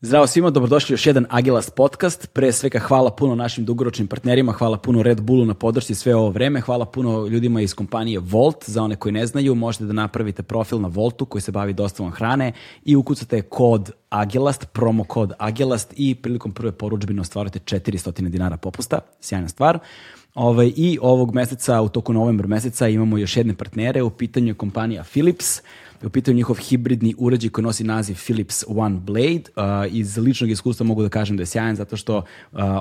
Zdravo svima, dobrodošli u još jedan Agilast podcast. Pre svega hvala puno našim dugoročnim partnerima, hvala puno Red Bullu na podršci sve ovo vreme, hvala puno ljudima iz kompanije Volt. Za one koji ne znaju, možete da napravite profil na Voltu koji se bavi dostavom hrane i ukucate kod Agilast, promo kod Agilast i prilikom prve poručbine ostvarujete 400 dinara popusta, sjajna stvar. Ovaj, I ovog meseca, u toku novembra meseca, imamo još jedne partnere, u pitanju je kompanija Philips, u pitanju njihov hibridni uređaj koji nosi naziv Philips One Blade. Uh, iz ličnog iskustva mogu da kažem da je sjajan zato što uh,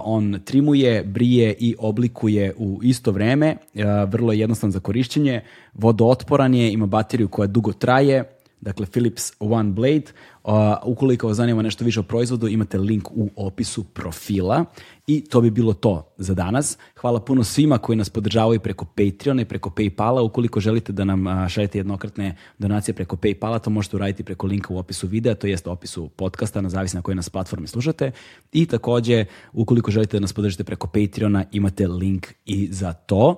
on trimuje, brije i oblikuje u isto vreme. Uh, vrlo je jednostavan za korišćenje, vodootporan je, ima bateriju koja dugo traje, dakle Philips One Blade. Uh, ukoliko vas zanima nešto više o proizvodu, imate link u opisu profila i to bi bilo to za danas. Hvala puno svima koji nas podržavaju preko Patreona i preko Paypala. Ukoliko želite da nam šaljete jednokratne donacije preko Paypala, to možete uraditi preko linka u opisu videa, to jest opisu podcasta, na zavisno na koje nas platforme slušate. I takođe, ukoliko želite da nas podržite preko Patreona, imate link i za to.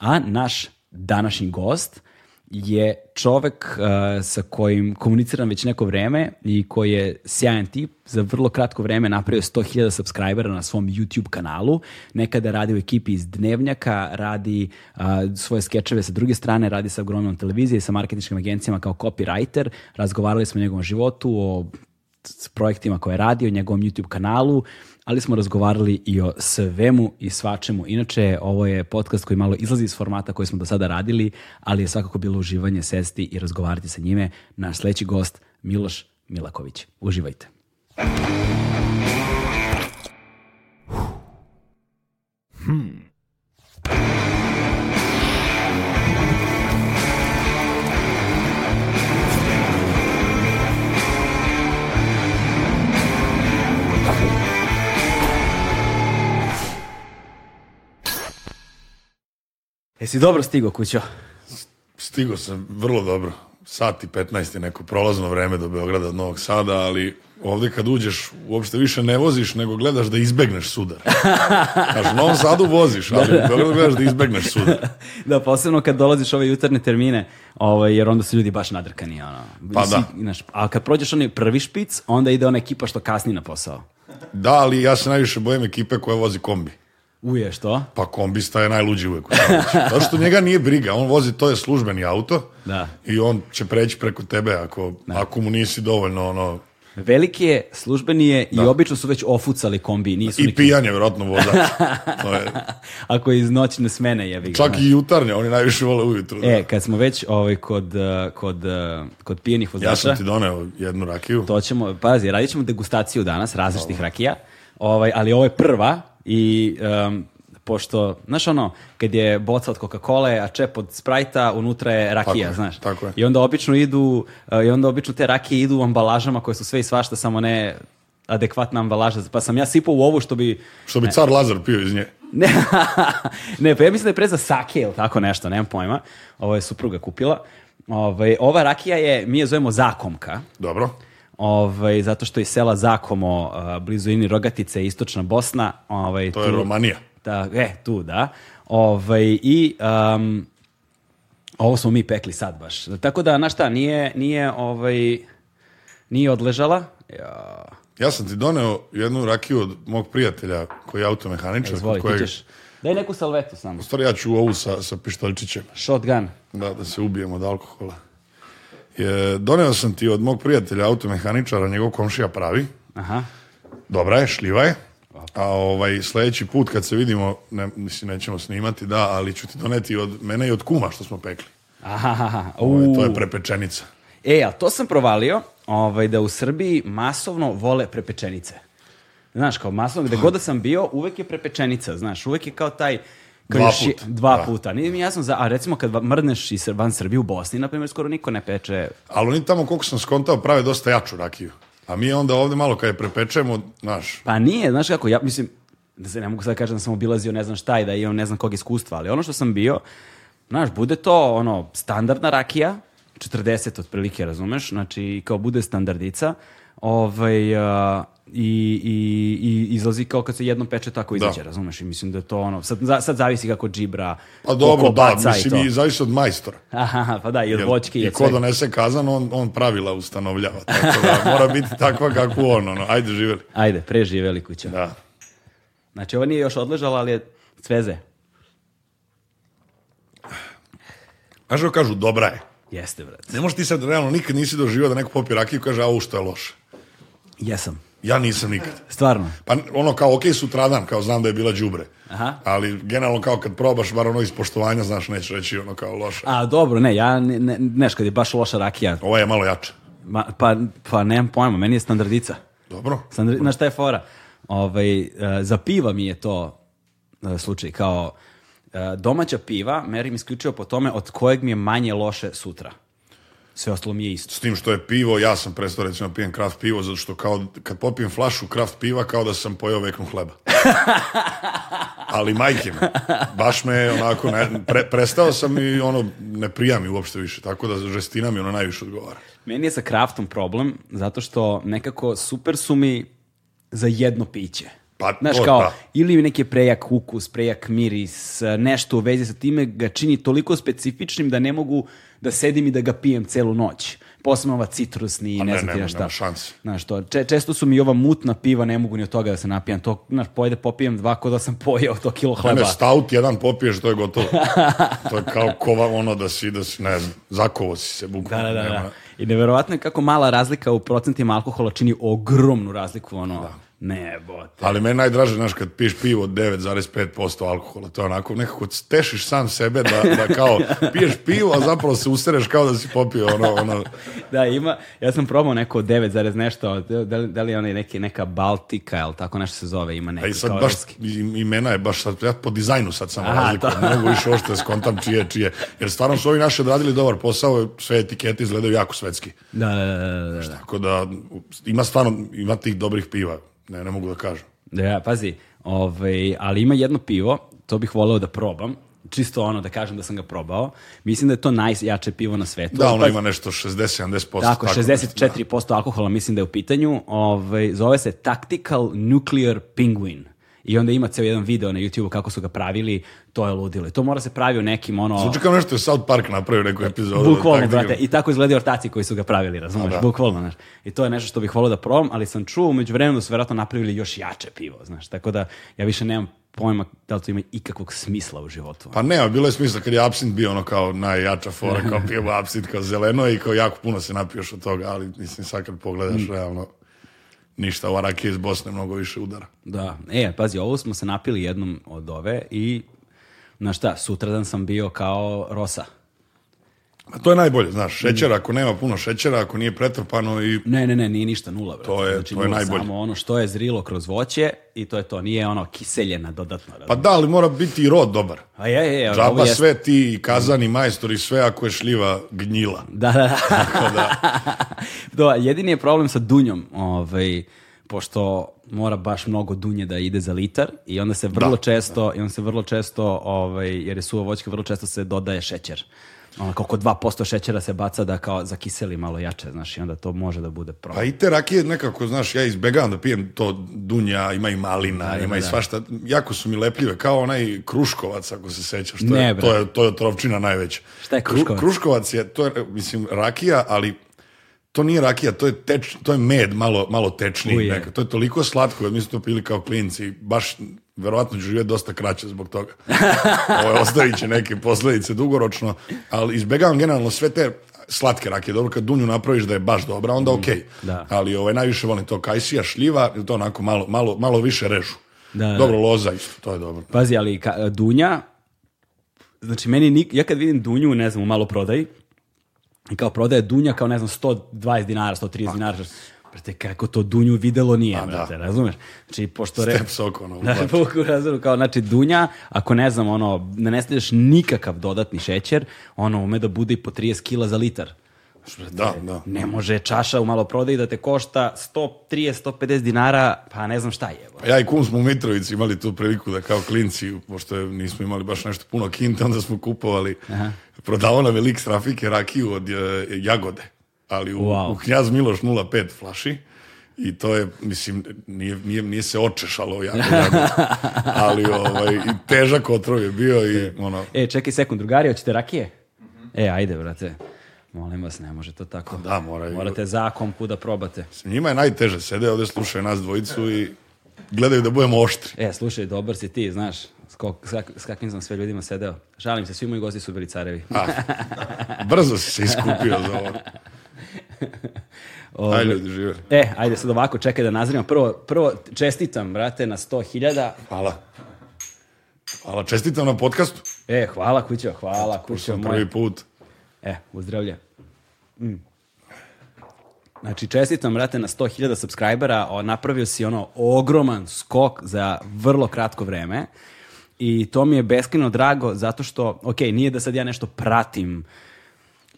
A naš današnji gost – je čovek uh, sa kojim komuniciram već neko vreme i koji je sjajan tip, za vrlo kratko vreme napravio 100.000 subscribera na svom YouTube kanalu, nekada radi u ekipi iz Dnevnjaka, radi uh, svoje skečeve sa druge strane, radi sa ogromnom televizije, sa marketinškim agencijama kao copywriter, razgovarali smo o njegovom životu, o projektima koje radio, o njegovom YouTube kanalu, ali smo razgovarali i o svemu i svačemu. Inače, ovo je podcast koji malo izlazi iz formata koji smo do sada radili, ali je svakako bilo uživanje sesti i razgovarati sa njime. Naš sledeći gost, Miloš Milaković. Uživajte. Hmm. Jesi dobro stigo kućo? Stigo sam vrlo dobro. Sati 15 je neko prolazno vreme do Beograda od Novog Sada, ali ovde kad uđeš uopšte više ne voziš, nego gledaš da izbegneš sudar. Znaš, u Novom Sadu voziš, ali da, da. u Beogradu gledaš da izbegneš sudar. da, posebno kad dolaziš ove jutarnje termine, ovaj, jer onda su ljudi baš nadrkani. Ono. Pa da. Znaš, a kad prođeš onaj prvi špic, onda ide ona ekipa što kasni na posao. Da, ali ja se najviše bojim ekipe koja vozi kombi. Uje što? Pa kombista je najluđi uvek u Zato što njega nije briga, on vozi, to je službeni auto da. i on će preći preko tebe ako, da. ako mu nisi dovoljno ono, Veliki je, službeni je da. i obično su već ofucali kombi. Nisu I neki... pijan je vjerojatno vozač. je... Ako je iz noćne smene je. Čak i jutarnje, oni najviše vole ujutru. Da. E, kad smo već ovaj, kod, eh, kod, eh, kod pijenih vozača. Ja sam ti doneo jednu rakiju. To ćemo, pazi, radit ćemo degustaciju danas različitih Dobre. rakija. Ovaj, ali ovo je prva I um, pošto, znaš ono, kad je boca od Coca-Cola, a čep od Sprite-a, unutra je rakija, tako znaš. Je, tako je. I onda obično idu, uh, i onda obično te rakije idu u ambalažama koje su sve i svašta, samo ne adekvatna ambalaža. Pa sam ja sipao u ovu što bi... Što bi ne, car Lazar pio iz nje. Ne, ne, pa ja mislim da je preza sake ili tako nešto, nemam pojma. Ovo je supruga kupila. Ove, ovaj, ova rakija je, mi je zovemo zakomka. Dobro ovaj, zato što je sela Zakomo, uh, blizu Ini Rogatice, istočna Bosna. Ovaj, to tu, je Romanija. Da, e, tu, da. Ovaj, I um, ovo smo mi pekli sad baš. Tako da, na šta, nije, nije, ovaj, nije odležala. Ja. ja sam ti doneo jednu rakiju od mog prijatelja koji je automehaničar. Izvoli, kojeg... ti ćeš. Daj neku salvetu samo. U stvari ja ću ovu sa, sa pištoljčićem. Shotgun. Da, da se ubijemo od alkohola je, doneo sam ti od mog prijatelja automehaničara, njegov komšija pravi. Aha. Dobra je, šljiva je. A ovaj, sledeći put kad se vidimo, ne, mislim, nećemo snimati, da, ali ću ti doneti od mene i od kuma što smo pekli. Aha, ovaj, to je prepečenica. E, a to sam provalio, ovaj, da u Srbiji masovno vole prepečenice. Znaš, kao masovno, gde pa. god da sam bio, uvek je prepečenica, znaš, uvek je kao taj Kao dva, put. dva da. puta. Nije mi jasno za, a recimo kad mrneš i van Srbije u Bosni, na primjer, skoro niko ne peče. Ali oni tamo, koliko sam skontao, prave dosta jaču rakiju. A mi onda ovde malo kad je prepečemo, znaš... Pa nije, znaš kako, ja mislim, da se ne mogu sad kažem da sam obilazio ne znam šta i da imam ne znam kog iskustva, ali ono što sam bio, znaš, bude to ono standardna rakija, 40 otprilike, razumeš, znači kao bude standardica, ovaj, uh, i, i, i izlazi kao kad se jednom peče tako da. izađe, da. razumeš? I mislim da je to ono, sad, sad zavisi kako džibra, Pa dobro, da, mislim i, i zavisi od majstora. Aha, pa da, i od Jer, i ko donese kazan, on, on pravila ustanovljava, tako da mora biti takva kako on, ono, ajde živeli. Ajde, preživeli kuća. Da. Znači, ovo nije još odležala, ali je sveze. Znaš što kažu, dobra je. Jeste, brate. Ne možeš ti sad, realno, nikad nisi doživio da neko popi rakiju i kaže, a u, što je loše. Jesam. Ja nisam nikad. Stvarno? Pa ono kao, ok, sutradan, kao znam da je bila đubre. Aha. Ali generalno kao kad probaš, bar ono iz poštovanja, znaš, nećeš reći ono kao loše. A dobro, ne, ja, ne, ne, neš, kad je baš loša rakija. Ovo je malo jače. Ma, pa, pa nemam pojma, meni je standardica. Dobro. Standard, znaš šta je fora? Ovaj, e, za piva mi je to e, slučaj, kao e, domaća piva merim isključivo po tome od kojeg mi je manje loše sutra sve ostalo mi je isto. S tim što je pivo, ja sam prestao recimo da pijem kraft pivo, zato što kao, kad popijem flašu kraft piva, kao da sam pojao veknu hleba. Ali majke me, baš me onako, ne, pre, prestao sam i ono, ne prija mi uopšte više, tako da žestina mi ono najviše odgovara. Meni je sa kraftom problem, zato što nekako super su mi za jedno piće. Pa, Znaš, to, kao, da. ili neki prejak ukus, prejak miris, e, nešto u vezi sa time ga čini toliko specifičnim da ne mogu da sedim i da ga pijem celu noć. Posebno ova citrusni, pa ne, ne znam ti ja šta. Nema šans. Znaš, to, če, često su mi ova mutna piva, ne mogu ni od toga da se napijam. To, znaš, pojede popijem dva kod da sam pojeo to kilo pa hleba. Ne, ne, staut jedan popiješ, to je gotovo. to je kao kova ono da si, da si, ne znam, zakovo si se bukvalno. Da, da, da, da, I neverovatno je kako mala razlika u procentima alkohola čini ogromnu razliku, ono. Da Ne, bote. Ali meni najdraže, znaš, kad piješ pivo 9,5% alkohola, to je onako nekako tešiš sam sebe da, da kao piješ pivo, a zapravo se usereš kao da si popio ono... ono... da, ima, ja sam probao neko 9, nešto, da li, da li je onaj neki, neka Baltika, jel tako nešto se zove, ima neki... A i sad baš, imena je baš sad, ja po dizajnu sad sam razlikujem, mnogo više ošte da skontam čije, čije, jer stvarno su ovi naši odradili dobar posao, sve etikete izgledaju jako svetski. Da, da, da. da, da. da. Tako da, ima stvarno, ima tih dobrih piva Ne, ne mogu da kažem. Da, Ja, pazi, ovaj, ali ima jedno pivo, to bih voleo da probam, čisto ono da kažem da sam ga probao. Mislim da je to najjače pivo na svetu. Da, ono pa, ima nešto 60-70%. Tako, tako 64% da. alkohola mislim da je u pitanju. Ove, ovaj, zove se Tactical Nuclear Penguin. I onda ima ceo jedan video na YouTube kako su ga pravili, to je ludilo. to mora se pravi u nekim ono... Zvuči kao nešto je South Park napravio neku epizodu. Bukvalno, brate. Digam. I tako izgledaju ortaci koji su ga pravili, razumiješ? Da. Bukvalno, znaš. I to je nešto što bih volio da probam, ali sam čuo umeđu vremenu da su verovatno napravili još jače pivo, znaš. Tako da ja više nemam pojma da li to ima ikakvog smisla u životu. Pa ne, bilo je smisla kad je absint bio ono kao najjača fora, kao pivo absint, kao zeleno i kao jako puno se napijoš od toga, ali mislim sad kad pogledaš mm. realno ništa, ova rakija iz Bosne mnogo više udara. Da, e, pazi, ovo smo se napili jednom od ove i, znaš šta, sutradan sam bio kao rosa. A to je najbolje, znaš, mhm. šećera, ako nema puno šećera, ako nije pretrpano i... Ne, ne, ne, nije ništa nula, brate. To je, znači, to je najbolje. Samo ono što je zrilo kroz voće i to je to, nije ono kiseljena dodatno. Pa da, ali mora biti i rod dobar. A je, je, je Džaba je... sve ti, i kazani, majstori, sve ako je šljiva gnjila. Da, da, da. da. jedini je problem sa dunjom, ovaj, pošto mora baš mnogo dunje da ide za litar i onda se vrlo da, često, da. i onda se vrlo često, ovaj, jer je suva voćka, vrlo često se dodaje šećer. Ono, kako 2% šećera se baca da kao zakiseli malo jače, znaš, i onda to može da bude problem. Pa i te rakije nekako, znaš, ja izbegavam da pijem to dunja, ima i malina, da, ima da, i da. svašta, jako su mi lepljive, kao onaj kruškovac, ako se sećaš, to, je, to, je, to je otrovčina najveća. Šta je kruškovac? Kru, kruškovac je, to je, mislim, rakija, ali to nije rakija, to je, teč, to je med, malo, malo tečniji. Uje. Neka. To je toliko slatko, mi smo to pili kao klinci. Baš, verovatno ću živjeti dosta kraće zbog toga. Ovo, ostavit će neke posledice dugoročno, ali izbegavam generalno sve te slatke rakije. Dobro, kad dunju napraviš da je baš dobra, onda mm, okej. Okay. Da. Ali ovaj, najviše volim to kajsija, šljiva, to onako malo, malo, malo više režu. Da, da. Dobro, loza isto, to je dobro. Pazi, ali ka, dunja, znači meni, nik, ja kad vidim dunju, ne znam, u malo prodaj, i kao prodaje dunja kao ne znam 120 dinara, 130 pa. dinara. Brate, kako to Dunju videlo nije, A, pa da. brate, da. razumeš? Znači, pošto... Step re... sok, ono, da, poku, razumeš, kao, znači, Dunja, ako ne znam, ono, ne nestaneš nikakav dodatni šećer, ono, ume da bude i po 30 kila za litar. Brate, da, znači, da. Ne može čaša u malo prodaji da te košta 130-150 dinara, pa ne znam šta je. Pa ja i kum smo u Mitrovici imali tu priliku da kao klinci, pošto je, nismo imali baš nešto puno kinta, onda smo kupovali Aha Prodavao nam je lik strafike rakiju od e, jagode, ali u, wow. u Knjaz Miloš 05 flaši. I to je, mislim, nije, nije, nije se očešalo jako, ali ovaj, i težak otrov je bio i e, ono... E, čekaj sekund, drugari, hoćete rakije? E, ajde, brate. Molim vas, ne može to tako. Da, moraju. Morate zakon kuda probate. Njima je najteže, sede ovde slušaju nas dvojicu i gledaju da budemo oštri. E, slušaj, dobar si ti, znaš ko, s, kak, s kakvim sam sve ljudima sedeo. Žalim se, svi moji gosti su bili carevi. A, brzo si se iskupio za ovo. Ovo, ovaj, ajde, ljudi, žive. E, ajde sad ovako, čekaj da nazrimo. Prvo, prvo čestitam, brate, na 100.000. Hvala. Hvala, čestitam na podcastu. E, hvala kućo, hvala kućo. Moj. prvi put. E, uzdravlje. Mm. Znači, čestitam, brate, na 100.000 subscribera. O, napravio si ono ogroman skok za vrlo kratko vreme. I to mi je beskreno drago zato što, ok, nije da sad ja nešto pratim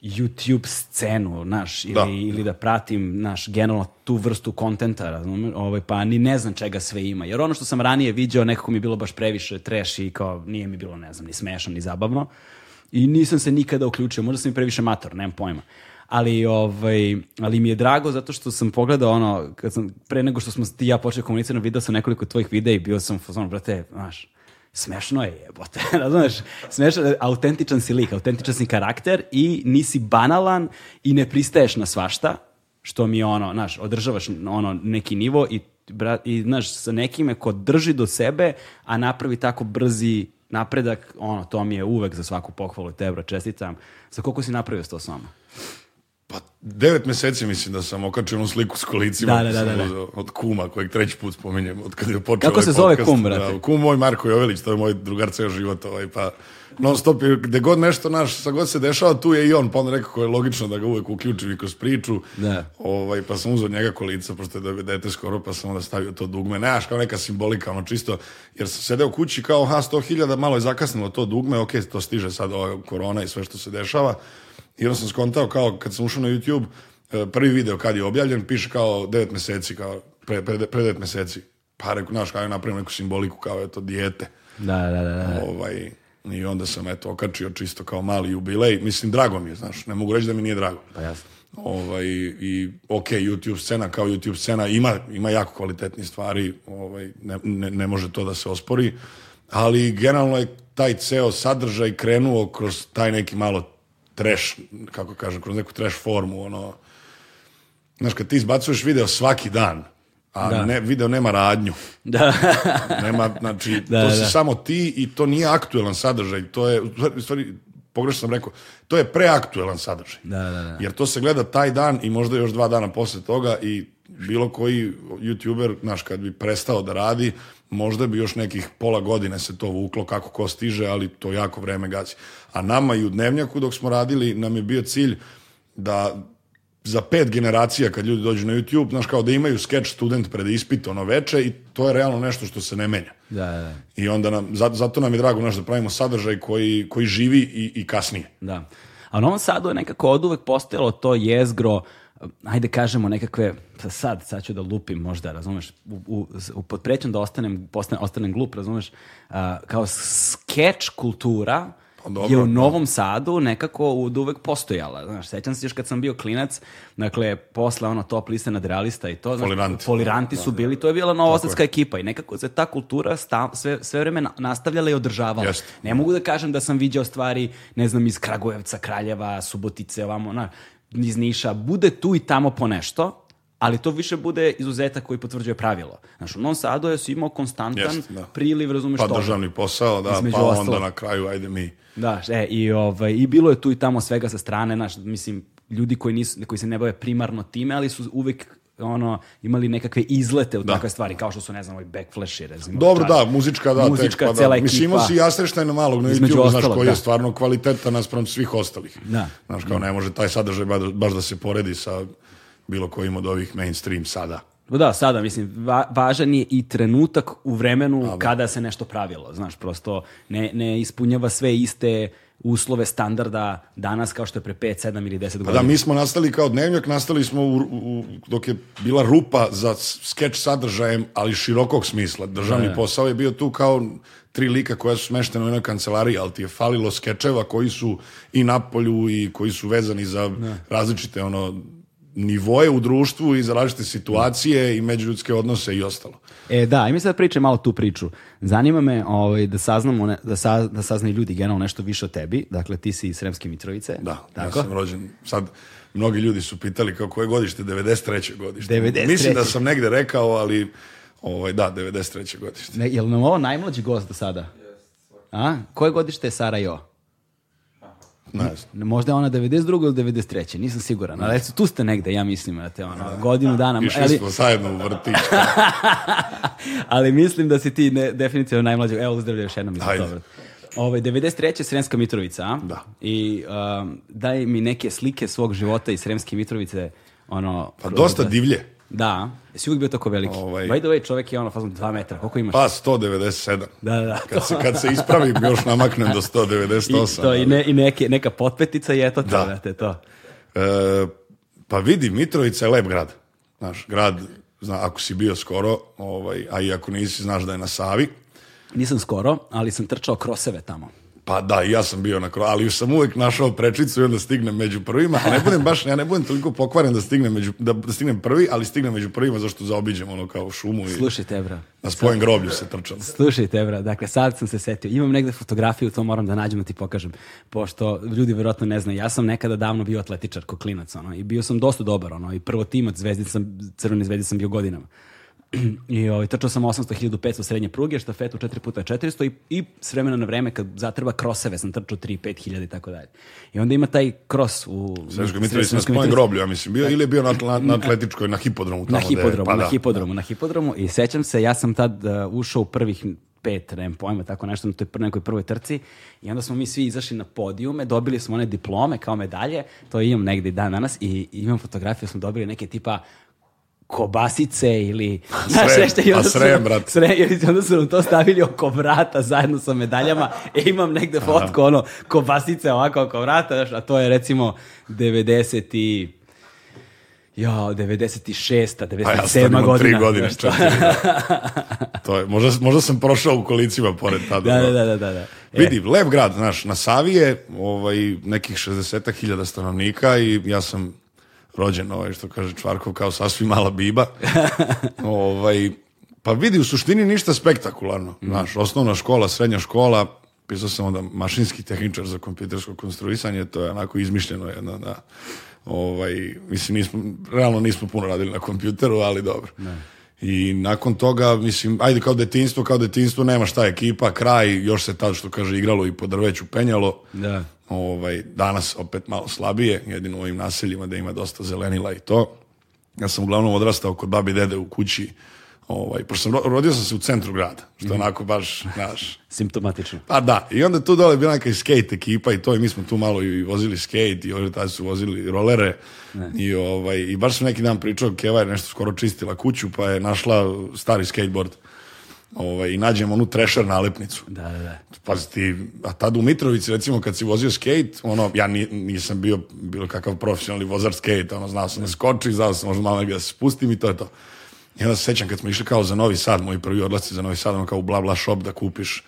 YouTube scenu, naš, ili da, ili da pratim, naš, generalno tu vrstu kontenta, ovaj, pa ni ne znam čega sve ima. Jer ono što sam ranije viđao nekako mi je bilo baš previše trash i kao nije mi bilo, ne znam, ni smešno, ni zabavno. I nisam se nikada uključio, možda sam i previše mator, nemam pojma. Ali, ovaj, ali mi je drago zato što sam pogledao ono, kad sam, pre nego što smo ti ja počeli komunicirati, video sam nekoliko tvojih videa i bio sam, ono, brate, znaš, smešno je jebote, razumeš? Smešno, autentičan si lik, autentičan si karakter i nisi banalan i ne pristaješ na svašta, što mi ono, znaš, održavaš ono neki nivo i, bra, i znaš, sa nekime ko drži do sebe, a napravi tako brzi napredak, ono, to mi je uvek za svaku pohvalu tebra, čestitam. Sa koliko si napravio s to sama? Pa devet meseci mislim da sam okačio onu sliku s kolicima da, da, da, da, da. od kuma kojeg treći put spominjem od kad je počeo Kako ovaj se zove kum, brate? Da, kum moj Marko Jovelić, to je moj drugar ceo život, ovaj, pa non stop gde god nešto naš, sa god se dešava, tu je i on, pa on rekao je logično da ga uvek uključim i kroz priču, da. ovaj, pa sam uzeo njega kolica, pošto je dobio dete skoro, pa sam onda stavio to dugme, nemaš kao neka simbolika, ono čisto, jer sam sedeo kući kao, ha, sto hiljada, malo je zakasnilo to dugme, ok, to stiže sad ova korona i sve što se dešava, I onda sam skontao kao kad sam ušao na YouTube, e, prvi video kad je objavljen, piše kao 9 meseci, kao pre, pre, pre 9 meseci. Pa rekao, znaš, kao je napravim neku simboliku, kao eto, dijete. Da, da, da. da. Ovaj, I onda sam, eto, okačio čisto kao mali jubilej. Mislim, drago mi je, znaš, ne mogu reći da mi nije drago. Pa jasno. Ovaj, I, ok, YouTube scena kao YouTube scena ima, ima jako kvalitetni stvari, ovaj, ne, ne, ne može to da se ospori, ali generalno je taj ceo sadržaj krenuo kroz taj neki malo trash, kako kažem, kroz neku trash formu, ono, znaš, kad ti izbacuješ video svaki dan, a da. ne, video nema radnju. Da. nema, znači, da, to si da. samo ti i to nije aktuelan sadržaj, to je, u stvari, pogrešno sam rekao, to je preaktuelan sadržaj. Da, da, da. Jer to se gleda taj dan i možda još dva dana posle toga i bilo koji youtuber, znaš, kad bi prestao da radi, možda bi još nekih pola godine se to vuklo kako ko stiže, ali to jako vreme gazi. A nama i u dnevnjaku dok smo radili nam je bio cilj da za pet generacija kad ljudi dođu na YouTube, znaš kao da imaju sketch student pred ispit ono veče i to je realno nešto što se ne menja. Da, da. da. I onda nam, zato nam je drago naš da pravimo sadržaj koji, koji živi i, i kasnije. Da. A u Novom Sadu je nekako od uvek postojalo to jezgro ajde kažemo nekakve, pa sad, sad ću da lupim možda, razumeš, u, u, u da ostanem, postane, ostanem glup, razumeš, uh, kao skeč kultura pa, dobro, je u Novom Sadu nekako od uvek postojala. Znaš, sećam se još kad sam bio klinac, dakle, posle ono top liste nad realista i to, znaš, poliranti, poliranti su da. bili, to je bila novosadska ekipa i nekako se ta kultura sta, sve, sve vreme nastavljala i održavala. Just. Ne mogu da kažem da sam viđao stvari, ne znam, iz Kragujevca, Kraljeva, Subotice, ovamo, na, iz Niša, bude tu i tamo po nešto, ali to više bude izuzetak koji potvrđuje pravilo. Znaš, u Novom Sadu je imao konstantan Jest, da. priliv, razumeš pa, to. Pa državni posao, da, Između pa ostalo. onda na kraju, ajde mi. Da, e, i, ovaj, i bilo je tu i tamo svega sa strane, znaš, mislim, ljudi koji, nisu, koji se ne bave primarno time, ali su uvek ono, imali nekakve izlete u da. takve stvari, kao što su, ne znam, ovi backflashi, recimo. Dobro, čar. da, muzička, da, muzička, tek, pa da. cela da. Mislim, imao si Jastreštajna malog na YouTube, znaš, koji da. je stvarno kvaliteta naspram svih ostalih. Da. Znaš, kao ne može taj sadržaj baš da se poredi sa bilo kojim od ovih mainstream sada. Pa da, sada, mislim, va, važan je i trenutak u vremenu A, da. kada se nešto pravilo, znaš, prosto ne, ne ispunjava sve iste uslove standarda danas kao što je pre 5, 7 ili 10 godina. Pa da, mi smo nastali kao dnevnjak, nastali smo u, u, dok je bila rupa za skeč sadržajem, ali širokog smisla. Državni da, posao je bio tu kao tri lika koja su smeštena u jednoj kancelariji, ali ti je falilo skečeva koji su i na polju i koji su vezani za da. različite ono nivoje u društvu i za različite situacije i međuljudske odnose i ostalo. E da, i mi sad pričaj malo tu priču. Zanima me ovaj, da saznamo, ne, da, sa, da saznaju ljudi generalno nešto više o tebi. Dakle, ti si iz Sremske Mitrovice. Da, tako? ja sam rođen. Sad, mnogi ljudi su pitali kako je godište, 93. godište. 93. Mislim da sam negde rekao, ali ovaj, da, 93. godište. Ne, je li nam ovo najmlađi gost do sada? A? Koje godište je Sara Sarajevo? Ne Možda je ona 92. ili 93. Nisam siguran. Ali eto, tu ste negde, ja mislim, te ono, da. godinu dana. Išli ali... smo zajedno u vrtić. Da. ali mislim da si ti ne, definitivno najmlađi. Evo, uzdravlja još jednom. Ajde. Dobro. Ovaj 93. Sremska Mitrovica, Da. I um, daj mi neke slike svog života iz Sremske Mitrovice. Ono, pa dosta da- divlje. Da. Jesi uvijek bio tako veliki? Ovaj... By the way, čovjek je ono, fazom, dva metra. Koliko imaš? Pa, 197. Da, da, da. Kad se, kad se ispravim, još namaknem do 198. I, to, ali... i, ne, i neke, neka potpetica je to, da. Te, to. E, pa vidi, Mitrovica je lep grad. Znaš, grad, zna, ako si bio skoro, ovaj, a i ako nisi, znaš da je na Savi. Nisam skoro, ali sam trčao kroseve tamo. Pa da, ja sam bio na krovu, ali sam uvek našao prečicu i onda stignem među prvima, a ne budem baš, ja ne budem toliko pokvaren da stignem, među, da, stignem prvi, ali stignem među prvima zašto zaobiđem ono kao šumu i Slušajte, bra. na spojen groblju se trčam. Slušajte, bra, dakle sad sam se setio, imam negde fotografiju, to moram da nađem da ti pokažem, pošto ljudi vjerojatno ne znaju, ja sam nekada davno bio atletičar, koklinac, ono, i bio sam dosta dobar, ono, i prvo timac, zvezdica, crvene zvezdica sam bio godinama. I ovaj, trčao sam 800, 1500 srednje pruge, štafetu 4 puta 400 i, i s vremena na vreme kad zatreba kroseve sam trčao 3, 5000 i tako dalje. I onda ima taj kros u... Sremsko Mitrovica na spojen groblju, ja mislim, bio, ili je bio na, na, atletičkoj, na hipodromu tamo. Na hipodromu, pa, na da. hipodromu, na hipodromu. I sećam se, ja sam tad uh, ušao u prvih pet, nemam pojma, tako nešto na toj nekoj prvoj trci i onda smo mi svi izašli na podijume, dobili smo one diplome kao medalje, to imam negde dan danas i imam fotografiju, smo dobili neke tipa kobasice ili... Znaš, srem, nešto, i onda srem, brat. Srem, i onda su nam to stavili oko vrata zajedno sa medaljama. E, imam negde fotku, ono, kobasice ovako oko vrata, znaš, a to je recimo 90 i... Jo, 96. 97. Ja godina. Ja godine, četiri. Da. to je, možda, možda sam prošao u kolicima pored tada. Da, da, da. da, da. E. Vidi, lep grad, znaš, na Savije, ovaj, nekih 60.000 stanovnika i ja sam rođen, ovaj, što kaže Čvarkov, kao sasvim mala biba. ovaj, pa vidi, u suštini ništa spektakularno. Mhm. Znaš, osnovna škola, srednja škola, pisao sam onda mašinski tehničar za kompjutersko konstruisanje, to je onako izmišljeno jedna, da, ovaj, mislim, nismo, realno nismo puno radili na kompjuteru, ali dobro. Ne. I nakon toga, mislim, ajde kao detinstvo, kao detinstvo, nema šta ekipa, kraj, još se tad što kaže igralo i po drveću penjalo. Da. Ovaj, danas opet malo slabije, jedino u ovim naseljima da ima dosta zelenila i to. Ja sam uglavnom odrastao kod babi dede u kući Ovaj, pošto sam, rodio sam se u centru grada, što je mhm. onako baš, znaš... Simptomatično. Pa da, i onda tu dole bila neka skate ekipa i to, i mi smo tu malo i vozili skate, i ovdje tada su vozili rolere, ne. i, ovaj, i baš sam neki dan pričao, Keva je nešto skoro čistila kuću, pa je našla stari skateboard. Ovaj, I nađem onu trešer nalepnicu. Da, da, da. Pazi ti, a tad u Mitrovici, recimo, kad si vozio skate, ono, ja nisam bio bilo kakav profesionalni vozar skate, ono, znao sam da skoči, znao sam možda malo da se spustim i to je to. I onda se sećam kad smo išli kao za Novi Sad, moji prvi odlasci za Novi Sad, ono kao u bla bla shop da kupiš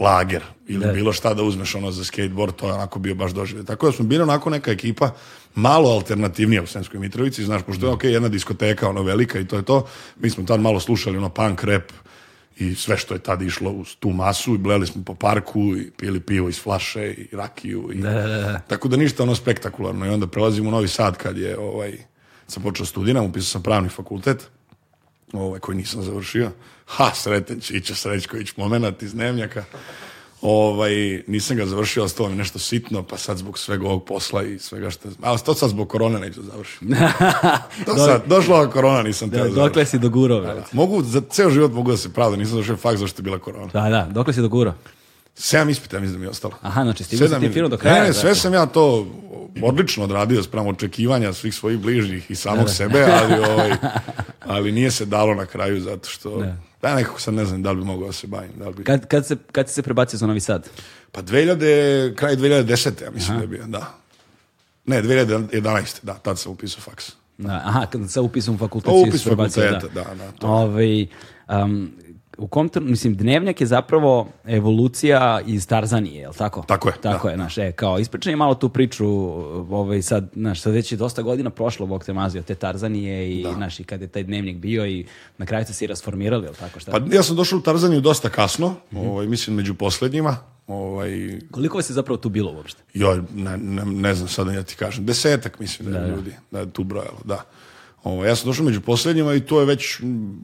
lager ili ne. Da. bilo šta da uzmeš ono za skateboard, to je onako bio baš doživljaj. Tako da smo bili onako neka ekipa malo alternativnija u Sremskoj Mitrovici, znaš, pošto je da. ok, jedna diskoteka, ono velika i to je to. Mi smo tad malo slušali ono punk rap i sve što je tad išlo uz tu masu i bleli smo po parku i pili pivo iz flaše i rakiju. I... Ne. Da, tako da ništa ono spektakularno. I onda prelazimo u Novi Sad kad je ovaj, sam počeo studiram, upisao sam pravni fakultet ovaj, koji nisam završio. Ha, sreten Čića Srećković, moment iz Nemljaka. Ovaj, nisam ga završio, ali mi nešto sitno, pa sad zbog svega ovog posla i svega što... Ali to sad zbog korone neću da završiti. To sad, došla ova korona, nisam te da, da završiti. Dokle si dogurao, Mogu, za ceo život mogu da se pravda, nisam završio fakt zašto je bila korona. Da, da, dokle si dogurao? Sedam ispita mislim da mi je ostalo. Aha, znači stigao si ti film do kraja. Ne, ne, sve sam ja to odlično odradio sprem očekivanja svih svojih bližnjih i samog da, da. sebe, ali, ovaj, ali nije se dalo na kraju zato što... Da. da, nekako sad ne znam da li bi mogao da se bavim. Da li bi... kad, kad, se, kad si se prebacio za Novi Sad? Pa 2000, kraj 2010. ja mislim Aha. da je bio, da. Ne, 2011. da, tad sam upisao faks. Da, aha, sa upisom fakulteta. Pa upisao da. fakulteta, da. da, da to. Ovi, ovaj, um, u kom mislim, dnevnjak je zapravo evolucija iz Tarzanije, je li tako? Tako je. Tako da. je, znaš, e, kao, ispričaj malo tu priču, ovaj, sad, znaš, sad već je dosta godina prošlo, Bog te mazio, te Tarzanije i, da. Naš, i kad je taj dnevnjak bio i na kraju ste se i rasformirali, je li tako? Šta? Pa ja sam došao u Tarzaniju dosta kasno, mm -hmm. ovaj, mislim među poslednjima. Ovaj... Koliko vas je zapravo tu bilo uopšte? Jo, ne, ne, ne znam da ja ti kažem. Desetak, mislim, da, da, da. ljudi da tu brojalo, da. Ovo, ovaj, ja sam došao među poslednjima i to je već... M,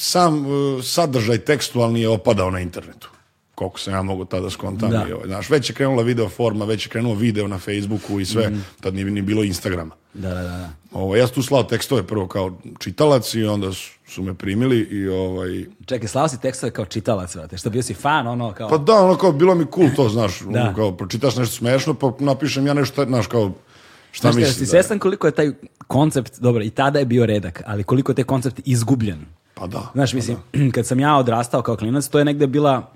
sam e, sadržaj tekstualni je opadao na internetu koliko sam ja mogu tada skontam. Da. Ovaj, znaš, već je krenula video forma, već je krenuo video na Facebooku i sve. Mm. Tad nije ni bilo Instagrama. Da, da, da. da. Ovo, ovaj, ja sam tu slao tekstove prvo kao čitalac i onda su, su me primili i ovaj... Čekaj, slao si tekstove kao čitalac, vrate. Što bio si fan, ono kao... Pa da, ono kao, bilo mi cool to, znaš. da. Ono, kao, pročitaš nešto smešno, pa napišem ja nešto, znaš, kao... Šta misliš? Jesi da svjestan koliko je taj koncept, dobro, i tada je bio redak, ali koliko je taj koncept izgubljen? Pa da. Znaš, pa mislim, pa da. kad sam ja odrastao kao klinac, to je negde bila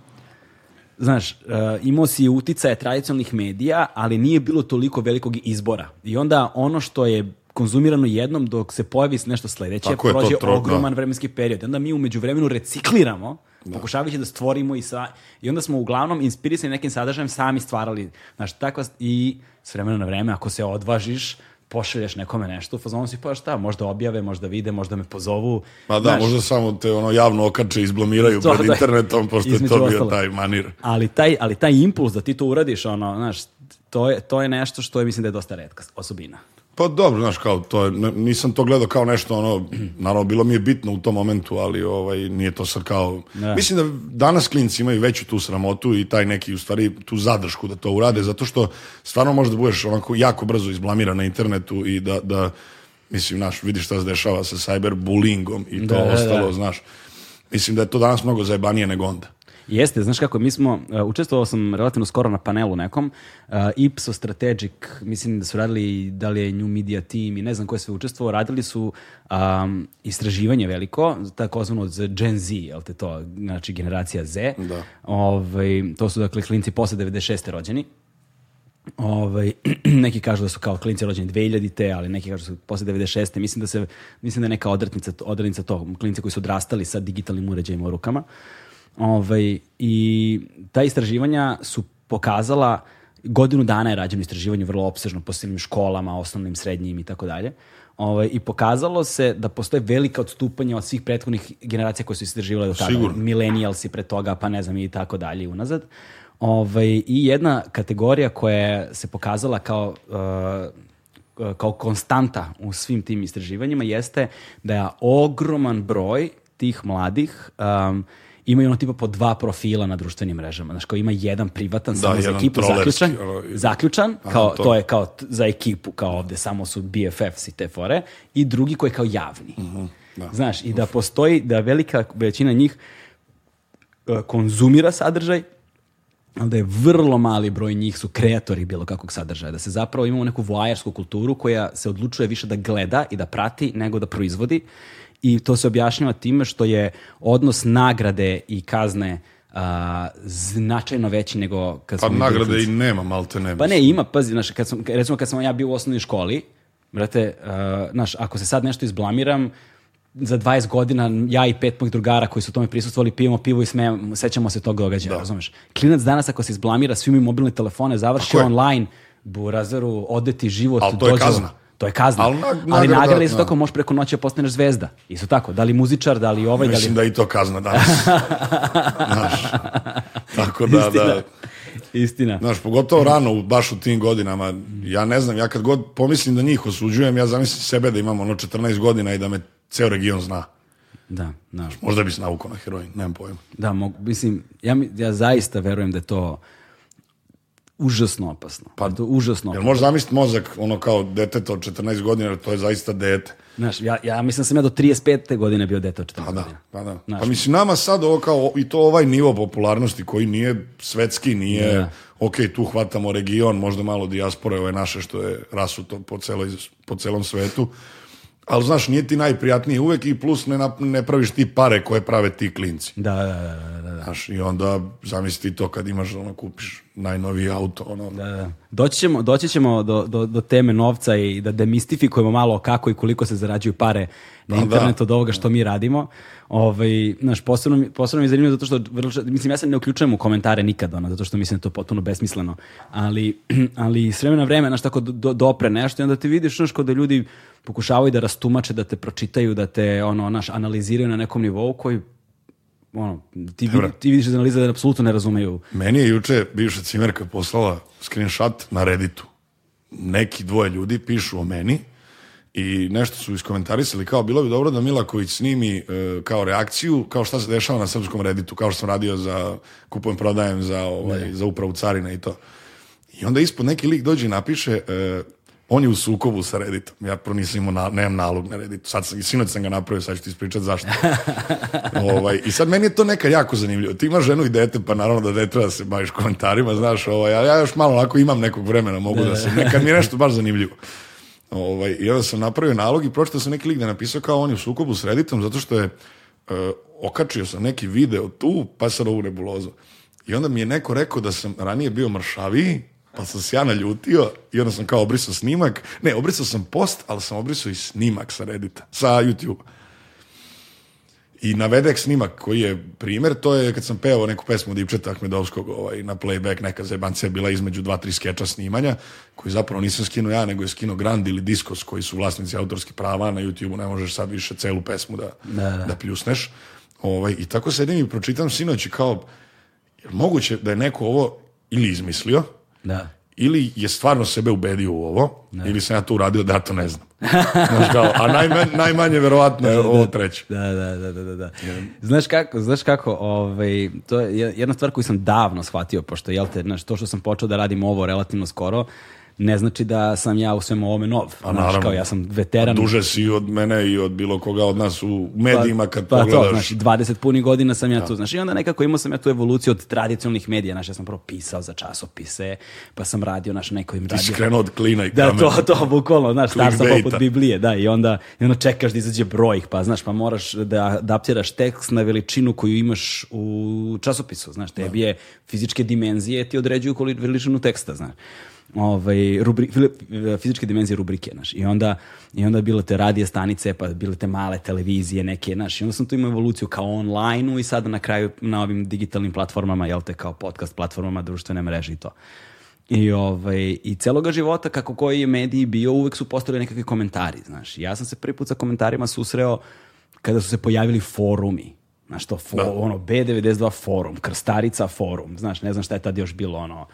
znaš, uh, imao si uticaje tradicionalnih medija, ali nije bilo toliko velikog izbora. I onda ono što je konzumirano jednom dok se pojavi nešto sledeće, Tako prođe trok, da. ogroman vremenski period. Onda mi umeđu vremenu recikliramo, da. pokušavajući da stvorimo i sa... I onda smo uglavnom inspirisani nekim sadržajem sami stvarali. Znaš, tako i s vremena na vreme, ako se odvažiš, pošalješ nekome nešto, u fazonu si pa šta, možda objave, možda vide, možda me pozovu. Ma da, Znaš, možda samo te ono javno okače, izblamiraju to, pred da, internetom, pošto je to bio taj manir. Ali taj, ali taj impuls da ti to uradiš, ono, znaš, to je, to je nešto što je, mislim da je dosta redka osobina. Pa dobro, znaš, kao to je, nisam to gledao kao nešto ono, naravno bilo mi je bitno u tom momentu, ali ovaj, nije to sad kao... Ne. Mislim da danas klinci imaju veću tu sramotu i taj neki, u stvari, tu zadršku da to urade, zato što stvarno možda budeš onako jako brzo izblamiran na internetu i da, da mislim, znaš, vidiš šta se dešava sa cyberbullyingom i to da, ostalo, da, da. znaš. Mislim da je to danas mnogo zajebanije nego onda. Jeste, znaš kako, mi smo, uh, učestvovao sam relativno skoro na panelu nekom, uh, e, Ipso Strategic, mislim da su radili, da li je New Media Team i ne znam ko je sve učestvovao, radili su um, istraživanje veliko, takozvano za Gen Z, jel te to, znači generacija Z. Da. Ove, ovaj, to su dakle klinci posle 96. rođeni. Ovaj, neki kažu da su kao klinci rođeni 2000-te, ali neki kažu da su posle 96. Mislim da, se, mislim da je neka odretnica, odretnica to, klinci koji su odrastali sa digitalnim uređajima u rukama. Ovaj, I ta istraživanja su pokazala godinu dana je rađeno istraživanje vrlo opsežno po svim školama, osnovnim, srednjim i tako dalje. Ovaj, I pokazalo se da postoje velika odstupanja od svih prethodnih generacija koje su istraživale do tada. Sigurno. Milenijalsi pre toga, pa ne znam i tako dalje unazad. Ovaj, I jedna kategorija koja se pokazala kao uh, kao konstanta u svim tim istraživanjima jeste da je ogroman broj tih mladih um, imaju ono tipa po dva profila na društvenim mrežama. Znaš, kao ima jedan privatan, da, samo jedan za ekipu, zaključan, ono, zaključan kao, to. to. je kao za ekipu, kao ovde, samo su BFFs i te fore, i drugi koji je kao javni. Uh mhm, -huh, da. Znaš, i da postoji, da velika većina njih e, konzumira sadržaj, ali da je vrlo mali broj njih su kreatori bilo kakvog sadržaja, da se zapravo imamo neku voajersku kulturu koja se odlučuje više da gleda i da prati nego da proizvodi i to se objašnjava time što je odnos nagrade i kazne a, značajno veći nego kad Pa nagrade i nema, malte ne. Pa ne, ima, pazi, znaš, kad sam, recimo kad sam ja bio u osnovnoj školi, brate, uh, znaš, ako se sad nešto izblamiram, za 20 godina ja i pet mojih drugara koji su tome prisustvovali pijemo pivo i smejemo, sećamo se tog događaja, da. razumeš? Klinac danas ako se izblamira, svi mi mobilne telefone završi online, burazeru, odeti život. Ali to je kazna. To je kazna. Ali, na, ali nagrada isto da. tako možeš preko noći da postaneš zvezda. Isto tako, da li muzičar, da li ovaj, da Mislim da li... da i to kazna danas. Znaš, tako da, Istina. da. Istina. Znaš, pogotovo rano, baš u tim godinama, ja ne znam, ja kad god pomislim da njih osuđujem, ja zamislim sebe da imam ono 14 godina i da me ceo region zna. Da, da. Možda bi se navukao na heroin, nemam pojma. Da, mogu, mislim, ja, ja zaista verujem da to užasno opasno. Pa, to užasno opasno. Jel možeš zamisliti mozak, ono kao deteta od 14 godina, jer to je zaista dete. Znaš, ja, ja mislim da sam ja do 35. godine bio dete od 14 pa, da, Pa da, pa mislim, nama sad ovo kao, i to ovaj nivo popularnosti koji nije svetski, nije, da. ok, tu hvatamo region, možda malo dijaspore, ovo je naše što je rasuto po, celoj, po celom svetu, ali znaš, nije ti najprijatnije uvek i plus ne, ne praviš ti pare koje prave ti klinci. Da, da, da, da. da. da. Znaš, i onda zamisli to kad imaš, ono, kupiš najnoviji auto, ono. Da, da. Doći ćemo, doći ćemo do, do, do, teme novca i da demistifikujemo malo kako i koliko se zarađuju pare na pa da. internetu od ovoga što mi radimo. Ovaj, znaš, posebno, posebno mi je zanimljivo zato što, mislim, ja se ne uključujem u komentare nikad, ono, zato što mislim da to potpuno besmisleno, ali, ali s vremena vremena, vreme, znaš, tako do, dopre nešto i onda ti vidiš, znaš, kao da ljudi pokušavaju da rastumače, da te pročitaju, da te ono, naš, analiziraju na nekom nivou koji ono, ti, vidi, ti vidiš iz analiza da apsolutno ne razumeju. Meni je juče bivša cimerka poslala screenshot na Redditu. Neki dvoje ljudi pišu o meni i nešto su iskomentarisali kao bilo bi dobro da Milaković snimi e, kao reakciju, kao šta se dešava na srpskom Redditu, kao što sam radio za kupujem, prodajem za, ovaj, da. za upravu carina i to. I onda ispod neki lik dođe i napiše e, on je u sukobu sa Redditom. Ja prvo nisam imao, na, nemam nalog na Redditu. Sad sam, sinoć sam ga napravio, sad ću ti ispričat zašto. ovaj, I sad meni je to neka jako zanimljivo. Ti imaš ženu i dete, pa naravno da ne treba da se baviš komentarima, znaš, ovaj, a ja još malo onako imam nekog vremena, mogu da, da, da, se, nekad mi je nešto baš zanimljivo. Ovaj, I onda sam napravio nalog i pročitao sam neki lik da napisao kao on je u sukobu s Redditom zato što je uh, okačio sam neki video tu, pa sam ovu nebulozu. I onda mi je neko rekao da sam ranije bio mršaviji, Pa sam se ja naljutio i onda sam kao obrisao snimak. Ne, obrisao sam post, ali sam obrisao i snimak sa Reddita, sa YouTube. I navedek snimak koji je primer, to je kad sam pevao neku pesmu Dipčeta Ahmedovskog ovaj, na playback, neka zajebancija je bila između dva, tri skeča snimanja, koji zapravo nisam skinuo ja, nego je skinuo Grand ili Discos, koji su vlasnici autorskih prava, na YouTube-u ne možeš sad više celu pesmu da, da, da. da pljusneš. Ovaj, I tako sedim i pročitam sinoć kao, je moguće da je neko ovo ili izmislio, Da. Ili je stvarno sebe ubedio u ovo, da. ili sam ja to uradio, da to ne znam. znaš kao, a najmanje, najmanje verovatno je da, da, ovo treće. Da, da, da, da, da. Znaš kako, znaš kako ovaj, to je jedna stvar koju sam davno shvatio, pošto, jel te, znaš, to što sam počeo da radim ovo relativno skoro, ne znači da sam ja u svemu ovome nov. A pa naravno. Znaš, kao ja sam veteran. Pa duže si od mene i od bilo koga od nas u medijima kad pa, pogledaš. Pa to, znaš, 20 puni godina sam ja, ja da. tu, Znači, I onda nekako imao sam ja tu evoluciju od tradicionalnih medija, znaš, ja sam prvo pisao za časopise, pa sam radio, znaš, neko im radio. Ti si krenuo od klina i Da, to, to, bukvalno, znaš, star sam poput Biblije, da, i onda, i onda čekaš da izađe broj, pa znaš, pa moraš da adaptiraš tekst na veličinu koju imaš u časopisu, znaš, tebi da. je fizičke dimenzije ti određuju veličinu teksta, znaš ovaj, rubri, fizičke dimenzije rubrike, znaš. I onda, i onda bile te radije stanice, pa bile te male televizije neke, znaš. I onda sam tu imao evoluciju kao online-u i sada na kraju na ovim digitalnim platformama, jel te, kao podcast platformama, društvene mreže i to. I, ovaj, I celoga života, kako koji je mediji bio, uvek su postali nekakvi komentari, znaš. Ja sam se prvi put sa komentarima susreo kada su se pojavili forumi. Znaš to, for, da. ono, B92 forum, Krstarica forum, znaš, ne znam šta je tad još bilo, ono,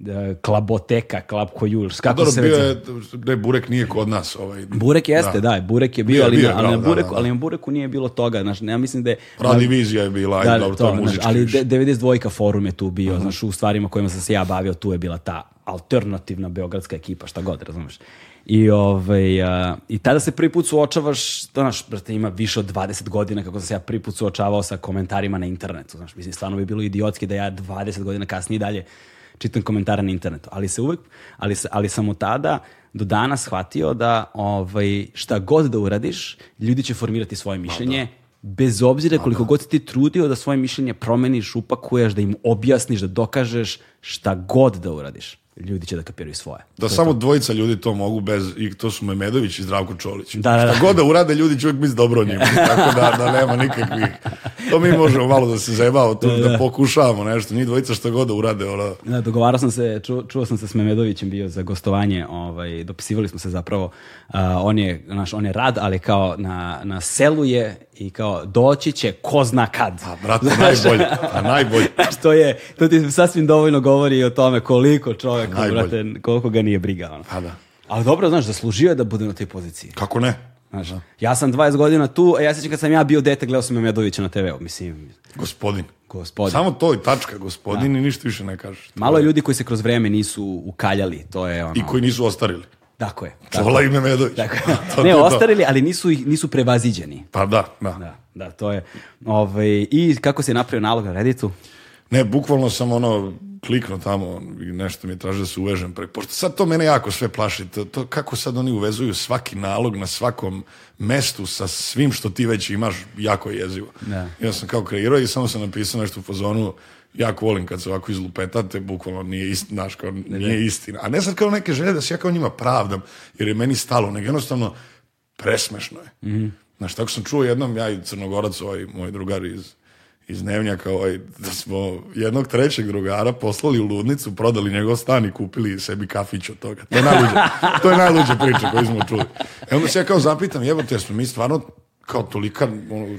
Da, klaboteka, klapko Jurs, kako Dobro, se bio je, ne, Burek nije kod nas. Ovaj. Burek da. jeste, da, da Burek je bio, bio ali, bio, ali, da, na Bureku, ali na Bureku nije bilo toga, znaš, ja mislim da je... Radivizija je bila, da, dobro, to, to je ali 92. forum je tu bio, uh -huh. znaš, u stvarima kojima sam se ja bavio, tu je bila ta alternativna beogradska ekipa, šta god, razumeš. I, ovaj, a, I tada se prvi put suočavaš, to znaš, brate, ima više od 20 godina kako sam se ja prvi put suočavao sa komentarima na internetu. Znaš, mislim, stvarno bi bilo idiotski da ja 20 godina kasnije dalje čitam komentare na internetu. Ali, se uvek, ali, ali samo tada do danas shvatio da ovaj, šta god da uradiš, ljudi će formirati svoje mišljenje, da. bez obzira koliko da. god si ti trudio da svoje mišljenje promeniš, upakuješ, da im objasniš, da dokažeš šta god da uradiš ljudi će da kapiraju svoje. Da to samo to. dvojica ljudi to mogu bez, i to su Memedović i Zdravko Čolić. Da, da, da. Šta god da urade ljudi će misli dobro o njima, tako da, da nema nikakvih. To mi možemo malo da se zajebao, tu, da, da. da, pokušavamo nešto, ni dvojica šta god da urade. Ono. Da, dogovarao sam se, čuo, čuo sam se s Memedovićem bio za gostovanje, ovaj, dopisivali smo se zapravo, uh, on, je, naš, on je rad, ali kao na, na selu je i kao doći će ko zna kad. A pa, brate, pa Znaš, najbolje, a najbolje. Što je, to ti sasvim dovoljno govori o tome koliko čovjek, pa brate, koliko ga nije briga. Ono. A da. Ali dobro, znaš, zaslužio je da bude na toj poziciji. Kako ne? Znaš, da. ja sam 20 godina tu, a ja sećam kad sam ja bio dete, gledao sam Medovića na TV-u, mislim. Gospodin. Gospodin. Samo to i tačka, gospodin da. i ništa više ne kažeš. Malo je ljudi koji se kroz vreme nisu ukaljali, to je ono... I koji nisu ostarili. Tako je. Tako. Čola ime Medović. Tako. ne, ostarili, ali nisu, nisu prevaziđeni. Pa da, da. Da, da to je. Ove, ovaj, I kako se napravio nalog na Redditu? Ne, bukvalno sam ono, kliknuo tamo i nešto mi traže da se uvežem Pre, Pošto sad to mene jako sve plaši. To, to, kako sad oni uvezuju svaki nalog na svakom mestu sa svim što ti već imaš, jako je jezivo. Da. Ja sam kao kreirao i samo sam napisao nešto u fazonu jako volim kad se ovako izlupetate, bukvalno nije, ist, naš, kao, nije istina. A ne sad kao neke želje da se ja kao njima pravdam, jer je meni stalo, nego jednostavno presmešno je. Mm -hmm. Znaš, tako sam čuo jednom, ja i Crnogorac, ovaj, moj drugar iz, iz Nevnjaka, ovaj, da smo jednog trećeg drugara poslali u ludnicu, prodali njegov stan i kupili sebi kafić od toga. To je najluđa, to je najluđa priča koju smo čuli. E onda se ja kao zapitam, jebate, smo mi stvarno kao tolika,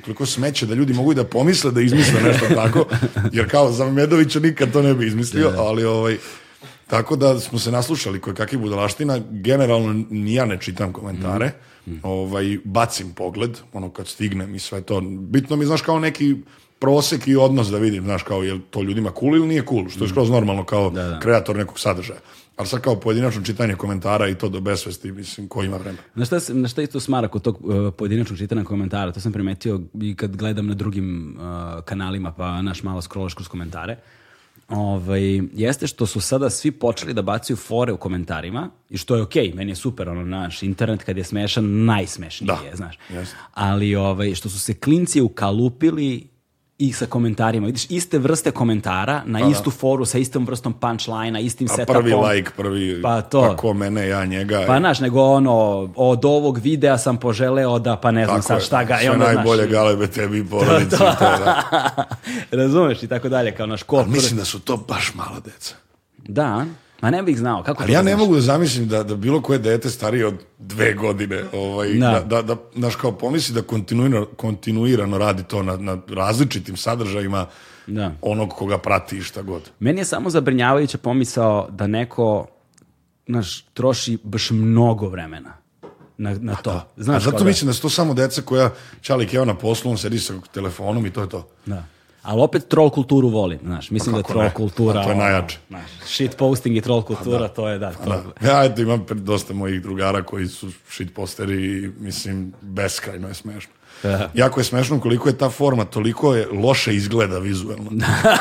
toliko smeće da ljudi mogu i da pomisle da izmisle nešto tako, jer kao za Medovića nikad to ne bi izmislio, da. ali ovaj, tako da smo se naslušali koje kakve budalaština, generalno ni ja ne čitam komentare, mm. mm. ovaj, bacim pogled, ono kad stignem i sve to, bitno mi znaš kao neki prosek i odnos da vidim, znaš, kao je to ljudima cool ili nije cool, što je mm. skroz normalno kao da, da. kreator nekog sadržaja ali sad kao pojedinačno čitanje komentara i to do besvesti, mislim, ko ima vremena. Na šta, na šta isto smara kod tog uh, pojedinačnog čitanja komentara? To sam primetio i kad gledam na drugim uh, kanalima, pa naš malo scrollaš kroz komentare. Ovaj, jeste što su sada svi počeli da bacaju fore u komentarima i što je okej, okay, meni je super ono naš internet kad je smešan, najsmešniji da. je, znaš. Yes. Ali ovaj, što su se klinci ukalupili i sa komentarima. Vidiš, iste vrste komentara na Aha. Pa da. istu foru sa istom vrstom punchline-a, istim A setupom. prvi like, prvi pa, to. kako pa mene, ja njega. Pa znaš, nego ono, od ovog videa sam poželeo da, pa ne znam tako sad šta ga. Sve ono, najbolje naš, galebe tebi i porodici. To, to. Da. Razumeš i tako dalje, kao naš ko. Mislim da su to baš mala deca. Da. Ma ne bih znao. Kako Ali ja ne znaš? mogu da zamislim da, da bilo koje dete starije od dve godine, ovaj, da. da. Da, da, znaš, kao pomisli da kontinuirano, kontinuirano radi to na, na različitim sadržajima da. onog koga prati i šta god. Meni je samo zabrinjavajuća pomisao da neko naš, troši baš mnogo vremena na, na pa to. Da. Znaš, A zato da- mislim da su to samo deca koja čalik je na poslu, on sedi sa telefonom i to je to. Da. Ali opet troll kulturu volim, znaš. Mislim pa da troll ne? kultura... A pa to je najjače. Znaš, shit posting i troll kultura, pa da. to je da. To... da. Ja, eto, imam dosta mojih drugara koji su shit posteri i, mislim, beskrajno je smešno. Da. Jako je smešno koliko je ta forma, toliko je loše izgleda vizuelno.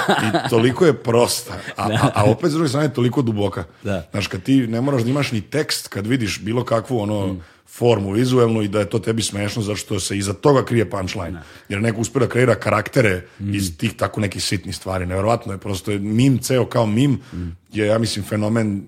I toliko je prosta. A, da. a, a opet, s druge strane, toliko duboka. Da. Znaš, kad ti ne moraš da imaš ni tekst, kad vidiš bilo kakvu ono... Mm formu vizuelnu i da je to tebi smešno zašto se iza toga krije punchline. Ne. Jer neko uspio da kreira karaktere mm. iz tih tako nekih sitnih stvari. Neverovatno je prosto je mim, ceo kao mim mm. je, ja mislim, fenomen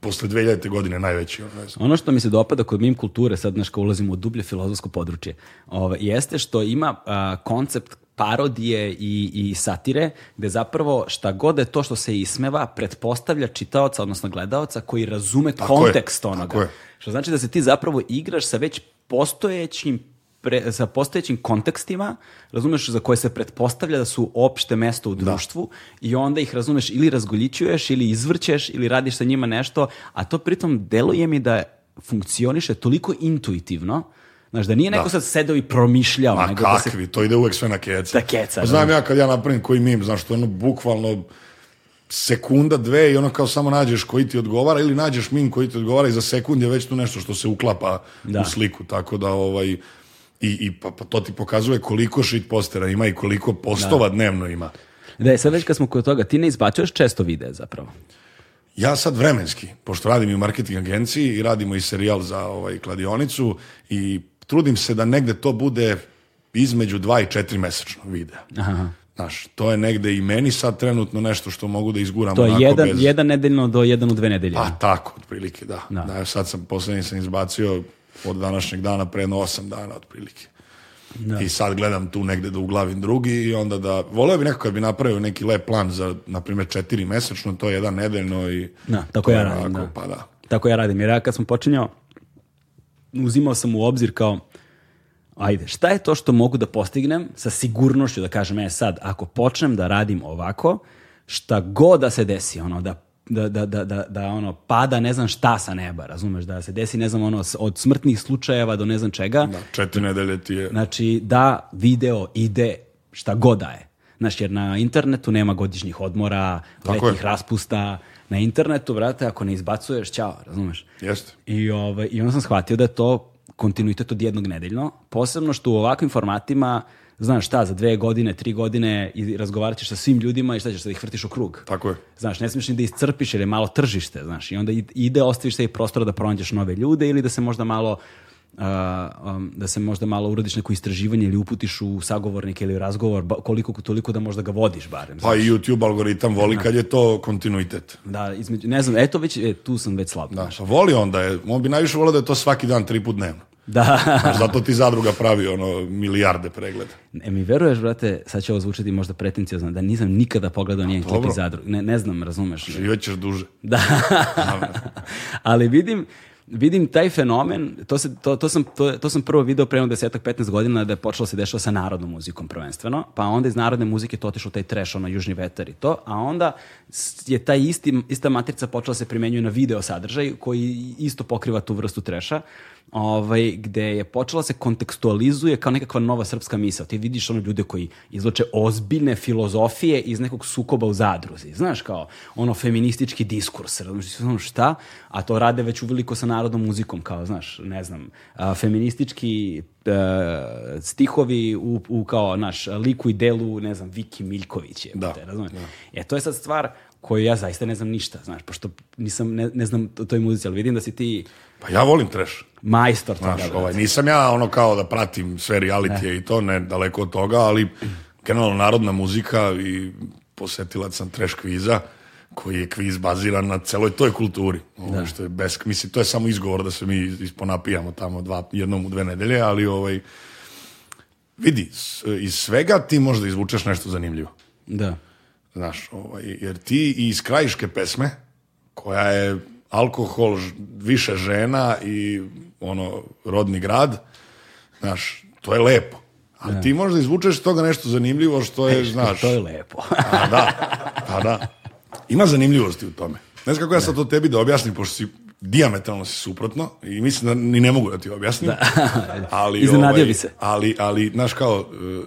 posle 2000. godine najveći. Ono što mi se dopada kod mim kulture, sad znaš ulazimo u dublje filozofsko područje, ove, ovaj, jeste što ima a, koncept parodije i, i satire, gde zapravo šta god je to što se ismeva, pretpostavlja čitaoca, odnosno gledaoca, koji razume tako kontekst je, onoga. Što znači da se ti zapravo igraš sa već postojećim pre, sa postojećim kontekstima, razumeš za koje se pretpostavlja da su opšte mesto u da. društvu da. i onda ih razumeš ili razgoljićuješ ili izvrćeš ili radiš sa njima nešto, a to pritom deluje mi da funkcioniše toliko intuitivno Znaš, da nije neko da. sad sedeo i promišljao. Ma nego kakvi, da se... to ide uvek sve na keca. Da keca. Pa, znam da. ja kad ja napravim koji mim, znaš, to je ono bukvalno sekunda, dve i ono kao samo nađeš koji ti odgovara ili nađeš mim koji ti odgovara i za sekund je već tu nešto što se uklapa da. u sliku, tako da ovaj... I, i pa, pa to ti pokazuje koliko shit postera ima i koliko postova da. dnevno ima. Da, e, sad već kad smo kod toga, ti ne izbačuješ često videe zapravo. Ja sad vremenski, pošto radim i u marketing agenciji i radimo i serijal za ovaj kladionicu i trudim se da negde to bude između dva i četiri mesečno videa. Aha. Znaš, to je negde i meni sad trenutno nešto što mogu da izguram. To je jedan, bez... jedan nedeljno do jedan u dve nedelje. Pa tako, otprilike, da. da. da sad sam, poslednji sam izbacio od današnjeg dana pre jedno osam dana, otprilike. Da. I sad gledam tu negde da uglavim drugi i onda da, voleo bi nekako da bi napravio neki lep plan za, na primjer, četiri mesečno, to je jedan nedeljno i... Da, tako ja radim, onako, da. Pa da. Tako ja radim, jer ja kad sam počinjao, uzimao sam u obzir kao, ajde, šta je to što mogu da postignem sa sigurnošću da kažem, e sad, ako počnem da radim ovako, šta god da se desi, ono, da da, da, da, da, da ono, pada ne znam šta sa neba, razumeš, da se desi ne znam ono, od smrtnih slučajeva do ne znam čega. Da, četiri nedelje ti je. Znači, da video ide šta god da je. Znaš, jer na internetu nema godišnjih odmora, Tako letnjih raspusta, na internetu, brate, ako ne izbacuješ, ćao, razumeš? Jeste. I, ovaj, I onda sam shvatio da je to kontinuitet od jednog nedeljno, posebno što u ovakvim formatima znaš šta, za dve godine, tri godine i razgovarat ćeš sa svim ljudima i šta ćeš da ih vrtiš u krug. Tako je. Znaš, ne smiješ ni da iscrpiš jer je malo tržište, znaš, i onda ide, ostaviš taj prostora da pronađeš nove ljude ili da se možda malo a, um, da se možda malo uradiš neko istraživanje ili uputiš u sagovornike ili u razgovor, koliko toliko da možda ga vodiš barem. Pa i YouTube algoritam voli da. kad je to kontinuitet. Da, između, ne znam, eto već, e, tu sam već slab. Da, pa voli onda, je, on bi najviše volio da je to svaki dan, tri put dnevno. Da. Znaš, zato ti zadruga pravi ono milijarde pregleda. E mi veruješ, brate, sad će ovo zvučati možda pretencijozno, da nisam nikada pogledao njen klipi zadruga. Ne, ne znam, razumeš. Živećeš duže. Da. Ali vidim, vidim taj fenomen, to, se, to, to, sam, to, to sam prvo video pre 10-15 godina da je počelo da se dešava sa narodnom muzikom prvenstveno, pa onda iz narodne muzike to otišao taj trash, ono, južni veter i to, a onda je taj isti, ista matrica počela da se primenjuje na video sadržaj koji isto pokriva tu vrstu treša ovaj, gde je počela se kontekstualizuje kao nekakva nova srpska misa. Ti vidiš ono ljude koji izloče ozbiljne filozofije iz nekog sukoba u zadruzi. Znaš, kao ono feministički diskurs, razumiješ, ono šta, a to rade već uveliko sa narodnom muzikom, kao, znaš, ne znam, a, feministički a, e, stihovi u, u kao, naš, liku i delu, ne znam, Viki Miljković je. Da, te, Da. E, to je sad stvar koju ja zaista ne znam ništa, znaš, pošto nisam, ne, ne znam o toj muzici, ali vidim da si ti... Pa ja volim trash. Majstor toga. Znaš, da, ovaj, da. nisam ja ono kao da pratim sve realitije i to, ne daleko od toga, ali generalno narodna muzika i posetilac sam trash kviza koji je kviz baziran na celoj toj kulturi. Ovo, da. što je besk, mislim, to je samo izgovor da se mi isponapijamo tamo dva, jednom u dve nedelje, ali ovaj, vidi, iz svega ti možda izvučeš nešto zanimljivo. Da. Znaš, ovaj, jer ti iz krajiške pesme, koja je alkohol, više žena i ono, rodni grad, znaš, to je lepo. A da. ti možda izvučeš toga nešto zanimljivo što je, e, e znaš... To je lepo. a da, a pa da. Ima zanimljivosti u tome. Ne znam kako ja sad to tebi da objasnim, pošto si diametralno si suprotno i mislim da ni ne mogu da ti objasnim. Da. ali, Iznenadio ovaj, bi se. Ali, ali, znaš kao, e,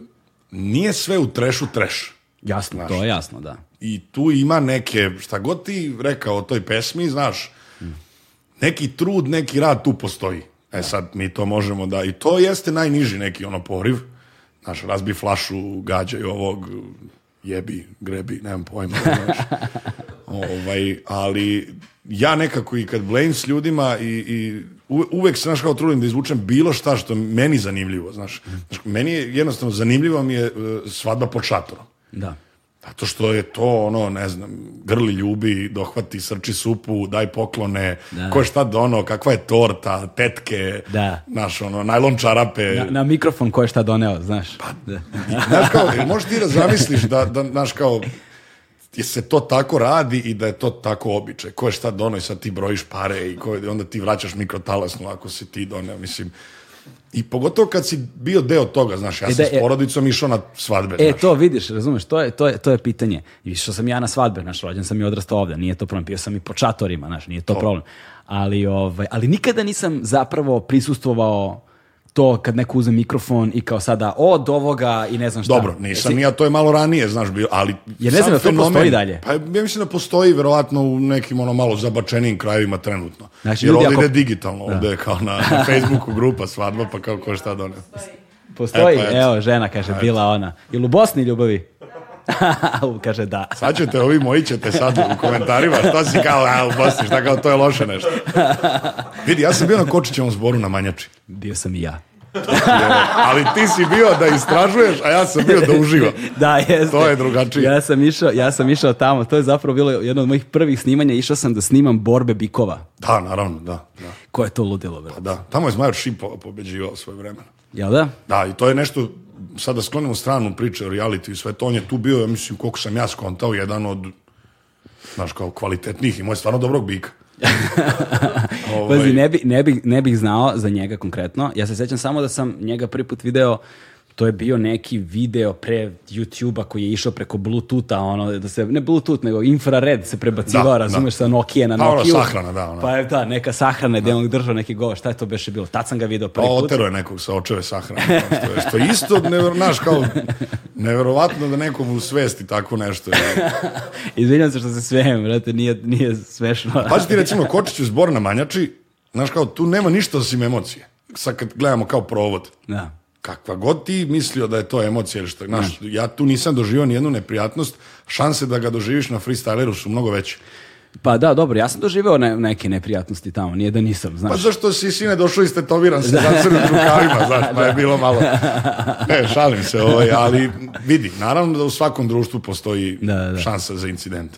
nije sve u trešu treš. Jasno, znaš. to je jasno, da. I tu ima neke, šta god ti rekao o toj pesmi, znaš, neki trud, neki rad tu postoji. E da. sad, mi to možemo da... I to jeste najniži neki ono poriv. Znaš, razbi flašu, gađaj ovog, jebi, grebi, nemam pojma. Znaš. ovaj, ali ja nekako i kad blame s ljudima i, i uvek se, znaš, kao trudim da izvučem bilo šta što meni zanimljivo, znaš. znaš meni je jednostavno zanimljivo mi je e, svadba pod šatorom. Da. Zato što je to ono, ne znam, grli ljubi, dohvati srči supu, daj poklone, da. ko je šta dono, kakva je torta, tetke, da. naš ono, najlon čarape. Na, na mikrofon ko je šta doneo, znaš. Pa, da. znaš kao, možeš ti da da, da, znaš kao, se to tako radi i da je to tako običaj. Ko je šta donio, sad ti brojiš pare i ko, onda ti vraćaš mikrotalasnu ako si ti doneo. Mislim, I pogotovo kad si bio deo toga, znaš, ja e sam e da, s e- porodicom e, išao na svadbe. E, znaš. to vidiš, razumeš, to je, to je, to je pitanje. Išao sam ja na svadbe, znaš, rođen sam i odrastao ovde, nije to problem, bio sam i po čatorima, znaš, nije to, to. problem. Ali, ovaj, ali nikada nisam zapravo prisustvovao to kad neko uzme mikrofon i kao sada od ovoga i ne znam šta. Dobro, nisam Jesi... ja, to je malo ranije, znaš, bio, ali... Jer ne znam da to fenomen, postoji dalje. Pa ja mislim da postoji verovatno u nekim ono malo zabačenijim krajevima trenutno. Znači, Jer ovdje ako... ide digitalno, da. ovdje je kao na, na Facebooku grupa svadba, pa kao ko šta donese. Postoji, e, pa evo, žena kaže, Ajde. bila ona. Ili u Bosni ljubavi? kaže da. Sad ćete, ovi moji ćete sad u komentarima, šta si kao, a, Bosni, šta kao, to je loše nešto. Vidi, ja sam bio na Kočićevom zboru na Manjači. Bio sam i ja. Ali ti si bio da istražuješ, a ja sam bio da uživam. da, jeste. To je drugačije. Ja sam, išao, ja sam išao tamo, to je zapravo bilo jedno od mojih prvih snimanja, išao sam da snimam borbe bikova. Da, naravno, da. da. Ko je to ludilo, bro? Pa da, tamo je Zmajor Šip pobeđivao svoje vremena. Jel da? Da, i to je nešto sada sklonimo stranu priče o reality i sve to, on je tu bio, ja mislim, koliko sam ja skontao, jedan od, znaš, kao kvalitetnih i moj stvarno dobrog bika. Pazi, ovaj. ne, bi, ne, bi, ne bih znao za njega konkretno. Ja se sećam samo da sam njega prvi put video to je bio neki video pre YouTube-a koji je išao preko Bluetootha, ono, da se, ne Bluetooth, nego infrared se prebacivao, da, da. razumeš, da. sa Nokia na pa Nokia. Pa ono, sahrana, da. Ono. Pa je, da, neka sahrana, da je držao neki govor, šta je to beše bilo? Tad sam ga video prvi pa put. Pa otero je nekog sa očeve sahrane. što je, što isto, nevjero, naš, kao, neverovatno da nekom svesti tako nešto. Izvinjam se što se svejem, brate, nije, nije smešno. pa ti recimo, Kočiću zbor na manjači, znaš, kao, tu nema ništa osim emocije. Sad kad gledamo kao provod. Da kakva god ti mislio da je to emocija ili što, znaš, ja tu nisam doživio ni jednu neprijatnost, šanse da ga doživiš na freestyleru su mnogo veće. Pa da, dobro, ja sam doživeo ne, neke neprijatnosti tamo, nije da nisam, znaš. Pa zašto si sine došao i stetoviran se za crnim da. rukavima, znaš, pa je da. bilo malo... Ne, šalim se, ovaj, ali vidi, naravno da u svakom društvu postoji da, da. šansa za incident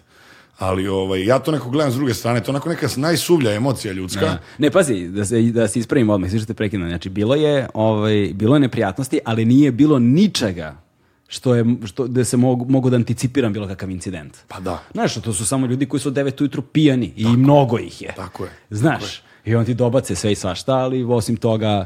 ali ovaj, ja to nekako gledam s druge strane, to onako neka najsuvlja emocija ljudska. Ne, ne pazi, da se, da se ispravim odmah, svi što Znači, bilo je, ovaj, bilo je neprijatnosti, ali nije bilo ničega što je, što, da se mogu, mogu da anticipiram bilo kakav incident. Pa da. Znaš, to su samo ljudi koji su od devet ujutru pijani tako i mnogo ih je. Tako je. Znaš, tako je. i on ti dobace sve i svašta, ali osim toga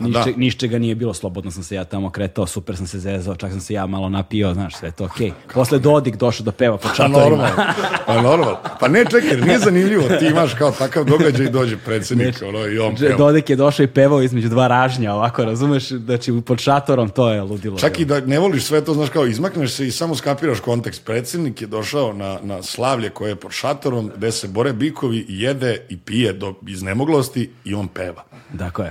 Nišče, da. niščega nije bilo, slobodno sam se ja tamo kretao, super sam se zezao, čak sam se ja malo napio, znaš, sve to okej. Okay. Posle Dodik došao da peva po čatorima. Pa normal, pa normal. Pa ne, čekaj, nije zanimljivo, ti imaš kao takav događaj i dođe predsednik, ono, i on peva. Dodik je došao i pevao između dva ražnja, ovako, razumeš, znači, pod šatorom to je ludilo. Čak i da ne voliš sve to, znaš, kao izmakneš se i samo skapiraš kontekst. Predsednik je došao na, na slavlje koje je pod šatorom, gde se bore bikovi, jede i pije do iznemoglosti i on peva. Dakle.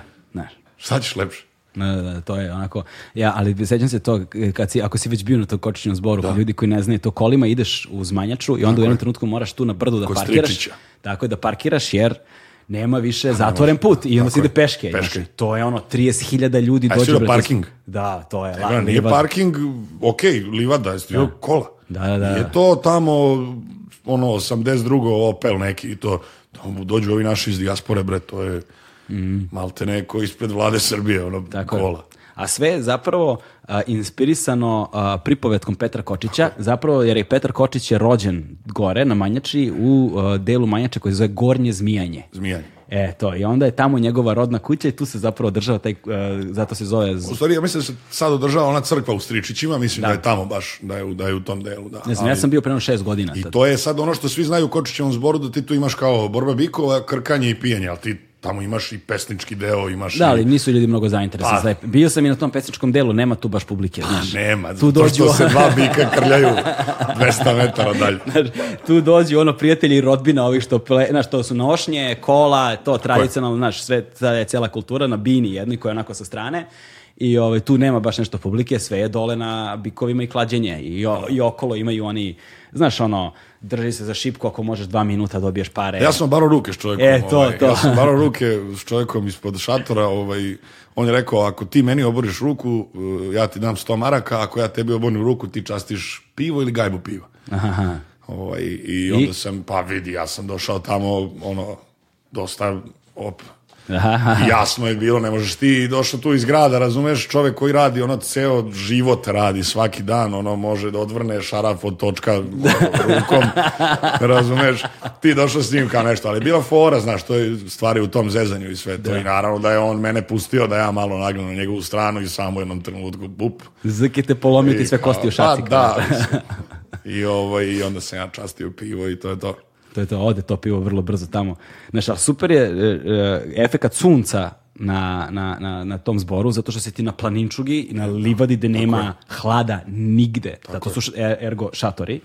Šta ćeš lepše? Da, da, to je onako. Ja, ali sećam se to kad si ako si već bio na tom kočićnom zboru, da. ljudi koji ne znaju to kolima ideš uz manjaču i onda tako u jednom trenutku moraš tu na brdu da parkiraš. Tako je da parkiraš jer nema više zatvoren put i onda se ide peške. peške. Znači, to je ono 30.000 ljudi dođe. A do parking? Da, to je. Ega, da, nije livada. parking, ok, livada, jesi da. kola. Da, da, da. Je to tamo ono 82. Opel neki i to, tamo dođu ovi naši iz dijaspore, bre, to je mm. malte neko ispred vlade Srbije, ono Tako kola. Je. A sve zapravo a, inspirisano a, pripovetkom Petra Kočića, zapravo jer je Petar Kočić je rođen gore na Manjači u a, delu Manjača koji se zove Gornje Zmijanje. Zmijanje. E, to. I onda je tamo njegova rodna kuća i tu se zapravo održava taj, e, zato se zove... U stvari, ja mislim da se sad održava ona crkva u Stričićima, mislim da, da je tamo baš, da je, da je u tom delu. Da. Ne znam, Ali... ja sam bio prema šest godina. I tad. to je sad ono što svi znaju u Kočićevom zboru, da ti tu imaš kao borba bikova, krkanje i pijenje, ali ti tamo imaš i pesnički deo, imaš Da, ali nisu ljudi mnogo zainteresovani. Pa. Za bio sam i na tom pesničkom delu, nema tu baš publike, pa, znaš. nema, tu dođu... što se dva bika krljaju 200 metara dalje. Znaš, tu dođu ono prijatelji i rodbina ovih što, ple, znaš, to su nošnje, kola, to tradicionalno, znaš, sve, ta je cela kultura na bini jednoj koja je onako sa strane i ovaj, tu nema baš nešto publike, sve je dole na bikovima i klađenje i, o, i okolo imaju oni, znaš ono, drži se za šipku ako možeš dva minuta dobiješ pare. Ja sam baro ruke s čovjekom. E, to, ovaj, to. Ja sam baro ruke s čovjekom ispod šatora, ovaj, on je rekao, ako ti meni oboriš ruku, eh, ja ti dam 100 maraka, ako ja tebi oborim ruku, ti častiš pivo ili gajbu piva. Aha. Ovaj, I onda I? sam, pa vidi, ja sam došao tamo, ono, dosta, op, Jasno je bilo, ne možeš ti došao tu iz grada, razumeš, čovek koji radi, ono ceo život radi svaki dan, ono može da odvrne šaraf od točka rukom, razumeš, ti došao s njim kao nešto, ali je bila fora, znaš, to je stvari u tom zezanju i sve to. Da. I naravno da je on mene pustio da ja malo nagnu na njegovu stranu i samo u jednom trenutku, bup. Zaki te polomio sve kosti u pa šaci. Da, da. I, ovaj, I onda sam ja častio pivo i to je to to je to, ode to pivo vrlo brzo tamo. Znaš, ali super je e, e, efekat sunca na, na, na, na, tom zboru, zato što si ti na planinčugi, i na livadi gde nema hlada nigde, Tako zato su er, ergo šatori.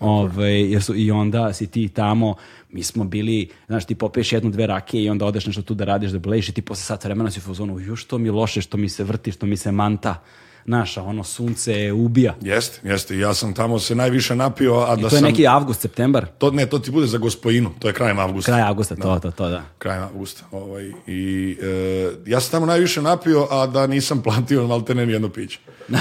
Ove, jer su, I onda si ti tamo, mi smo bili, znaš, ti popiješ jednu, dve rakije i onda odeš nešto tu da radiš, da blejiš i ti posle sat vremena si u zonu, ju što mi loše, što mi se vrti, što mi se manta naša, ono, sunce ubija. Jeste, jeste. Ja sam tamo se najviše napio, a I da sam... to je sam... neki avgust, septembar? To, ne, to ti bude za gospodinu, to je kraj avgusta. Kraj avgusta, da. to, to, to, da. Kraj avgusta. Ovaj. I, e, ja sam tamo najviše napio, a da nisam platio maltene nijedno piće.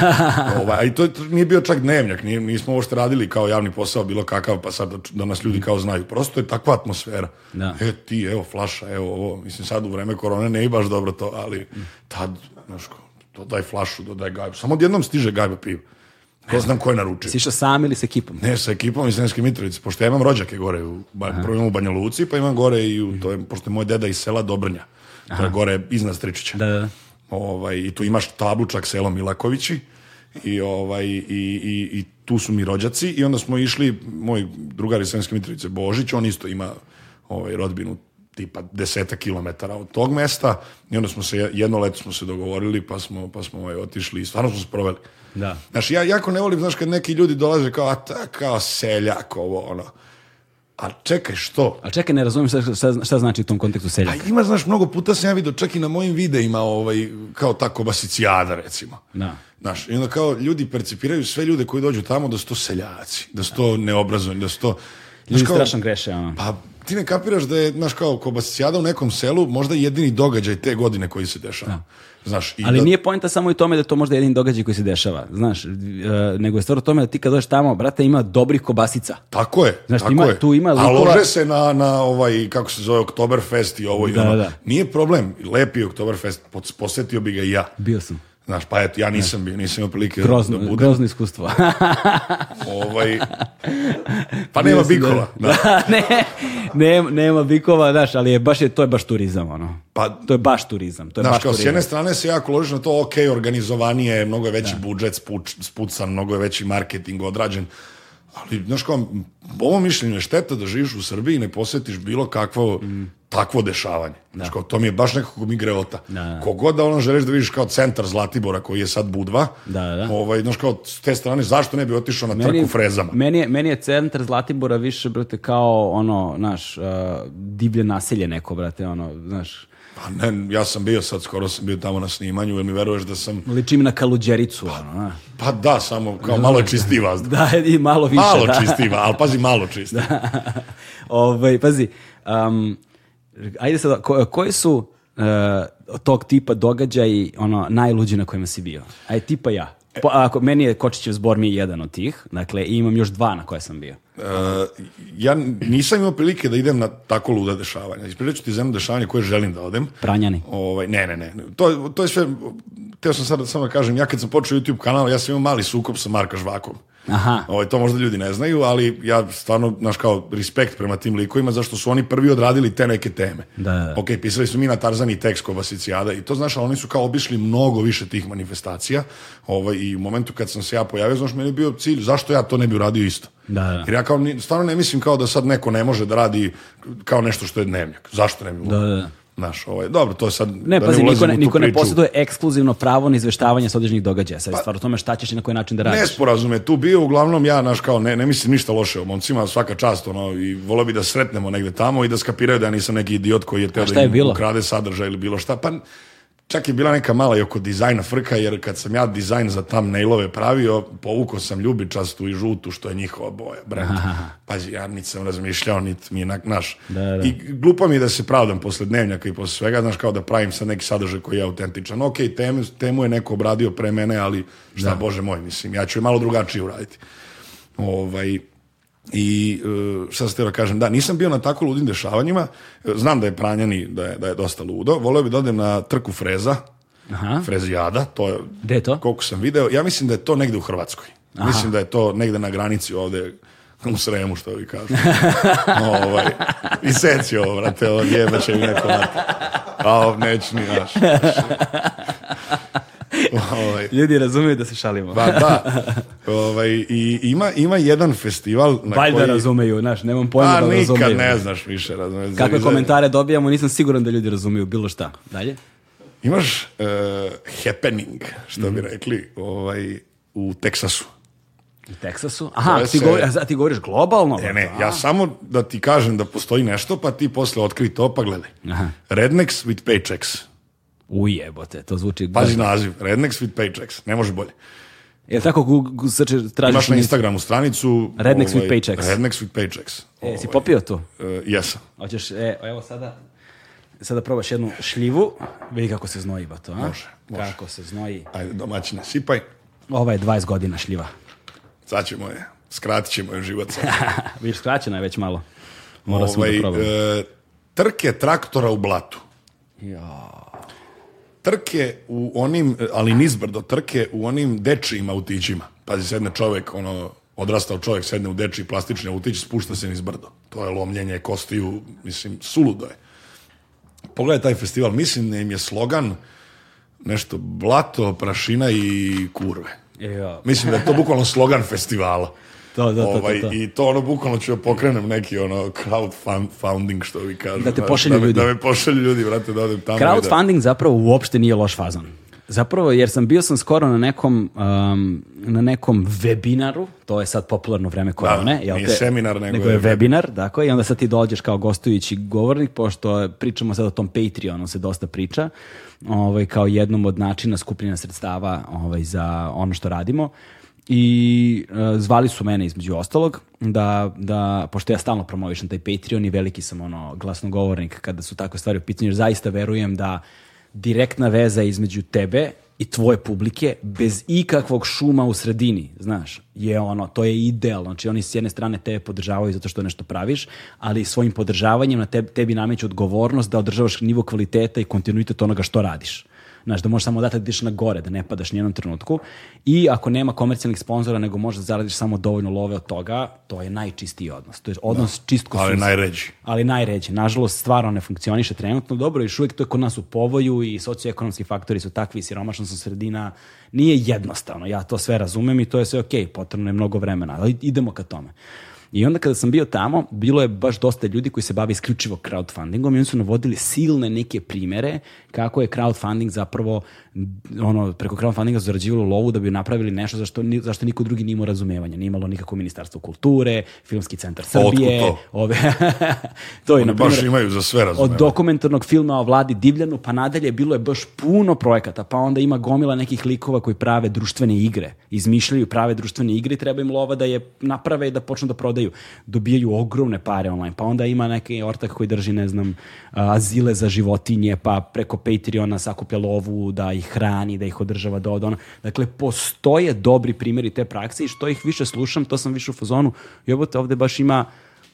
ovaj, a i to, to, nije bio čak dnevnjak, ni nismo ovo radili kao javni posao, bilo kakav, pa sad da, da nas ljudi kao znaju. Prosto je takva atmosfera. Da. E, ti, evo, flaša, evo ovo. Mislim, sad u vreme korone ne i baš dobro to, ali tad, znaš, dodaj flašu, dodaj gajbu. Samo odjednom stiže gajba piva. Ne znam ko je naručio. Si sam ili sa ekipom? Ne, sa ekipom iz Sremske Mitrovice, pošto ja imam rođake gore, u, prvo imam u Banja Luci, pa imam gore i u, mhm. to je, pošto je moj deda iz sela Dobrnja, to je gore iznad Stričića. Da, da. Ovaj, I tu imaš tablu čak selo Milakovići i, ovaj, i, i, i tu su mi rođaci i onda smo išli, moj drugar iz Sremske Mitrovice, Božić, on isto ima ovaj, rodbinu tipa deseta kilometara od tog mesta i onda smo se, jedno leto smo se dogovorili pa smo, pa smo ovaj, otišli i stvarno smo se proveli. Da. Znaš, ja jako ne volim, znaš, kad neki ljudi dolaze kao, a ta, kao seljak, ovo, ono. A čekaj, što? A čekaj, ne razumijem šta, šta, šta znači u tom kontekstu seljak. A pa ima, znaš, mnogo puta sam ja vidio, čak i na mojim videima, ovaj, kao tako kobasicijada, recimo. Da. Znaš, i onda kao ljudi percipiraju sve ljude koji dođu tamo da su to seljaci, da su to da. neobrazovani, da su to... Ljudi strašno greše, ono. Pa, ti ne kapiraš da je, znaš, kao kobasijada u nekom selu možda jedini događaj te godine koji se dešava. Da. Znaš, i Ali da... nije poenta samo i tome da to možda jedini događaj koji se dešava, znaš, e, nego je stvar u tome da ti kad dođeš tamo, brate, ima dobrih kobasica. Tako je, znaš, tako ima, je. Tu ima likova... A lože se na, na ovaj, kako se zove, Oktoberfest i ovo i da, ono. Da. Nije problem, lepi Oktoberfest, posetio bi ga i ja. Bio sam. Znaš, pa eto, ja nisam bio, nisam imao prilike da grozno, da budem. Grozno iskustvo. ovaj, pa nema Mislim da- bikova. Da, da. ne, nema, nema bikova, znaš, ali je baš je, to je baš turizam, ono. Pa, to je baš turizam. To je znaš, baš kao turizam. s jedne strane se jako ložiš na to, ok, organizovanije mnogo je veći da. budžet spuč, spucan, mnogo je veći marketing odrađen, ali, znaš kao, po mom mišljenju šteta da živiš u Srbiji i ne posetiš bilo kakvo mm takvo dešavanje. Da. to mi je baš nekako mi greota. Da, da. Kogod da ono želiš da vidiš kao centar Zlatibora koji je sad Budva, da, da. Ovaj, znaš kao s te strane zašto ne bi otišao na meni, trku frezama? Meni je, meni je centar Zlatibora više, brate, kao ono, naš, uh, divlje naselje neko, brate, ono, znaš, pa ne, ja sam bio sad, skoro sam bio tamo na snimanju, jer mi veruješ da sam... Ličim na kaluđericu, pa, ono, Pa da, samo kao malo da. je vazduh. Da, i malo više, malo da. Malo čisti, ali pazi, malo čisti. Da. Ove, ovaj, pazi, um, Ajde sad, ko, koji su uh, tog tipa događaj ono, najluđi na kojima si bio? Ajde, tipa ja. Po, ako, meni je Kočićev zbor mi je jedan od tih, dakle, i imam još dva na koje sam bio. Uh, ja nisam imao prilike da idem na tako luda dešavanja. Ispričat ću ti zemlje dešavanje koje želim da odem. Pranjani. Ovaj, ne, ne, ne. To, to je sve, teo sam sad samo da kažem, ja kad sam počeo YouTube kanal, ja sam imao mali sukob sa Marka Žvakom. Aha. Ovo, ovaj, to možda ljudi ne znaju, ali ja stvarno, znaš kao, respekt prema tim likovima, zašto su oni prvi odradili te neke teme. Da, da. da. Ok, pisali su mi na Tarzan i tekst Kobasicijada i to, znaš, ali oni su kao obišli mnogo više tih manifestacija ovo, ovaj, i u momentu kad sam se ja pojavio, znaš, meni je bio cilj, zašto ja to ne bi uradio isto? Da, da. Jer ja kao, stvarno ne mislim kao da sad neko ne može da radi kao nešto što je dnevnjak. Zašto ne bi da, mogu? Da, da. Naš, ovaj, dobro, to sad... Ne, da pazi, ne niko, ne, niko ne posjeduje ekskluzivno pravo na izveštavanje sa određenih događaja. Sad je pa, stvar o tome šta ćeš i na koji način da radiš. Nesporazum je tu bio, uglavnom ja, naš, kao, ne, ne mislim ništa loše o momcima, svaka čast, ono, i volio bi da sretnemo negde tamo i da skapiraju da ja nisam neki idiot koji je teo da im bilo? ukrade sadržaj ili bilo šta. Pa, Čak je bila neka mala i oko dizajna frka, jer kad sam ja dizajn za thumbnailove pravio, povukao sam ljubičastu i žutu, što je njihova boja, brend. Pazi, ja niti sam razmišljao, niti mi je naš. Da, da. I glupo mi je da se pravdam posle dnevnjaka i posle svega, znaš, kao da pravim sad neki sadržaj koji je autentičan. Ok, temu, temu je neko obradio pre mene, ali šta, da. bože moj, mislim, ja ću je malo drugačije uraditi. Ovaj, I uh, šta se teo da kažem, da, nisam bio na tako ludim dešavanjima, e, znam da je Pranjani, da je, da je dosta ludo, voleo bi da odem na trku Freza, Aha. Frezijada, to je, Gde je to? koliko sam video, ja mislim da je to negde u Hrvatskoj. Aha. Mislim da je to negde na granici ovde u Sremu, što vi kažu. ovaj, I seci ovo, vrate, ovo je da će mi neko vrati. A ovo neću ni naš ovaj. Ljudi razumeju da se šalimo. Ba, pa da. Ovaj, i ima, ima jedan festival na Valjda koji... razumeju, znaš, nemam pojma pa da razumeju. razumeju. nikad ne znaš više, Razumeju. Kakve komentare dobijamo, nisam siguran da ljudi razumeju bilo šta. Dalje? Imaš uh, happening, što bi mhm. rekli, ovaj, u Teksasu. U Teksasu? Aha, ti, se... govoriš, a ti govoriš globalno? Ne, ne, ja samo da ti kažem da postoji nešto, pa ti posle otkri to, pa gledaj. Aha. Rednecks with paychecks. Ujebote, to zvuči... Pazi naziv, Rednecks with Paychecks, ne može bolje. Jel tako Google search tražiš? Imaš na Instagramu stranicu... Rednecks ovaj, with Paychecks. Rednecks with Paychecks. E, ovaj, si popio to? E, jesam. Hoćeš, e, evo sada... Sada probaš jednu šljivu, vidi kako se znoji, bato, a? Može, može. Kako se znoji. Ajde, domaćine, sipaj. Ova je 20 godina šljiva. Sad ćemo je, skratit ćemo je život. Viš, skraćena je već malo. Mora ovaj, da e, trke traktora u blatu. Ja trke u onim, ali nizbrdo trke u onim dečijim autićima. Pazi, sedne čovek, ono, odrastao čovek, sedne u dečiji plastični autić, spušta se nizbrdo. To je lomljenje kostiju, mislim, suludo je. Pogledaj taj festival, mislim da im je slogan nešto blato, prašina i kurve. Ja. Mislim da je to bukvalno slogan festivala. Da da, da, da, ovaj, da, da, da. I to ono, bukvalno ću ja da pokrenem neki ono crowdfunding, što vi kažu. Da te pošalju ljudi. Da me pošalju ljudi, vrate, da odem tamo. Crowdfunding zapravo uopšte nije loš fazan. Zapravo, jer sam bio sam skoro na nekom, um, na nekom webinaru, to je sad popularno vreme korone. Da, jel nije te, seminar, nego, nego je webinar. Dakle, I onda sad ti dođeš kao gostujući govornik, pošto pričamo sad o tom Patreonu, se dosta priča, ovaj, kao jednom od načina skupljena sredstava ovaj, za ono što radimo i uh, zvali su mene između ostalog da, da, pošto ja stalno promovišem taj Patreon i veliki sam ono glasnogovornik kada su takve stvari u pitanju, jer zaista verujem da direktna veza između tebe i tvoje publike bez ikakvog šuma u sredini, znaš, je ono, to je idealno. Znači oni s jedne strane tebe podržavaju zato što nešto praviš, ali svojim podržavanjem na tebi, tebi nameću odgovornost da održavaš nivo kvaliteta i kontinuitet onoga što radiš znaš, da možeš samo odatle da ideš na gore, da ne padaš nijednom trenutku. I ako nema komercijalnih sponzora, nego možeš da zaradiš samo dovoljno love od toga, to je najčistiji odnos. To je odnos da. čistko Ali suza. najređi. Ali najređi. Nažalost, stvarno ne funkcioniše trenutno dobro i uvijek to je kod nas u povoju i socioekonomski faktori su takvi, siromašna su sredina. Nije jednostavno, ja to sve razumem i to je sve okay, potrebno je mnogo vremena, ali idemo ka tome. I onda kada sam bio tamo, bilo je baš dosta ljudi koji se bave isključivo crowdfundingom i oni su navodili silne neke primere kako je crowdfunding zapravo ono, preko crowdfundinga su zarađivali lovu da bi napravili nešto za što, za što niko drugi nimo razumevanja. Nije imalo nikako Ministarstvo kulture, Filmski centar Srbije. Otko to? Ove, to je, Oni na primjer, baš imaju za sve razumevanje. Od dokumentarnog filma o vladi Divljanu pa nadalje bilo je baš puno projekata, pa onda ima gomila nekih likova koji prave društvene igre, izmišljaju prave društvene igre i treba im lova da je naprave i da počnu da prodaju. Dobijaju ogromne pare online, pa onda ima neki ortak koji drži, ne znam, azile za životinje, pa preko Patreona sakuplja lovu da ih ih hrani, da ih održava do da ono. Dakle, postoje dobri primjeri te prakse i što ih više slušam, to sam više u fazonu. Jebote, ovde baš ima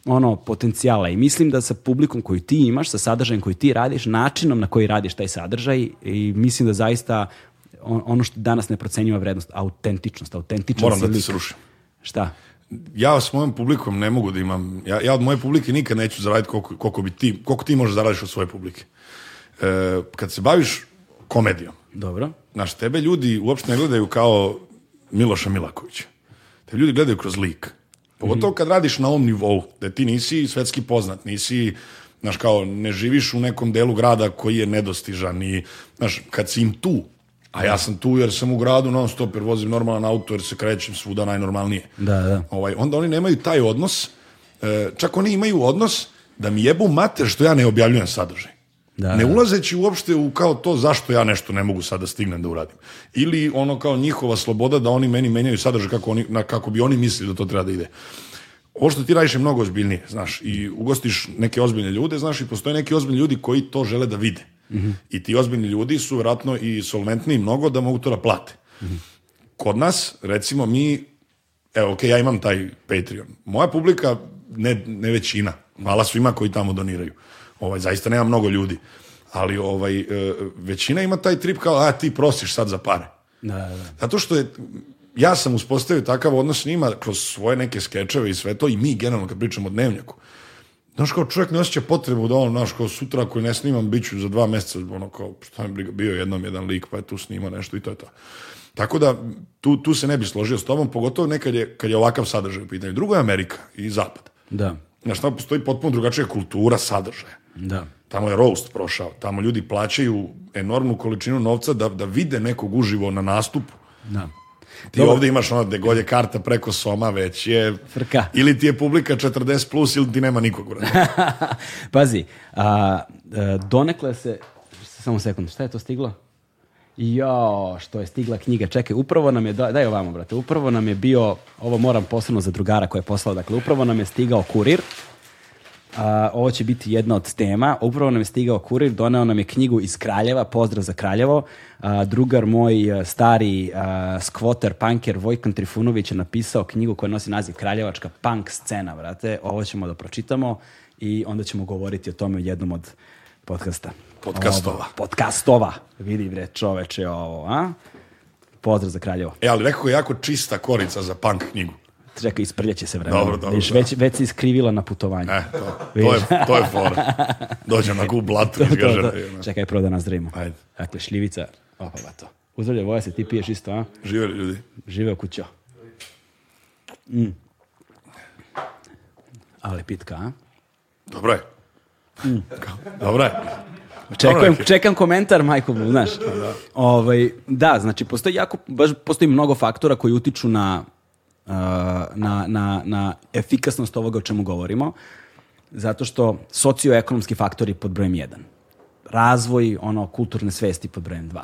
ono potencijala i mislim da sa publikom koju ti imaš, sa sadržajem koji ti radiš, načinom na koji radiš taj sadržaj i mislim da zaista ono što danas ne procenjuje vrednost, autentičnost, autentičnost. Moram da te srušim. Šta? ja s mojom publikom ne mogu da imam, ja, ja od moje publike nikad neću zaraditi koliko, koliko, bi ti, koliko ti možeš da zaraditi od svoje publike. E, kad se baviš komedijom, Dobro. Znaš, tebe ljudi uopšte ne gledaju kao Miloša Milakovića. Tebe ljudi gledaju kroz lik. Pogotovo mhm. kad radiš na ovom nivou, da ti nisi svetski poznat, nisi, znaš, kao, ne živiš u nekom delu grada koji je nedostižan i, znaš, kad si im tu, a ja sam tu jer sam u gradu non stop jer vozim normalan auto jer se krećem svuda najnormalnije. Da, da. Ovaj, onda oni nemaju taj odnos, e, čak oni imaju odnos da mi jebu mater što ja ne objavljujem sadržaj. Da. Ne da. ulazeći uopšte u kao to zašto ja nešto ne mogu sada da stignem da uradim. Ili ono kao njihova sloboda da oni meni menjaju sadržaj kako, oni, na, kako bi oni mislili da to treba da ide. Ovo što ti radiš je mnogo ozbiljnije, znaš, i ugostiš neke ozbiljne ljude, znaš, i postoje neki ozbiljni ljudi koji to žele da vide. Mm -hmm. I ti ozbiljni ljudi su vjerojatno i solventni mnogo da mogu to da plate. Mm -hmm. Kod nas, recimo, mi, evo, ok, ja imam taj Patreon. Moja publika, ne, ne većina, hvala svima koji tamo doniraju Ovaj, zaista nema mnogo ljudi. Ali ovaj, e, većina ima taj trip kao, a ti prosiš sad za pare. Da, da, da. Zato što je, ja sam uspostavio takav odnos s njima kroz svoje neke skečeve i sve to i mi generalno kad pričamo o dnevnjaku. Znaš kao čovjek ne osjeća potrebu da on, znaš kao sutra ako ne snimam bit ću za dva mjeseca, ono kao što mi briga, bio jednom jedan lik pa je tu snima nešto i to je to. Tako da tu, tu se ne bi složio s tobom, pogotovo nekad je, kad je ovakav sadržaj u pitanju. Drugo je Amerika i Zapad. Da znaš, tamo postoji potpuno drugačija kultura sadržaja. Da. Tamo je roast prošao, tamo ljudi plaćaju enormnu količinu novca da, da vide nekog uživo na nastupu. Da. Ti Dobar. ovdje imaš ono degolje karta preko soma već je... Frka. Ili ti je publika 40 plus ili ti nema nikog u Pazi, a, a, e, donekle se... Samo sekund, šta je to stiglo? Jo, što je stigla knjiga. Čekaj, upravo nam je, daj ovamo, brate, upravo nam je bio, ovo moram posebno za drugara koje je poslao, dakle, upravo nam je stigao kurir. A, ovo će biti jedna od tema. Upravo nam je stigao kurir, doneo nam je knjigu iz Kraljeva, pozdrav za Kraljevo. A, drugar moj, e, stari a, skvoter, punker Vojkan Trifunović je napisao knjigu koja nosi naziv Kraljevačka punk scena, brate. Ovo ćemo da pročitamo i onda ćemo govoriti o tome u jednom od podcasta. Podkastova. Podkastova. Vidi bre čoveče ovo, a? Pozdrav za Kraljevo. E, ali nekako jako čista korica za punk knjigu. Čekaj, isprljaće se vremena. Dobro, dobro. Viš, da. već, već se iskrivila na putovanju. E, to, to, je, to je fora. Dođem na gu blatu. to, to, to. Čekaj, prvo da nas drimo. Ajde. Dakle, šljivica, opa, to. Uzdravlja voja se, ti piješ isto, a? Žive ljudi. Žive u kućo. Mm. Ali pitka, a? Dobro je. Mm. Dobro je. Čekam, čekam komentar, majko, znaš. Da, da. Ovaj, da, znači, postoji jako, baš postoji mnogo faktora koji utiču na, uh, na, na, na efikasnost ovoga o čemu govorimo, zato što socioekonomski faktori pod brojem 1, razvoj ono, kulturne svesti pod brojem 2,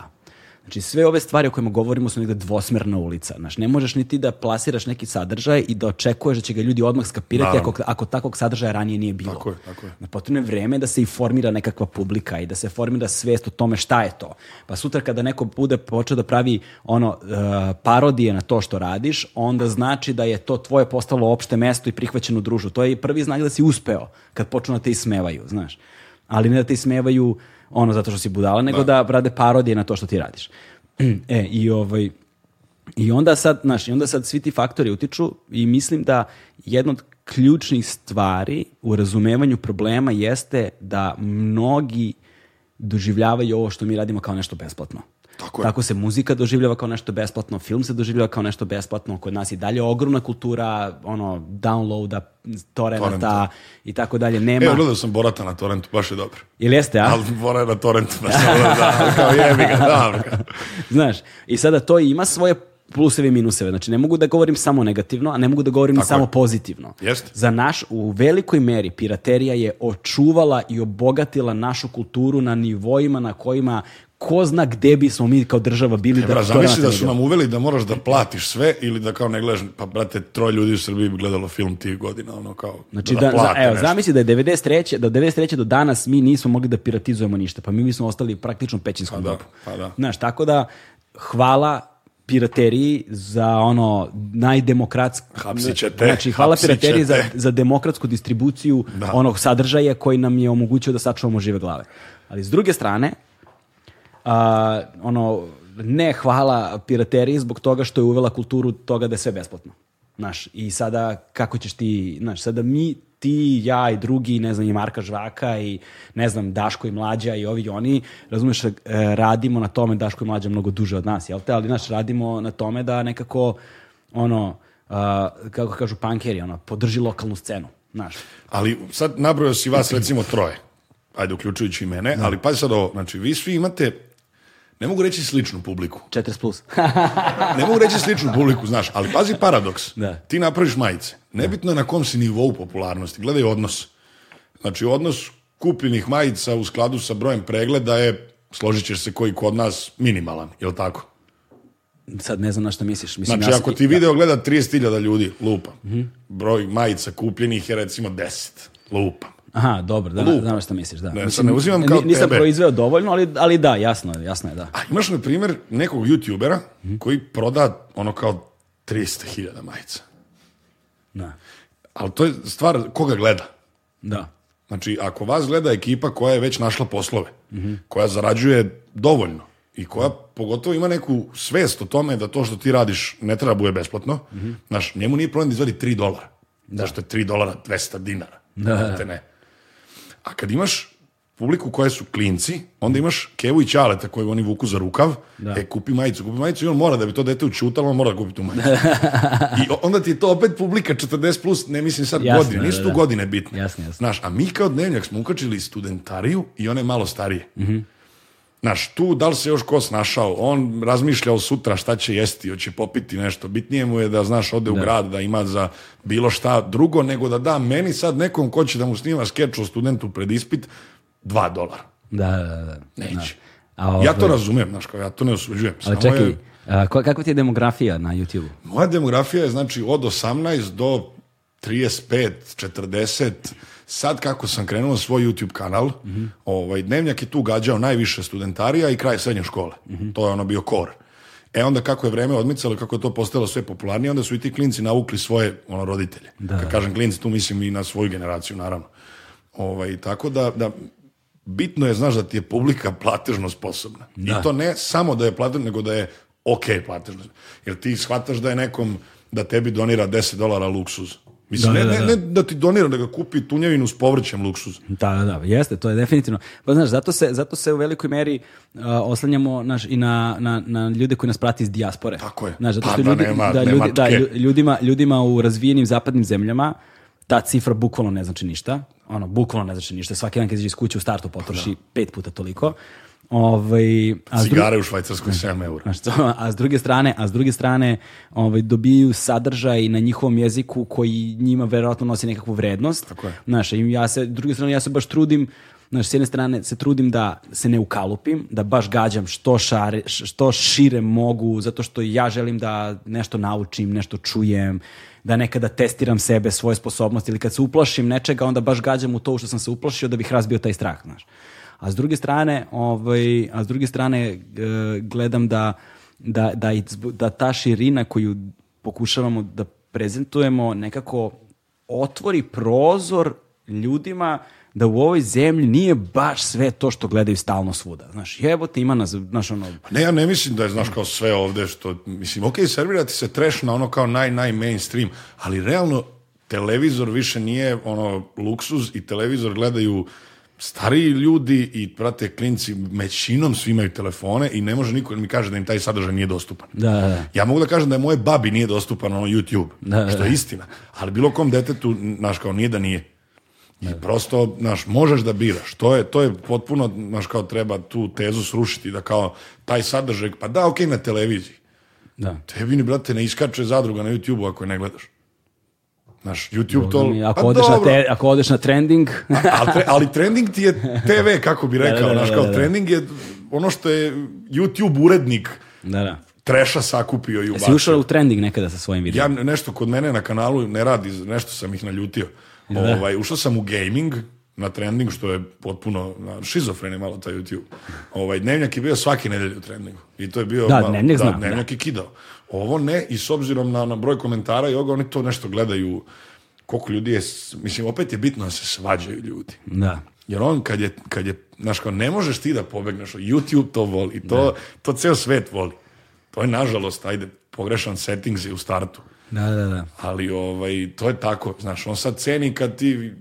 Znači sve ove stvari o kojima govorimo su negde dvosmerna ulica. Znaš, ne možeš ni ti da plasiraš neki sadržaj i da očekuješ da će ga ljudi odmah skapirati ako, ako takvog sadržaja ranije nije bilo. Tako je, tako je. Na potrebno je vreme da se i formira nekakva publika i da se formira svest o tome šta je to. Pa sutra kada neko bude počeo da pravi ono uh, parodije na to što radiš, onda znači da je to tvoje postalo opšte mesto i prihvaćeno družu. To je prvi znak da si uspeo kad počnu da te ismevaju, znaš. Ali ne da te ismevaju uh, ono zato što si budala, nego da, da rade parodije na to što ti radiš. E, i ovaj, i onda sad, znaš, i onda sad svi ti faktori utiču i mislim da jedna od ključnih stvari u razumevanju problema jeste da mnogi doživljavaju ovo što mi radimo kao nešto besplatno. Tako, je. Tako se muzika doživljava kao nešto besplatno, film se doživljava kao nešto besplatno, kod nas i dalje ogromna kultura ono, downloada, torrenta Torrent. i tako dalje. Nema... Evo, gledao sam Borata na torrentu, baš je dobro. Ili jeste, a? Ali Bora na torrentu, baš dobro, da, kao jebi ga, dobro. Da, Znaš, i sada to ima svoje pluseve i minuseve. Znači, ne mogu da govorim samo negativno, a ne mogu da govorim Tako samo pozitivno. Jeste. Za naš, u velikoj meri, piraterija je očuvala i obogatila našu kulturu na nivoima na kojima ko zna gde bismo mi kao država bili Evra, da zamisli da su da- nam uveli da moraš da platiš sve ili da kao ne gledaš pa brate troje ljudi u Srbiji bi gledalo film tih godina ono kao znači da, da, da evo nešto. zamisli da je 93 da 93 do danas mi nismo mogli da piratizujemo ništa pa mi mi smo ostali praktično pećinskom pa da, dobu. pa da. Znaš tako da hvala pirateriji za ono najdemokratsko znači hvala pirateriji za, za demokratsku distribuciju da. onog sadržaja koji nam je omogućio da sačuvamo žive glave ali s druge strane a, ono, ne hvala pirateriji zbog toga što je uvela kulturu toga da je sve besplatno. Znaš, i sada kako ćeš ti, znaš, sada mi, ti, ja i drugi, ne znam, i Marka Žvaka i ne znam, Daško i Mlađa i ovi i oni, razumeš, e, radimo na tome, Daško i Mlađa mnogo duže od nas, jel te? Ali, znaš, radimo na tome da nekako, ono, uh, kako kažu pankeri, ono, podrži lokalnu scenu, znaš. Ali sad nabrojao si vas, recimo, troje ajde uključujući i mene, da. ali pa sad ovo, znači vi svi imate ne mogu reći sličnu publiku. 40 plus. ne mogu reći sličnu publiku, znaš, ali pazi paradoks. Da. Ti napraviš majice. Nebitno je na kom si nivou popularnosti. Gledaj odnos. Znači, odnos kupljenih majica u skladu sa brojem pregleda je, složit ćeš se koji kod nas, minimalan, je li tako? Sad ne znam na što misliš. Mislim, znači, ako ti da. video gleda 30.000 ljudi, lupa. Mm Broj majica kupljenih je recimo 10, lupa. Aha, dobro, da, Lup. znam šta misliš, da. Ne, Mislim, ne uzimam kao nisam tebe. proizveo dovoljno, ali, ali da, jasno, jasno je, da. A imaš, na primjer, nekog youtubera koji proda ono kao 300.000 majica. Da. Ali to je stvar koga gleda. Da. Znači, ako vas gleda ekipa koja je već našla poslove, mm -hmm. koja zarađuje dovoljno i koja pogotovo ima neku svest o tome da to što ti radiš ne treba da bude besplatno, mm -hmm. znaš, njemu nije problem da izvadi 3 dolara. Da. Zašto je 3 dolara 200 dinara? Da, da. Te ne. A kad imaš publiku koja su klinci, onda imaš Kevu i Ćaleta koji oni vuku za rukav, da. e, kupi majicu, kupi majicu i on mora da bi to dete učutalo, on mora da kupi tu majicu. I onda ti je to opet publika 40+, plus, ne mislim sad jasne, godine, nisu da, tu da, da. godine bitne. Jasne, jasne. Znaš, a mi kao dnevnjak smo ukačili studentariju i one malo starije. Mm Znaš, tu da li se još ko snašao, on razmišlja o sutra šta će jesti, hoće popiti nešto, bitnije mu je da, znaš, ode u da. grad, da ima za bilo šta drugo, nego da da meni sad nekom ko će da mu snima skeč o studentu pred ispit, dva dolara. Da, da, da. da. Neće. Da. A, ovaj- ja to razumijem, znaš, ja to ne osuđujem. Ali čekaj, je... kakva ti je demografija na YouTube-u? Moja demografija je, znači, od 18 do 35, 40, Sad kako sam krenuo svoj YouTube kanal, mm -hmm. ovaj, Dnevnjak je tu gađao najviše studentarija i kraj srednje škole. Mm -hmm. To je ono bio kor. E onda kako je vreme odmicalo, kako je to postalo sve popularnije, onda su i ti klinci navukli svoje ono, roditelje. Da. Kad kažem klinci, tu mislim i na svoju generaciju, naravno. Ovaj, tako da, da bitno je, znaš, da ti je publika platežno sposobna. Da. I to ne samo da je platežno, nego da je okay platežno. Jer ti shvataš da je nekom, da tebi donira 10 dolara luksuz. Mislim, da, ne, da, da. ne, da ti donira da ga kupi tunjevinu s povrćem luksuz. Da, da, da, jeste, to je definitivno. Pa znaš, zato se, zato se u velikoj meri uh, oslanjamo naš, i na, na, na ljude koji nas prati iz dijaspore. Tako je. Znaš, zato pa što pa, ljudi, da, nema, da, ljudi, da, ljudima, ljudima u razvijenim zapadnim zemljama ta cifra bukvalno ne znači ništa. Ono, bukvalno ne znači ništa. Svaki dan kad izađe iz kuće u startu potroši pa, da. pet puta toliko. Ovaj, a Cigare druge, u Švajcarskoj 7 €. A, što, a s druge strane, a s druge strane ovaj, dobiju sadržaj na njihovom jeziku koji njima verovatno nosi nekakvu vrednost. Naša im ja se, s druge strane, ja se baš trudim Znaš, s jedne strane se trudim da se ne ukalupim, da baš gađam što, šare, što šire mogu, zato što ja želim da nešto naučim, nešto čujem, da nekada testiram sebe, svoje sposobnosti ili kad se uplašim nečega, onda baš gađam u to što sam se uplašio da bih razbio taj strah, znaš. A s druge strane, ovaj, a s druge strane e, gledam da, da, da, da ta širina koju pokušavamo da prezentujemo nekako otvori prozor ljudima da u ovoj zemlji nije baš sve to što gledaju stalno svuda. Znaš, jebote ima nas, znaš, ono... Pa ne, ja ne mislim da je, znaš, kao sve ovde što... Mislim, okej, okay, servirati se treš na ono kao naj, naj mainstream, ali realno televizor više nije ono luksuz i televizor gledaju stariji ljudi i prate klinci većinom svi imaju telefone i ne može niko da mi kaže da im taj sadržaj nije dostupan. Da, da, da. Ja mogu da kažem da je moje babi nije dostupan na YouTube, da, da, što je istina. Ali bilo kom detetu, naš kao nije da nije. I prosto, naš, možeš da biraš. To je, to je potpuno, naš, kao treba tu tezu srušiti, da kao taj sadržaj, pa da, ok, na televiziji. Da. Tebi ni, brate, ne iskače zadruga na YouTube-u ako je ne gledaš. Znaš, YouTube to... Mi, ako, pa odeš dobro. na te, ako odeš na trending... A, tre, ali trending ti je TV, kako bi da, da, rekao. Da, da, da, znaš, kao da. trending je ono što je YouTube urednik da, da. treša sakupio i ubacio. Jesi ušao u trending nekada sa svojim videom? Ja nešto kod mene na kanalu ne radi, nešto sam ih naljutio. Da. Ovaj, ušao sam u gaming, na trending, što je potpuno na je malo taj YouTube. Ovaj, dnevnjak je bio svaki nedelje u trendingu. I to je bio da, malo, dnevnjak, da, znam, dnevnjak da. je kidao. Ovo ne, i s obzirom na, na broj komentara i ovoga, oni to nešto gledaju koliko ljudi je, mislim, opet je bitno da se svađaju ljudi. Da. Jer on kad je, kad je, znaš kao, ne možeš ti da pobegneš, YouTube to voli, i to, da. to ceo svet voli. To je, nažalost, ajde, pogrešan settings je u startu. Da, da, da. Ali, ovaj, to je tako, znaš, on sad ceni kad ti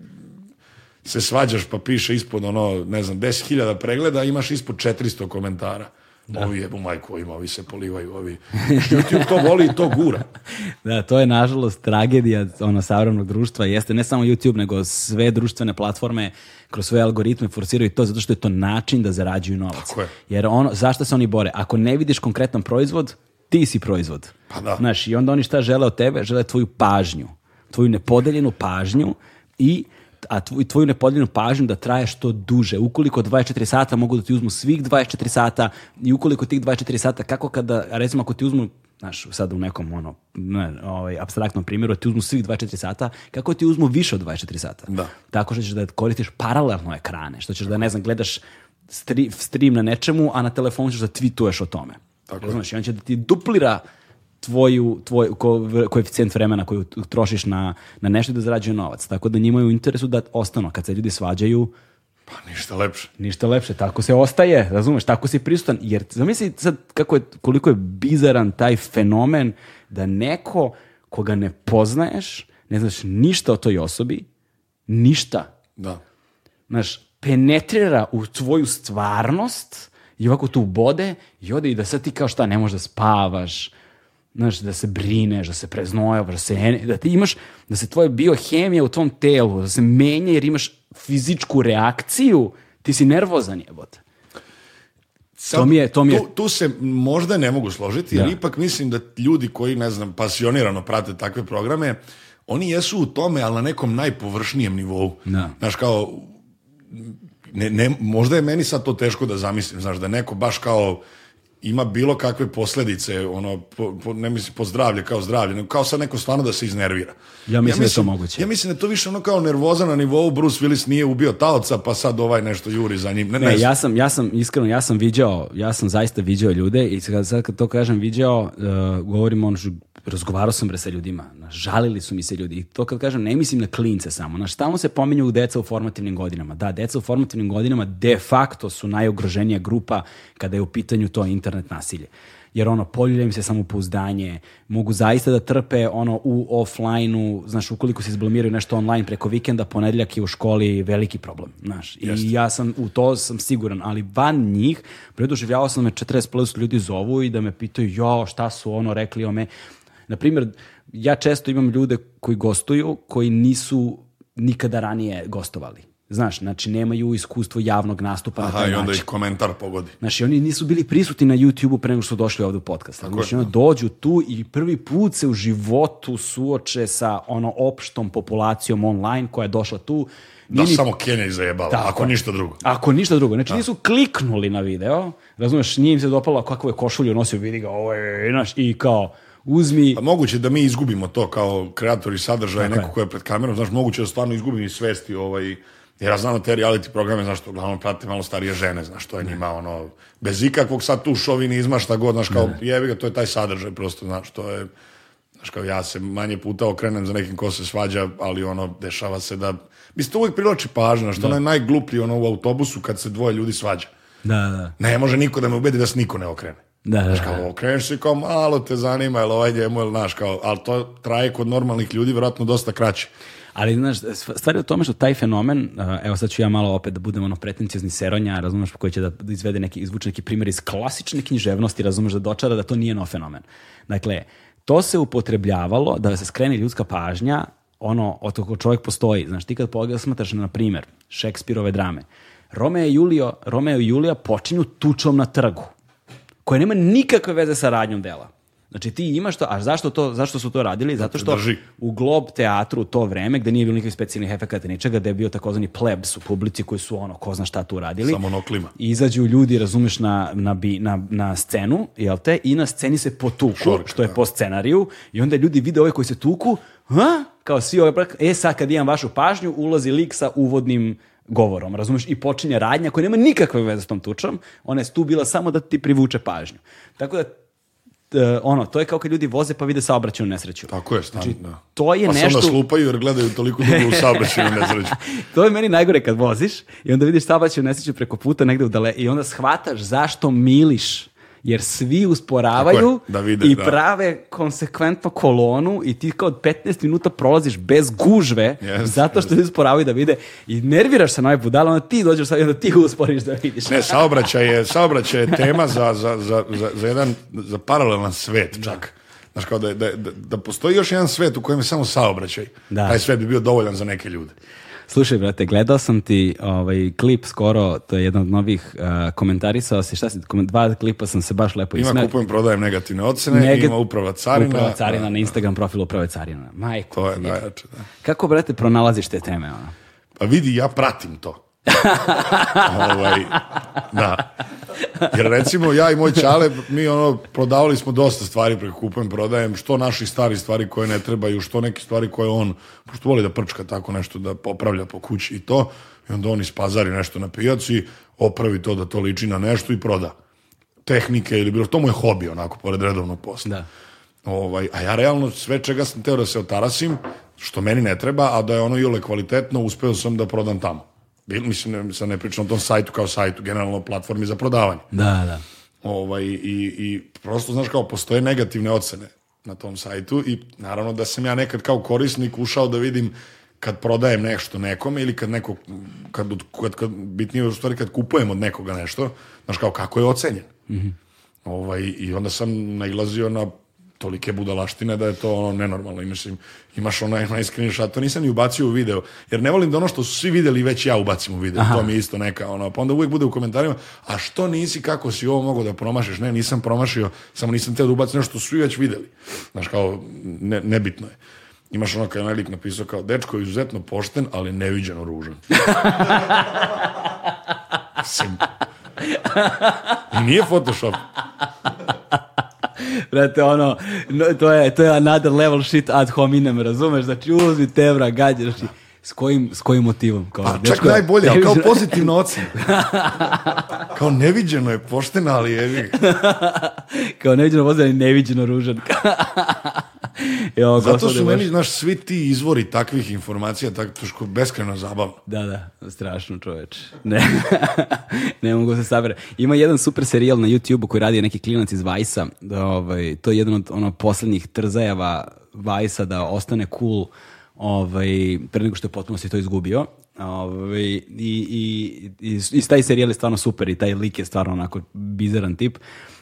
se svađaš pa piše ispod ono, ne znam, 10.000 pregleda, imaš ispod 400 komentara. Da. Ovi jebu majku, ima, ovi se polivaju, ovi... YouTube to voli i to gura. da, to je nažalost tragedija ono, savremenog društva. Jeste ne samo YouTube, nego sve društvene platforme kroz svoje algoritme forsiraju to zato što je to način da zarađuju novac. Tako je. Jer ono, zašto se oni bore? Ako ne vidiš konkretan proizvod, ti si proizvod. Pa da. Znaš, i onda oni šta žele od tebe? Žele tvoju pažnju. Tvoju nepodeljenu pažnju i a tvoju, tvoju nepodijeljenu pažnju da traje što duže. Ukoliko 24 sata mogu da ti uzmu svih 24 sata i ukoliko tih 24 sata, kako kada, recimo ako ti uzmu znaš, sad u nekom ono, ne, ovaj, abstraktnom primjeru, da ti uzmu svih 24 sata, kako ti uzmu više od 24 sata? Da. Tako što ćeš da koristiš paralelno ekrane, što ćeš da, ne znam, gledaš stream, stream na nečemu, a na telefonu ćeš da tweetuješ o tome. Tako. Znaš, i on će da ti duplira tvoju, tvoj, ko, koeficijent vremena koju trošiš na, na nešto da zarađuje novac. Tako da njima je u interesu da ostano. Kad se ljudi svađaju, pa ništa lepše. Ništa lepše, tako se ostaje, razumeš, tako si prisutan. Jer zamisli sad kako je, koliko je bizaran taj fenomen da neko koga ne poznaješ, ne znaš ništa o toj osobi, ništa. Da. Znaš, penetrira u tvoju stvarnost i ovako tu bode i ode i da sad ti kao šta ne možeš da spavaš, znaš, da se brineš, da se preznojavaš, da, se, da ti imaš, da se tvoja biohemija u tom telu, da se menja jer imaš fizičku reakciju, ti si nervozan jebote. Sad, to mi je, to mi je... Tu, tu, se možda ne mogu složiti, jer da. ipak mislim da ljudi koji, ne znam, pasionirano prate takve programe, oni jesu u tome, ali na nekom najpovršnijem nivou. Da. Znaš, kao, ne, ne, možda je meni sad to teško da zamislim, znaš, da neko baš kao ima bilo kakve posledice, ono, po, po, ne mislim po zdravlje kao zdravlje, nego kao sad neko stvarno da se iznervira. Ja mislim, ja mislim da je to moguće. Ja mislim da je to više ono kao nervoza na nivou Bruce Willis nije ubio taoca, pa sad ovaj nešto juri za njim. Ne, ne, ne ja sam, ja sam, iskreno, ja sam viđao, ja sam zaista viđao ljude i sad kad to kažem viđao, uh, govorim ono razgovarao sam bre sa ljudima, na, žalili su mi se ljudi. I to kad kažem, ne mislim na klince samo. Znaš, stalno se pominju deca u formativnim godinama. Da, deca u formativnim godinama de facto su najugroženija grupa kada je u pitanju to internet nasilje jer ono, poljulja im se samopouzdanje, mogu zaista da trpe ono u offline-u, znaš, ukoliko se izblamiraju nešto online preko vikenda, ponedeljak je u školi veliki problem, znaš. I Jeste. ja sam u to sam siguran, ali van njih, predoživljavao sam da me 40 plus ljudi zovu i da me pitaju, jo, šta su ono rekli o me, Naprimjer, ja često imam ljude koji gostuju, koji nisu nikada ranije gostovali. Znaš, znači nemaju iskustvo javnog nastupa Aha, na taj način. Aha, i onda ih komentar pogodi. Znači, oni nisu bili prisutni na YouTube-u pre nego što su došli ovde u podcast. Tako znači, ono, dođu tu i prvi put se u životu suoče sa ono opštom populacijom online koja je došla tu. Da, samo Kenja izajebala, Tako. ako ništa drugo. Ako ništa drugo. Znači, da. nisu kliknuli na video, razumeš, nije im se dopalo kakvu je košulju nosio, vidi ga, ovo je, znaš, i kao, uzmi... Pa moguće da mi izgubimo to kao kreatori sadržaja, neko ko je pred kamerom, znaš, moguće da stvarno izgubim i svesti ovaj... Jer ja znam da te reality programe, znaš, to uglavnom prate malo starije žene, znaš, to je njima ono, bez ikakvog sad tu šovinizma, šta god, znaš, kao jebi ga, to je taj sadržaj prosto, znaš, to je, znaš, kao ja se manje puta okrenem za nekim ko se svađa, ali ono, dešava se da, mislim, to uvijek privlači pažnja, što da. ono je najgluplji ono u autobusu kad se dvoje ljudi svađa. Da, da, da. Ne može niko da me ubedi da se niko ne okrene. Da, da, da, kao, okreneš se kao malo te zanima, jel ovaj njemu, jel naš, kao, ali to traje kod normalnih ljudi vjerojatno dosta kraće. Ali, znaš, stvar je u tome što taj fenomen, evo sad ću ja malo opet da budem ono pretenciozni seronja, razumeš, koji će da izvede neki, izvuče neki primjer iz klasične književnosti, razumeš, da dočara da to nije no fenomen. Dakle, to se upotrebljavalo da se skreni ljudska pažnja ono od kako čovjek postoji. Znaš, ti kad pogledaš, smatraš, na primjer, Šekspirove drame, Romeo i Julio, Romeo i Julija počinju tučom na trgu koja nema nikakve veze sa radnjom dela. Znači ti imaš to, a zašto, to, zašto su to radili? Zato što Drži. u Glob teatru to vreme, gde nije bilo nikakvih specijalnih efekata ničega, gde je bio takozvani plebs u publici koji su ono, ko zna šta tu radili. Samo noklima. I izađu ljudi, razumeš, na, na, na, na scenu, jel te? I na sceni se potuku, Šork, što je da. po scenariju. I onda ljudi vide ove koji se tuku, ha? Kao svi ove, e sad kad imam vašu pažnju, ulazi lik sa uvodnim govorom, razumeš, i počinje radnja koja nema nikakve veze s tom tučom, ona je tu bila samo da ti privuče pažnju. Tako da eh, ono, to je kao kad ljudi voze pa vide saobraćajnu nesreću. Tako je, stan, znači, da. To je pa nešto... Pa slupaju jer gledaju toliko dugo u saobraćajnu nesreću. to je meni najgore kad voziš i onda vidiš saobraćajnu nesreću preko puta negde udale i onda shvataš zašto miliš jer svi usporavaju je, da vide, i da. prave konsekventno kolonu i ti kao od 15 minuta prolaziš bez gužve yes, zato što yes. usporavaju da vide i nerviraš se na ovaj budal, onda ti dođeš sad i onda ti usporiš da vidiš. Ne, saobraćaj je, saobraćaj je tema za, za, za, za, jedan za paralelan svet čak. Da. Znaš, kao da, da, da, da, postoji još jedan svet u kojem je samo saobraćaj. Da. Taj svet bi bio dovoljan za neke ljude. Slušaj, brate, gledao sam ti ovaj klip skoro, to je jedan od novih, uh, komentarisao si, šta si, dva klipa sam se baš lepo ismeo. Ima kupujem, prodajem negativne ocene, Negat... ima uprava carina. Uprava da, carina, a... na da. Instagram profilu uprave carina. Majko. To je najjače, da. Kako, brate, pronalaziš te teme? Ona? Pa vidi, ja pratim to. ovaj, da. Jer recimo ja i moj čale, mi ono, prodavali smo dosta stvari preko kupujem, prodajem, što naših stari stvari koje ne trebaju, što neke stvari koje on, pošto voli da prčka tako nešto, da popravlja po kući i to, i onda on ispazari nešto na pijaci, opravi to da to liči na nešto i proda. Tehnike ili bilo, to mu je hobi onako, pored redovnog posla. Da. Ovaj, a ja realno sve čega sam teo da se otarasim, što meni ne treba, a da je ono jule kvalitetno, uspeo sam da prodam tamo. E, mislim, sad ne pričam o tom sajtu kao sajtu, generalno platformi za prodavanje. Da, da. Ovaj, i, i prosto, znaš, kao, postoje negativne ocene na tom sajtu i naravno da sam ja nekad kao korisnik ušao da vidim kad prodajem nešto nekome ili kad neko, kad, kad, kad bitnije u stvari kad kupujem od nekoga nešto, znaš kao kako je ocenjen. Mm -hmm. ovaj, I onda sam nailazio na tolike budalaštine da je to ono nenormalno. Imaš, imaš onaj, onaj screenshot, to nisam ni ubacio u video. Jer ne volim da ono što su svi videli već ja ubacim u video. Aha. To mi je isto neka ono. Pa onda uvijek bude u komentarima, a što nisi, kako si ovo mogao da promašiš? Ne, nisam promašio, samo nisam teo da ubacim nešto što su svi već videli. Znaš, kao, ne, nebitno je. Imaš ono kada je onaj napisao kao, dečko je izuzetno pošten, ali neviđeno ružan. Sim. I nije Photoshop. Brate, ono, to, je, to je another level shit ad hominem, razumeš? Znači, uzmi tevra, gađaš i... S kojim, s kojim motivom? Kao, pa, čak najbolje, kao pozitivna ocena. kao neviđeno je poštena, ali je... kao neviđeno vozan i neviđeno ružan. jo, Zato su meni, znaš, svi ti izvori takvih informacija, tako tuško, beskreno zabavno. Da, da, strašno čoveč. Ne, ne mogu da se sabere. Ima jedan super serijal na YouTube-u koji radi neki klinac iz Vajsa. Da, ovaj, to je jedan od ono, poslednjih trzajeva Vajsa da ostane cool ovaj, pre nego što je potpuno si to izgubio. Ovaj, i, i, i, i taj serijal je stvarno super i taj lik je stvarno onako bizaran tip.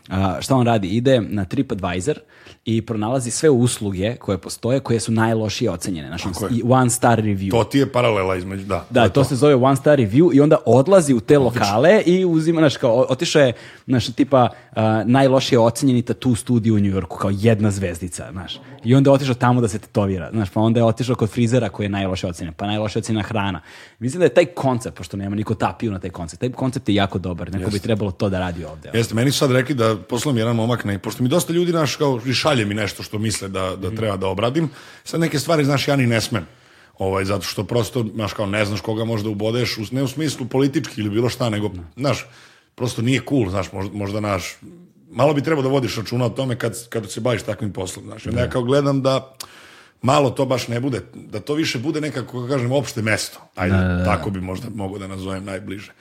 A, šta on radi? Ide na TripAdvisor, i pronalazi sve usluge koje postoje, koje su najlošije ocenjene. Znači, one star review. To ti je paralela između, da. Da, to, to, se zove one star review i onda odlazi u te lokale i uzima, znaš, kao, otišao je, znaš, tipa, uh, najlošije ocenjeni tu studiju u Njujorku, kao jedna zvezdica, znaš. I onda je otišao tamo da se tetovira, znaš, pa onda je otišao kod frizera koji je najloše ocenjen, pa najloše ocjena hrana. Mislim da je taj koncept, pošto nema niko tapiju na taj koncept, taj koncept je jako dobar, neko Jeste. bi trebalo to da radi ovde. Jeste, meni su sad rekli da poslam jedan momak, ne, pošto mi dosta ljudi naš kao šalje mi nešto što misle da, da mhm. treba da obradim. Sad neke stvari, znaš, ja ni ne smem. Ovaj, zato što prosto, znaš, kao ne znaš koga možda ubodeš, ne u smislu politički ili bilo šta, nego, znaš, prosto nije cool, znaš, možda, možda naš, malo bi trebao da vodiš računa o tome kad, kad se baviš takvim poslom, znaš. Onda ja da. kao gledam da malo to baš ne bude, da to više bude nekako, kako kažem, opšte mesto. Ajde, da, da, da. tako bi možda mogo da nazovem najbliže.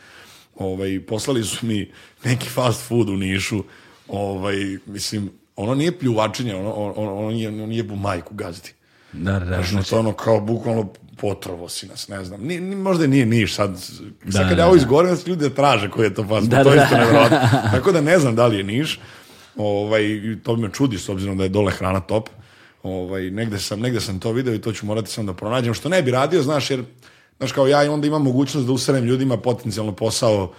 Ovaj, poslali su mi neki fast food u Nišu, ovaj, mislim, ono nije pljuvačenje, ono, ono, ono, nije, ono nije bu majku gazdi. Da, da, da. Znači, to ono kao bukvalno potrovo si nas, ne znam. Ni, ni, možda nije niš sad. Da, kad da, ja ovo izgovorim, da ljudi da traže koji je to pas. Da, to da, isto nevjerojatno. Tako da ne znam da li je niš. Ovaj, to me čudi s obzirom da je dole hrana top. Ovaj, negde, sam, negde sam to video i to ću morati sam da pronađem. Što ne bi radio, znaš, jer znaš, kao ja onda imam mogućnost da usrem ljudima potencijalno posao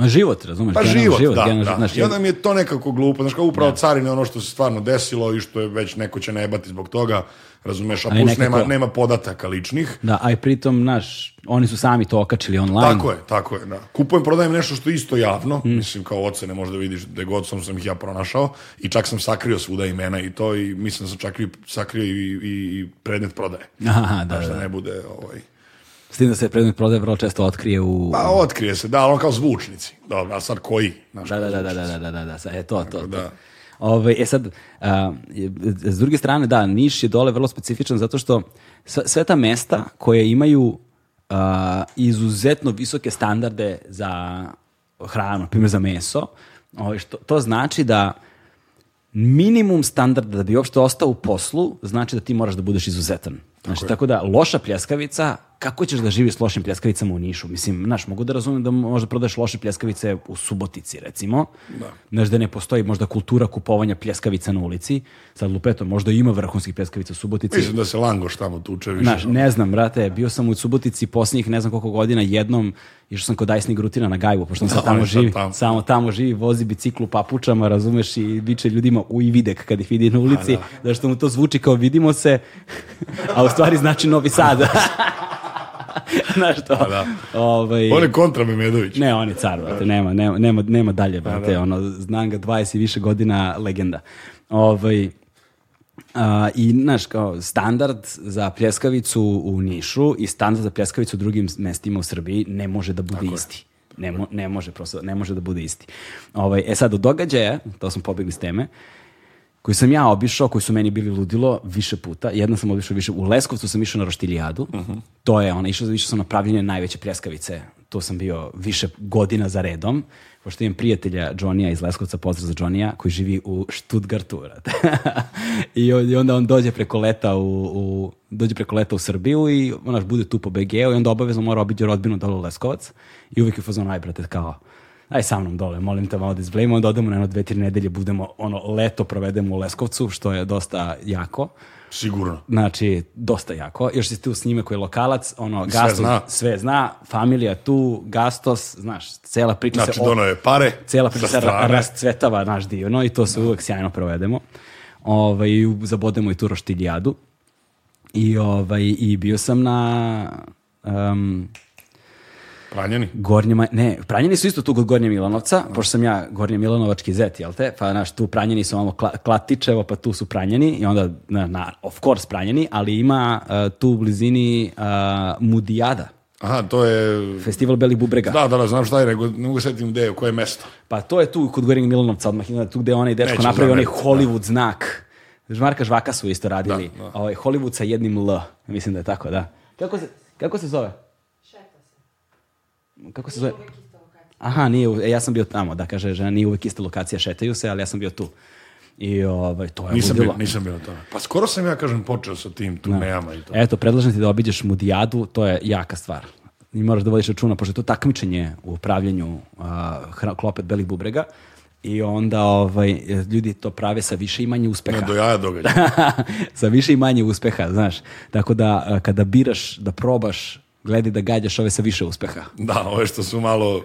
Ma život, razumeš? Pa generalno, život, život, da, generalno, da. Znaš, I onda mi je to nekako glupo, znaš, kao upravo da. carine ono što se stvarno desilo i što je već neko će nebati zbog toga, razumeš, a plus nekako... nema, nema podataka ličnih. Da, a i pritom, naš, oni su sami to okačili online. Tako je, tako je, da. Kupujem, prodajem nešto što isto javno, mm. mislim, kao ocene, možda vidiš, da god sam, sam ih ja pronašao i čak sam sakrio svuda imena i to i mislim da sam čak i sakrio i, i, i predmet prodaje. Aha, da, da, da. da ne bude ovaj... S tim da se predmet prodaje vrlo često otkrije u... Pa otkrije se, da, ali on kao zvučnici. Dobro, a sad koji? Znaš, da, da, da, da, da, da, da, da, e to, to, to. Da. Ove, ovaj, e sad, a, s druge strane, da, Niš je dole vrlo specifičan zato što sve, sve ta mesta koje imaju a, izuzetno visoke standarde za hranu, primjer za meso, ove, ovaj, što, to znači da minimum standarda da bi uopšte ostao u poslu, znači da ti moraš da budeš izuzetan. Znači, tako, tako da loša pljeskavica kako ćeš da živiš s lošim pljeskavicama u Nišu? Mislim, znaš, mogu da razumem da možda prodaš loše pljeskavice u Subotici, recimo. Da. Znaš, da ne postoji možda kultura kupovanja pljeskavica na ulici. Sad, lupeto, možda ima vrhunskih pljeskavica u Subotici. Mislim da se langoš tamo tuče više. Znaš, ne znam, brate, bio sam u Subotici posljednjih ne znam koliko godina jednom, išao sam kod Ajsni Grutina na Gajbu, pošto sam da, tamo živi. Tamo. Samo tamo živi, vozi biciklu papučama, razumeš, i viče ljudima u i videk kad ih vidi na ulici, a, da. da. što mu to zvuči kao vidimo se, a u stvari znači Novi Sad. Znaš to? Pa da. Ovaj... On je kontra Memedović. Ne, on je car, brate, nema, nema, nema, dalje, pa brate, da. ono, znam ga 20 i više godina, legenda. Ovaj, Uh, I, znaš, kao standard za pljeskavicu u Nišu i standard za pljeskavicu u drugim mestima u Srbiji ne može da bude Tako isti. Ne, mo, ne, može, prosto, ne može da bude isti. Ovaj, e sad, od događaja, to smo pobegli s teme, uh, koji sam ja obišao, koji su meni bili ludilo više puta. Jedna sam obišao više. U Leskovcu sam išao na Roštiljadu. Uh mhm. -huh. To je ona. Išao, išao sam na pravljenje najveće pljeskavice. To sam bio više godina za redom. Pošto imam prijatelja Johnija iz Leskovca, pozdrav za Johnija, koji živi u Stuttgartu. I onda on dođe preko leta u, u dođe preko leta u Srbiju i onaš bude tu po BG-u i onda obavezno mora obiđe rodbinu dole u Leskovac. I uvijek je fazon, aj kao, aj sa mnom dole, molim te malo da izblejimo, onda odemo na jedno dve, tri nedelje, budemo ono leto provedemo u Leskovcu, što je dosta jako. Sigurno. Znači, dosta jako. Još si tu s njime koji je lokalac, ono, sve Gastos, zna. sve zna, familija tu, Gastos, znaš, cela priča znači, se... Znači, je pare, Cela priča se rascvetava naš divno i to se da. uvek sjajno provedemo. Ovaj, zabodemo i tu roštiljadu. I, ovaj, I bio sam na... Um, Pranjani? Gornje, ne, Pranjani su isto tu kod Gornje Milanovca, da. pošto sam ja Gornje Milanovački zet, jel te? Pa, naš, tu Pranjani su malo kla, Klatičevo, pa tu su Pranjani, i onda, na, na of course, Pranjani, ali ima uh, tu u blizini uh, Mudijada. Aha, to je... Festival Belih Bubrega. Da, da, da, znam šta je, nego ne mogu setim gde je, koje mesto. Pa to je tu kod Gornje Milanovca, odmah, tu gde onaj dečko napravi da onaj da. Hollywood da. znak. Žmarka Žvaka su isto radili. Da, da. Ovaj, Hollywood sa jednim L, mislim da je tako, da. Kako se, kako se zove? kako se zove? Aha, nije, e, ja sam bio tamo, da kaže žena, nije uvek ista lokacija, šetaju se, ali ja sam bio tu. I ovaj, to je nisam ludilo. Bio, nisam bio to. Pa skoro sam ja, kažem, počeo sa tim da. turnejama i to. Eto, predlažem ti da obiđeš Mudijadu, to je jaka stvar. I moraš da vodiš računa, pošto je to takmičenje u upravljanju uh, klopet belih bubrega. I onda ovaj, ljudi to prave sa više i manje uspeha. Ne, do jaja događa. sa više i manje uspeha, znaš. Tako da, kada biraš, da probaš Gledaj da gađaš ove sa više uspeha. Da, ove što su malo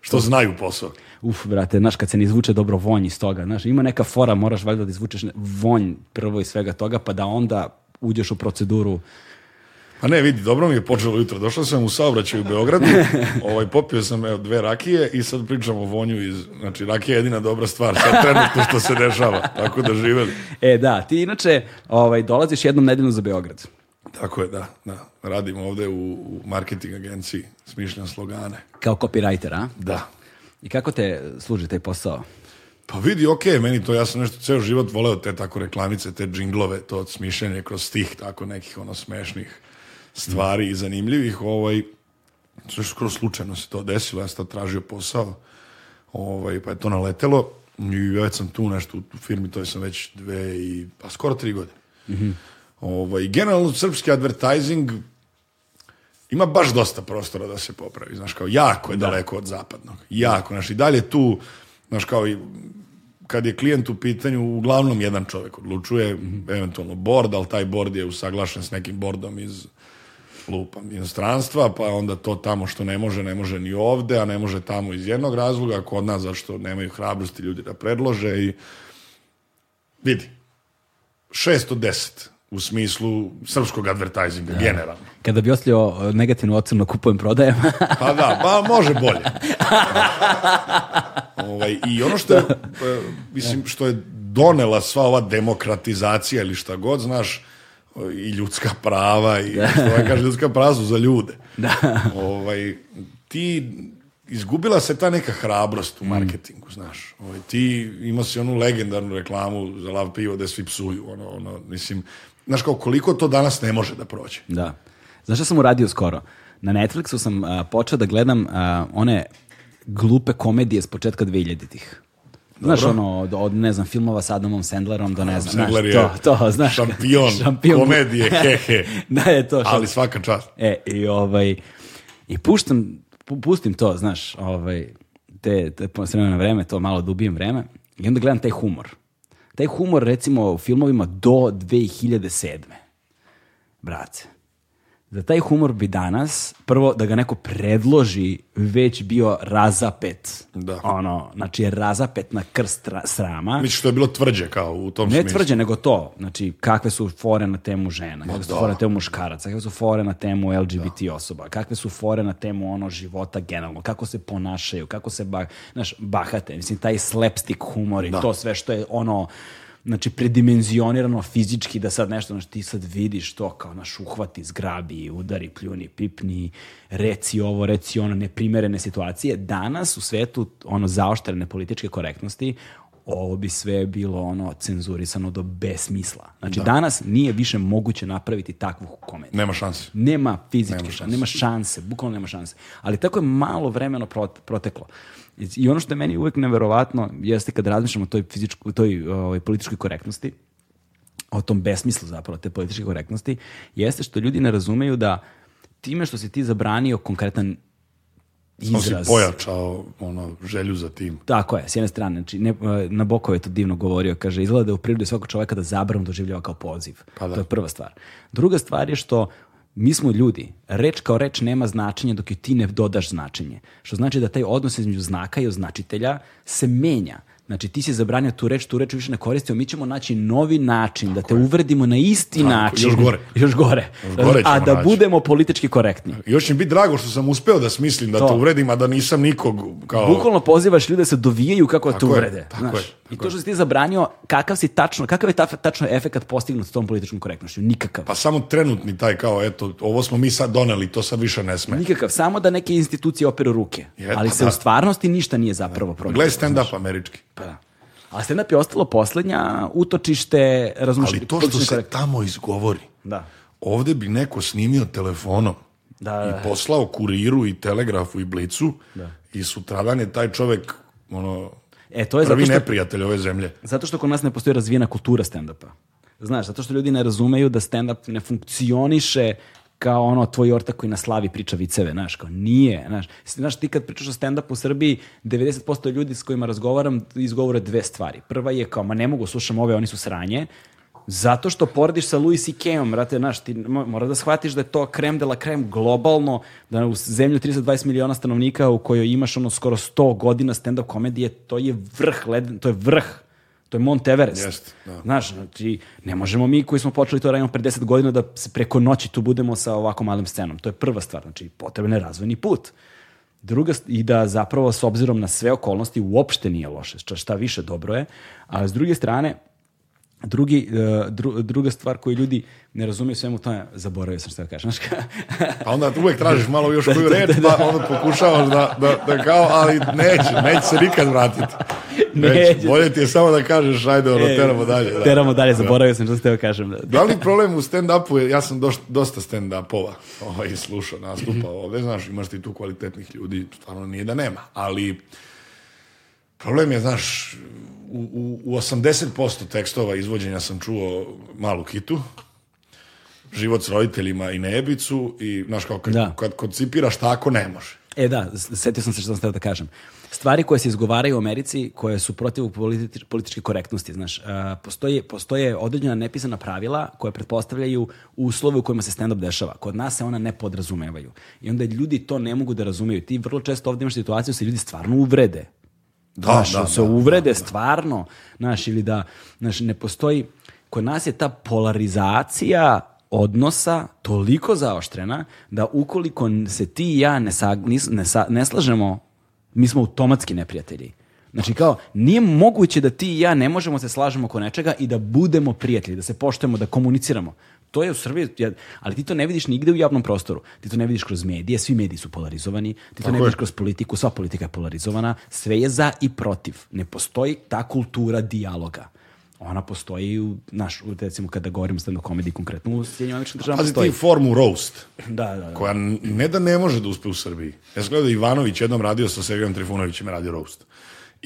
što znaju posao. Uf, brate, znaš, kad se ne izvuče dobro vonj iz toga, znaš, ima neka fora, moraš valjda da izvučeš vonj prvo iz svega toga, pa da onda uđeš u proceduru. Pa ne, vidi, dobro mi je počelo jutro. Došao sam u saobraćaju u Beogradu, ovaj, popio sam evo, dve rakije i sad pričam o vonju iz... Znači, rakija je jedina dobra stvar, sad trenutno što se dešava, tako da živeli. E, da, ti inače ovaj, dolaziš jednom nedeljno za Beograd. Tako je, da. da. Radim ovde u, u marketing agenciji, smišljam slogane. Kao copywriter, a? Da. I kako te služi taj posao? Pa vidi, ok, meni to, ja sam nešto ceo život voleo te tako reklamice, te džinglove, to smišljanje kroz stih tako nekih ono smešnih stvari mm. i zanimljivih. Ovaj, skoro slučajno se to desilo, ja sam tad tražio posao, ovaj, pa je to naletelo i već sam tu nešto u firmi, to sam već dve i, pa skoro tri godine. Mm Ovaj, generalno srpski advertising ima baš dosta prostora da se popravi, znaš, kao jako je da. daleko da. od zapadnog, jako, znaš, i dalje tu, znaš, kao i kad je klijent u pitanju, uglavnom jedan čovjek odlučuje, eventualno board, ali taj board je usaglašen s nekim bordom iz lupa inostranstva, pa onda to tamo što ne može, ne može ni ovde, a ne može tamo iz jednog razloga, kod nas zašto nemaju hrabrosti ljudi da predlože i vidi, 610 u smislu srpskog advertisinga da. generalno. Kada bi ostavio e, negativnu ocenu na kupujem prodajem. pa da, pa može bolje. ovaj, I ono što je, e, mislim, što je donela sva ova demokratizacija ili šta god, znaš, i ljudska prava i da. što ovaj kaže, ljudska prava su za ljude. Da. Ovaj, ti izgubila se ta neka hrabrost u mm. marketingu, znaš. Ovaj, ti ima si onu legendarnu reklamu za lav pivo gde svi psuju, ono, ono, mislim, znaš kao koliko to danas ne može da prođe. Da. Znaš šta sam uradio skoro? Na Netflixu sam a, počeo da gledam a, one glupe komedije s početka 2000-ih. Znaš, ono, od, ne znam, filmova sa Adamom Sandlerom do ne znam, znaš, to, to, znaš. Šampion, šampion. komedije, hehe. da je to. Šampion. Ali svaka čast. E, i ovaj, i puštam, pu, pustim to, znaš, ovaj, te, te s vremena vreme, to malo dubijem vreme, i onda gledam taj humor. Taj humor, recimo, u filmovima do 2007. Brate, da taj humor bi danas, prvo da ga neko predloži, već bio razapet. Da. Ono, znači je razapet na krst srama. Mislim što je bilo tvrđe kao u tom ne smislu. Ne tvrđe, nego to. Znači, kakve su fore na temu žena, kakve su da. fore na temu muškaraca, kakve su fore na temu LGBT da. osoba, kakve su fore na temu ono života generalno, kako se ponašaju, kako se ba, znaš, bahate. Mislim, taj slapstick humor i da. to sve što je ono znači, predimenzionirano fizički da sad nešto, znači, ti sad vidiš to kao, naš, uhvati, zgrabi, udari, pljuni, pipni, reci ovo, reci ono, neprimerene situacije. Danas u svetu, ono, zaoštrene političke korektnosti, ovo bi sve bilo ono cenzurisano do besmisla. Znači da. danas nije više moguće napraviti takvu komediju. Nema šanse. Nema fizičke, nema šanse, nema šanse bukvalno nema šanse. Ali tako je malo vremena proteklo. I ono što je meni uvek neverovatno jeste kad razmišljamo o toj, fizičko, toj ovaj, političkoj korektnosti, o tom besmislu zapravo te političke korektnosti, jeste što ljudi ne razumeju da time što si ti zabranio konkretan izraz. On si pojačao ono, želju za tim. Tako je, s jedne strane. Znači, ne, e, na Bokov je to divno govorio. Kaže, izgleda da u prirodi svakog čoveka da zabravom doživljava kao poziv. Pa da. To je prva stvar. Druga stvar je što mi smo ljudi. Reč kao reč nema značenja dok je ti ne dodaš značenje. Što znači da taj odnos između znaka i označitelja se menja. Znači, ti si zabranio tu reč, tu reč više ne koristio, mi ćemo naći novi način Tako da te je. uvredimo na isti Tako, način. Još gore. Još gore. Još gore a da naći. budemo politički korektni. Još mi bi drago što sam uspeo da smislim da to. te uvredim, a da nisam nikog kao... Bukvalno pozivaš ljude da se dovijaju kako da Tako te uvrede. Je. Tako znaš. Je. I to što si ti zabranio, kakav si tačno, kakav je ta, tačno efekat postignut s tom političkom korektnošću? Nikakav. Pa samo trenutni taj kao, eto, ovo smo mi sad doneli, to sad više ne sme. Nikakav, samo da neke institucije operu ruke. Je, ali pa se da. u stvarnosti ništa nije zapravo promijenilo. Gle stand-up američki. Pa da. A stand-up je ostalo poslednja utočište razumiješ. Ali to što se korek. tamo izgovori. Da. Ovde bi neko snimio telefonom da, i da, da. poslao kuriru i telegrafu i blicu da. i sutradan je taj čovek ono, e, to je prvi zato što, neprijatelj ove zemlje. Zato što kod nas ne postoji razvijena kultura stand-upa. Znaš, zato što ljudi ne razumeju da stand-up ne funkcioniše kao ono tvoj ortak koji na slavi priča viceve, znaš, kao nije, znaš. Znaš, ti kad pričaš o stand-upu u Srbiji, 90% ljudi s kojima razgovaram izgovore dve stvari. Prva je kao, ma ne mogu, slušam ove, oni su sranje, Zato što porediš sa Louis C.K.om, brate, znaš, ti mora da shvatiš da je to krem de la krem globalno, da u zemlju 320 miliona stanovnika u kojoj imaš ono skoro 100 godina stand-up komedije, to je vrh, leden, to je vrh To je Mont Everest. Jest, da. Znaš, znači, ne možemo mi koji smo počeli to da radimo pre 10 godina da se preko noći tu budemo sa ovako malim scenom. To je prva stvar, znači potreban je razvojni put. Druga, i da zapravo s obzirom na sve okolnosti uopšte nije loše, šta više dobro je, a s druge strane, Drugi, e, dru, druga stvar koju ljudi ne razumiju svemu tome, zaboravio sam što da kažem. pa onda uvek tražiš malo još da, koju da, reč, da, pa onda pokušavaš da, da, da kao, ali neće, neće se nikad vratiti. Neće. Bolje ti je samo da kažeš, ajde, ono, e, teramo dalje. Da. Teramo dalje, zaboravio sam što ste kažem. Da. li problem u stand-upu je, ja sam doš, dosta stand-upova ovaj, slušao, nastupao mhm. ovde, znaš, imaš ti tu kvalitetnih ljudi, stvarno nije da nema, ali Problem je, znaš, u, u, u 80% tekstova izvođenja sam čuo malu kitu, život s roditeljima i nebicu i, znaš, kao kad, da. kad koncipiraš tako, ne može. E da, setio sam se što sam stavio da kažem. Stvari koje se izgovaraju u Americi, koje su protiv politič, političke korektnosti, znaš, a, postoje, postoje određena nepisana pravila koje pretpostavljaju uslove u kojima se stand-up dešava. Kod nas se ona ne podrazumevaju. I onda ljudi to ne mogu da razumeju. Ti vrlo često ovdje imaš situaciju da se ljudi stvarno uvrede Da, da, da, se da, uvrede da, da, stvarno, znaš, ili da, znaš, ne postoji, kod nas je ta polarizacija odnosa toliko zaoštrena da ukoliko se ti i ja ne, sa, nis, ne, sa, ne slažemo, mi smo automatski neprijatelji. Znači kao, nije moguće da ti i ja ne možemo se slažemo oko nečega i da budemo prijatelji, da se poštujemo, da komuniciramo to je u Srbiji, ali ti to ne vidiš nigde u javnom prostoru. Ti to ne vidiš kroz medije, svi mediji su polarizovani, ti to ne vidiš kroz politiku, sva politika je polarizovana, sve je za i protiv. Ne postoji ta kultura dijaloga ona postoji u, naš, recimo kada govorimo stand-up komediji konkretno u Sjedinjom američkom državama postoji. ti formu roast, da, da, da. koja ne da ne može da uspe u Srbiji. Ja sam gledao Ivanović jednom radio sa Sergejom Trifunovićem, radio roast.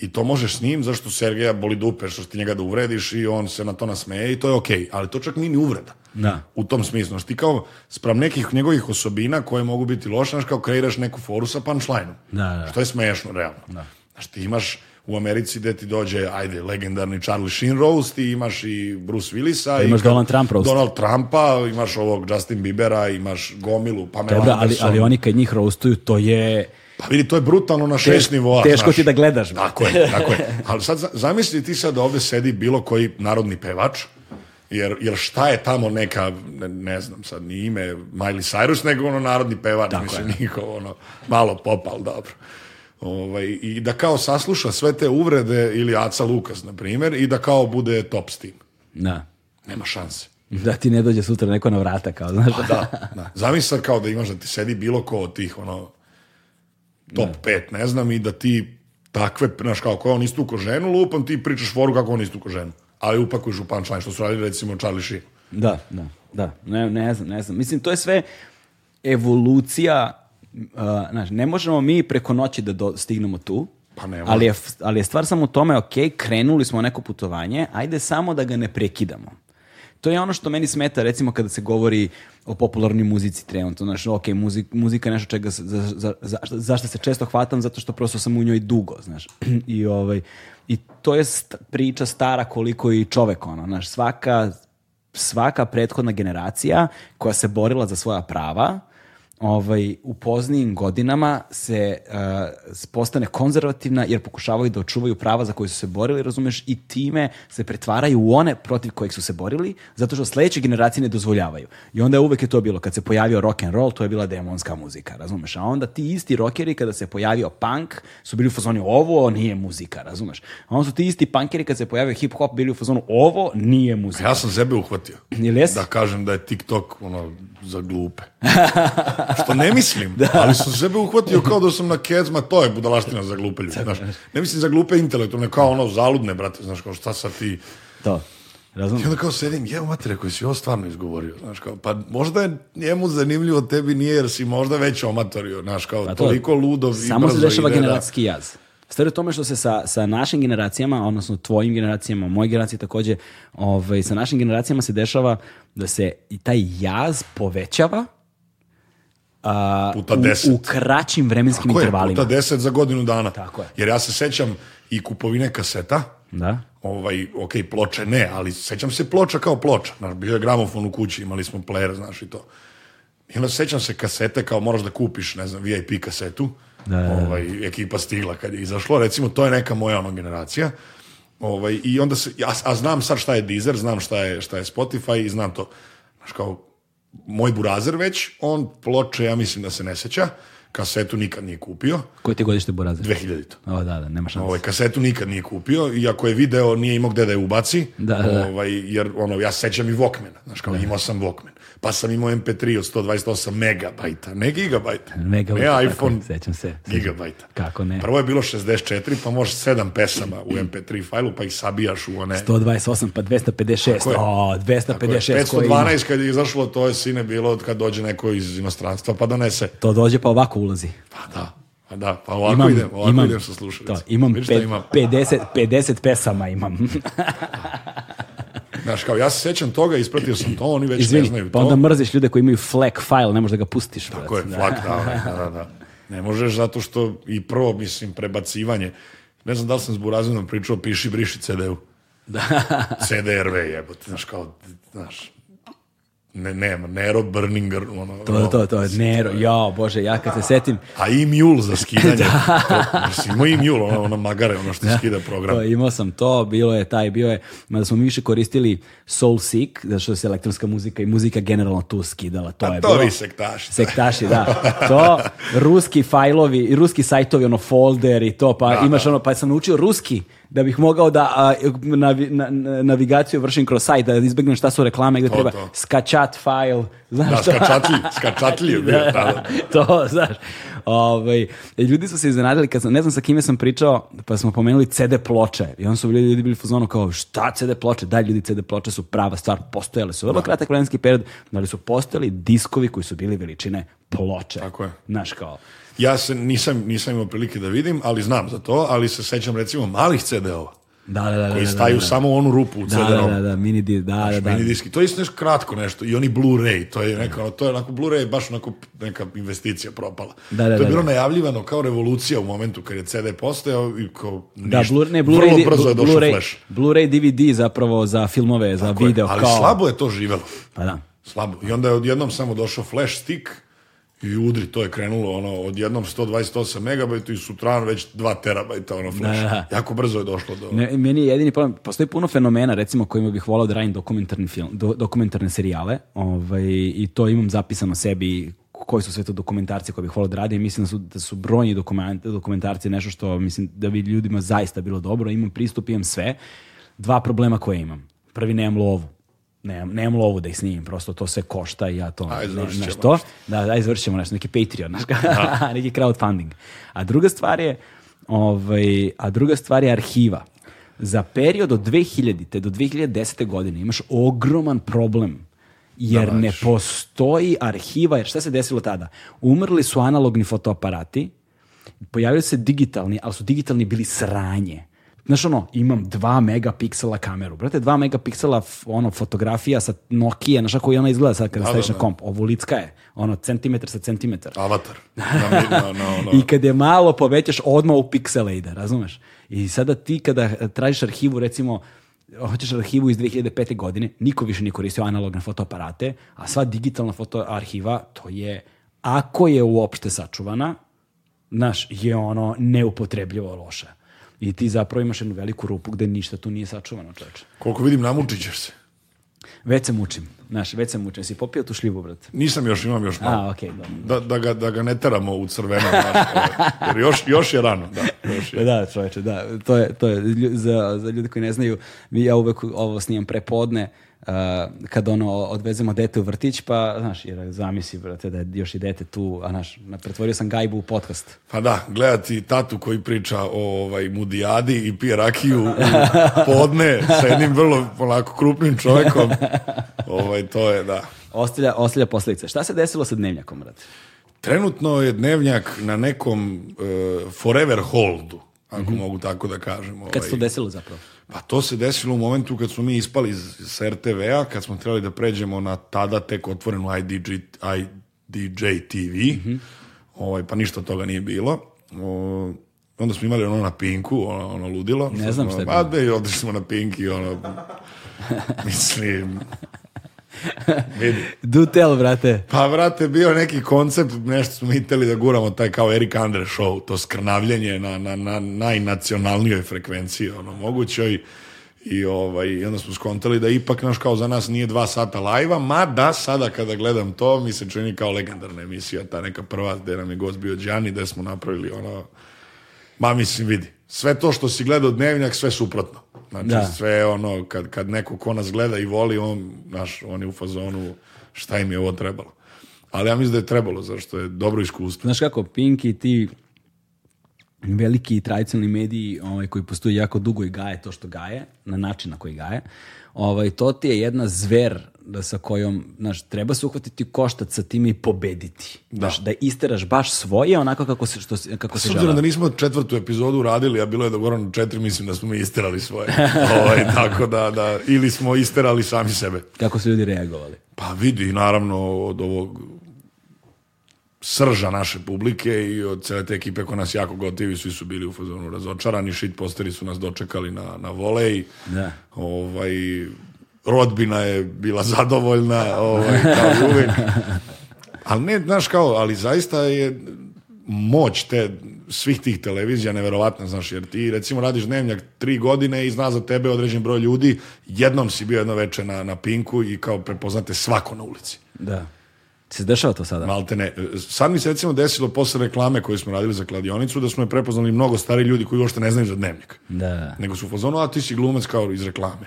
I to možeš s njim, zašto Sergeja boli dupe, što ti njega da uvrediš i on se na to nasmeje i to je okej. Okay. Ali to čak nije ni uvreda. Da. U tom smislu. Što ti kao, sprem nekih njegovih osobina koje mogu biti loše, znaš kao kreiraš neku foru sa punchline da, da. Što je smešno, realno. Da. Znaš, ti imaš u Americi gde ti dođe, ajde, legendarni Charlie Sheen roast, ti imaš i Bruce Willisa. Da, imaš i Donald Trump roast. Donald Trumpa, imaš ovog Justin Biebera, imaš gomilu, Pamela Dobra, ali, ali oni kad njih roastuju, to je Pa vidi, to je brutalno na šest Te, nivoa. Teško znaš. ti da gledaš. Tako je, tako je. Ali sad zamisli ti sad ovdje sedi bilo koji narodni pevač, jer, jer šta je tamo neka, ne, ne znam sad, ni ime Miley Cyrus, nego ono narodni pevač, tako mislim, niko ono, malo popal, dobro. Ovaj, I da kao sasluša sve te uvrede ili Aca Lukas, na primjer, i da kao bude top steam. tim. Da. Nema šanse. Da ti ne dođe sutra neko na vrata, kao, znaš. Pa, da, da. Zamisli kao da imaš da ti sedi bilo ko od tih, ono, top 5, ne znam, i da ti takve, znaš, kao ko je on istuko ženu, lupam, ti pričaš foru kako on istuko ženu. Ali upakuješ u punchline, što su radili, recimo, Charlie Sheen. Da, da, da. Ne, ne znam, ne znam. Mislim, to je sve evolucija, uh, znaš, ne možemo mi preko noći da do, stignemo tu, pa ne ali, je, ali je stvar samo u tome, ok, krenuli smo neko putovanje, ajde samo da ga ne prekidamo. To je ono što meni smeta, recimo, kada se govori o popularnoj muzici trenutno. Znaš, ok, muzik, muzika je nešto čega za, za, za, zašto se često hvatam, zato što prosto sam u njoj dugo, znaš. I, ovaj, i to je st priča stara koliko i čovek, ono, znaš, svaka, svaka prethodna generacija koja se borila za svoja prava, ovaj, u poznijim godinama se uh, postane konzervativna jer pokušavaju da očuvaju prava za koje su se borili, razumeš, i time se pretvaraju u one protiv kojih su se borili, zato što sledeće generacije ne dozvoljavaju. I onda je uvek je to bilo, kad se pojavio rock and roll, to je bila demonska muzika, razumeš, a onda ti isti rockeri kada se pojavio punk, su bili u fazonu ovo nije muzika, razumeš. A onda su ti isti punkeri kada se pojavio hip hop bili u fazonu ovo nije muzika. Ja sam sebe uhvatio. Jel jesi? Da kažem da je TikTok ono za glupe. Što ne mislim, da. ali sam sebe uhvatio kao da sam na kezma, to je budalaština za glupe ljude, znaš. Ne mislim za glupe intelektualne, kao ono zaludne, brate, znaš, kao šta sa ti... To. Razum? I onda kao sedim, jevo mater, koji si ovo stvarno izgovorio, znaš, kao, pa možda je njemu zanimljivo, tebi nije, jer si možda već omatorio, znaš, kao, pa to, toliko ludo i Samo se dešava da. generacijski jaz. Stvar je u tome što se sa, sa našim generacijama, odnosno tvojim generacijama, moj generaciji takođe, ovaj, sa našim generacijama se dešava da se i taj jaz povećava, a, puta u, deset. u kraćim vremenskim Tako intervalima. Tako je, puta deset za godinu dana. Tako je. Jer ja se sećam i kupovine kaseta, da. ovaj, ok, ploče ne, ali sećam se ploča kao ploča. Znaš, bio je gramofon u kući, imali smo player, znaš i to. I onda sećam se kasete kao moraš da kupiš, ne znam, VIP kasetu. Da, da, da, ovaj, ekipa stigla kad je izašlo. Recimo, to je neka moja ono generacija. Ovaj, i onda se, a, a znam sad šta je Deezer, znam šta je, šta je Spotify i znam to. Znaš, kao, moj burazer već, on ploče, ja mislim da se ne seća, kasetu nikad nije kupio. Koje ti godište burazer? 2000. O, da, da, nema šanse. Ovaj, kasetu nikad nije kupio i ako je video, nije imao gde da je ubaci, da, da. Ovaj, jer ono, ja sećam i Walkmana, znaš, kao da. imao sam Walkman pa sam imao MP3 od 128 megabajta, ne gigabajta, megabajta ne iPhone, sećam se, sećam. gigabajta. Kako ne? Prvo je bilo 64, pa možeš 7 pesama u MP3 fajlu, pa ih sabijaš u one... 128, pa 256, o, 256. Je. 512 kad je izašlo, to je sine bilo od kad dođe neko iz inostranstva, pa donese. To dođe pa ovako ulazi. Pa da. Pa da, pa ovako imam, idem, ovako imam, idem sa slušalicom. To, imam, pet, imam? 50, 50 pesama imam. Da. Znaš, kao ja se sećam toga, ispratio sam to, oni već Izvini, ne znaju pa to. onda mrziš ljude koji imaju flag file, ne možeš da ga pustiš. Tako je, FLAC, da, da, da. Ne možeš zato što i prvo, mislim, prebacivanje. Ne znam da li sam s Burazinom pričao, piši, briši CD-u. Da. CD-RV jebote, znaš, kao, znaš, Ne, nema, Nero Burninger, ono... To, to, to, Nero, jao, bože, ja kad se setim... A i Mule za skidanje. da. To, imao i Mule, ona, ona magare, ono što da. skida program. To, imao sam to, bilo je taj, bio je... Mada smo mi više koristili Soul Seek, zato što se elektronska muzika i muzika generalno tu skidala. To A pa je to bilo. vi sektaši. Sektaši, da. To, ruski fajlovi, ruski sajtovi, ono folder i to, pa da, imaš da. ono, pa sam naučio ruski da bih mogao da a, navi, na, navigaciju vršim kroz sajt, da izbegnem šta su reklame, gdje to, treba to. skačat file. Znaš da, šta? skačatli, skačatli je bio. Da, da, to, znaš. Ove, ovaj, ljudi su se iznenadili, kad sam, ne znam sa kime sam pričao, pa smo pomenuli CD ploče. I onda su ljudi, ljudi bili fuzonu kao, šta CD ploče? Da, ljudi, CD ploče su prava stvar, postojale su vrlo da. kratak vremenski period, ali su postojali diskovi koji su bili veličine ploče. Tako je. Znaš kao, Ja se nisam, nisam imao prilike da vidim, ali znam za to, ali se sećam recimo malih CD-ova. Da, da, da, koji da, da, staju da, da, da. samo u onu rupu u cd Da, da, da, mini, di, da, da, da, mini diski. To je isto nešto kratko nešto. I oni Blu-ray, to je neka, to je onako Blu-ray baš onako neka investicija propala. Da, da, to je da, bilo najavljivano kao revolucija u momentu kad je CD postojao i kao ništa. Da, Blu-ray, ne, Blu-ray, Blu-ray, Flash. Blu-ray DVD zapravo za filmove, za Tako video. Je, ali kao... slabo je to živelo. Pa da. Slabo. I onda je odjednom samo došao Flash stick I udri, to je krenulo ono, od jednom 128 megabajta i sutran već 2 terabajta ono flash. Da, da, da. Jako brzo je došlo do... Ne, meni je jedini problem, postoji puno fenomena recimo kojima bih volao da radim dokumentarni film, do, dokumentarne serijale ovaj, i to imam zapisano sebi koji su sve to dokumentarci koje bih volao da radim. Mislim da su, da su brojni dokument, dokumentarci nešto što mislim da bi ljudima zaista bilo dobro. Imam pristup, imam sve. Dva problema koje imam. Prvi, nemam lovu nemam, nemam lovu da ih snimim, prosto to sve košta i ja to... ne, nešto. Da, aj, da, završimo nešto, neki Patreon, naš, da. neki crowdfunding. A druga stvar je, ovaj, a druga stvar je arhiva. Za period od 2000. te do 2010. godine imaš ogroman problem jer da, ne postoji arhiva, jer šta se desilo tada? Umrli su analogni fotoaparati, pojavili se digitalni, ali su digitalni bili sranje. Znaš ono, imam 2 megapiksela kameru. Brate, 2 megapiksela ono, fotografija sa Nokia, znaš kako i ona izgleda sad kada da, da, staviš da, da. na komp. Ovo licka je, ono, centimetar sa centimetar. Avatar. Da, da no, no, no. I kad je malo povećaš, odmah u piksele ide, razumeš? I sada ti kada tražiš arhivu, recimo, hoćeš arhivu iz 2005. godine, niko više nije koristio analogne fotoaparate, a sva digitalna fotoarhiva, to je, ako je uopšte sačuvana, znaš, je ono neupotrebljivo loše. I ti zapravo imaš jednu veliku rupu gde ništa tu nije sačuvano, čoveče. Koliko vidim, namučit ćeš se. Već se mučim, znaš, već se mučim. Si popio tu šljivu, brat? Nisam još, imam još malo. A, okej, okay, da, da, ga, da ga ne teramo u crveno, znaš, jer još, još je rano. Da, još je. da čoveče, da. To je, to je za, za ljude koji ne znaju, ja uvek ovo snimam prepodne, podne Uh, kad ono odvezemo dete u vrtić, pa znaš, jer zamisli brate da je još i dete tu, a znaš, pretvorio sam gajbu u podcast. Pa da, gledati tatu koji priča o ovaj, mudijadi i pije rakiju podne sa jednim vrlo polako krupnim čovjekom, ovaj, to je da. Ostavlja, ostavlja posljedice. Šta se desilo sa dnevnjakom, brate? Trenutno je dnevnjak na nekom uh, forever holdu, ako mm -hmm. mogu tako da kažem. Ovaj. Kad se to ovaj. desilo zapravo? Pa to se desilo u momentu kad smo mi ispali iz, iz RTV-a, kad smo trebali da pređemo na tada tek otvorenu IDG, IDJ TV, mm -hmm. ovaj, pa ništa toga nije bilo. O, onda smo imali ono na Pinku, ono, ono ludilo. Ne znam što je bilo. Pa da i odešli smo na Pinki, ono, mislim, Do Dutel, brate. Pa, brate, bio neki koncept, nešto smo itali da guramo taj kao Erik Andre show, to skrnavljenje na, na, na najnacionalnijoj frekvenciji, ono, mogućoj. I, ovaj, i onda smo skontali da ipak, naš, kao za nas nije dva sata lajva, mada sada kada gledam to, mi se čini kao legendarna emisija, ta neka prva gdje nam je gost bio Đani, da smo napravili ono, ma mislim, vidi, sve to što si gledao dnevnjak, sve suprotno. Znači da. sve ono, kad, kad neko ko nas gleda i voli, on, naš, on je u fazonu šta im je ovo trebalo. Ali ja mislim da je trebalo, zašto je dobro iskustvo. Znaš kako, Pinky, ti veliki i tradicionalni mediji ovaj, koji postoji jako dugo i gaje to što gaje, na način na koji gaje, ovaj, to ti je jedna zver da sa kojom, znaš, treba se uhvatiti koštac sa tim i pobediti. Da. Znaš, da isteraš baš svoje onako kako se, što, kako pa, se žele. da nismo četvrtu epizodu radili, a bilo je dogovorano da četiri, mislim da smo mi isterali svoje. ovaj, tako da, da, ili smo isterali sami sebe. Kako su ljudi reagovali? Pa vidi, naravno, od ovog srža naše publike i od cele te ekipe ko nas jako gotivi, svi su bili u fazonu razočarani, shit posteri su nas dočekali na, na volej. Da. Ovaj, rodbina je bila zadovoljna, ovaj, kao uvijek. Ali ne, znaš kao, ali zaista je moć te, svih tih televizija neverovatna, znaš, jer ti recimo radiš dnevnjak tri godine i zna za tebe određen broj ljudi, jednom si bio jedno večer na, na Pinku i kao prepoznate svako na ulici. Da. Se dešava to sada? Malte ne. Sad mi se recimo desilo posle reklame koju smo radili za kladionicu da smo je prepoznali mnogo stari ljudi koji uopšte ne znaju za dnevnik. Da. Nego su u fazonu, a ti si glumac kao iz reklame.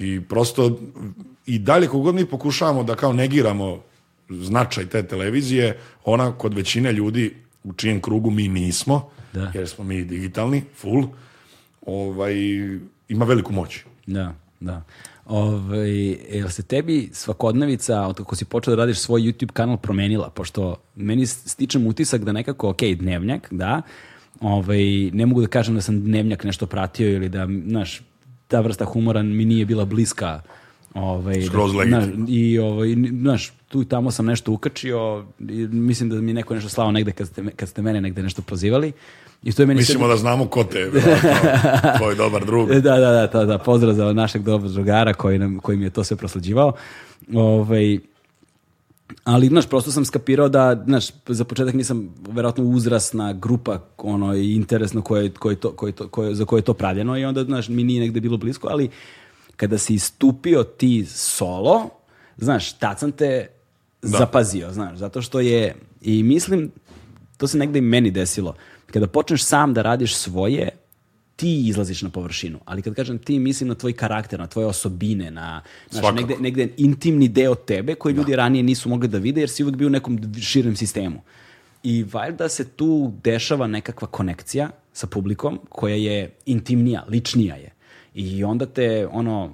I prosto i dalje kogod mi pokušavamo da kao negiramo značaj te televizije, ona kod većine ljudi u čijem krugu mi nismo, da. jer smo mi digitalni, full, ovaj, ima veliku moć. Da, da. Ovaj, jel se tebi svakodnevica, od kako si počeo da radiš svoj YouTube kanal, promenila? Pošto meni stičem utisak da nekako, ok, dnevnjak, da, ovaj, ne mogu da kažem da sam dnevnjak nešto pratio ili da, znaš, ta vrsta humora mi nije bila bliska. Ovaj, Skroz legitimno. Znaš, I, ovaj, znaš, tu i tamo sam nešto ukačio, i mislim da mi neko nešto slao negde kad ste, kad ste mene negde nešto prozivali. I to je meni Mislimo sad... da znamo ko te je, da, da, da, tvoj dobar drug. da, da, da, da, da, pozdrav za našeg dobrog drugara koji, nam, koji mi je to sve prosleđivao. Ovaj, ali, znaš, prosto sam skapirao da, znaš, za početak nisam verovatno uzrasna grupa, ono, interesno koje, koje to, koje to, koje, za koje je to pravljeno i onda, znaš, mi nije negde bilo blisko, ali kada si istupio ti solo, znaš, tad sam te da. zapazio, znaš, zato što je, i mislim, to se negde i meni desilo, kada počneš sam da radiš svoje, ti izlaziš na površinu. Ali kad kažem ti, mislim na tvoj karakter, na tvoje osobine, na znaš, negde, negde intimni deo tebe koji da. ljudi da. ranije nisu mogli da vide jer si uvek bio u nekom širem sistemu. I valjda se tu dešava nekakva konekcija sa publikom koja je intimnija, ličnija je. I onda te ono,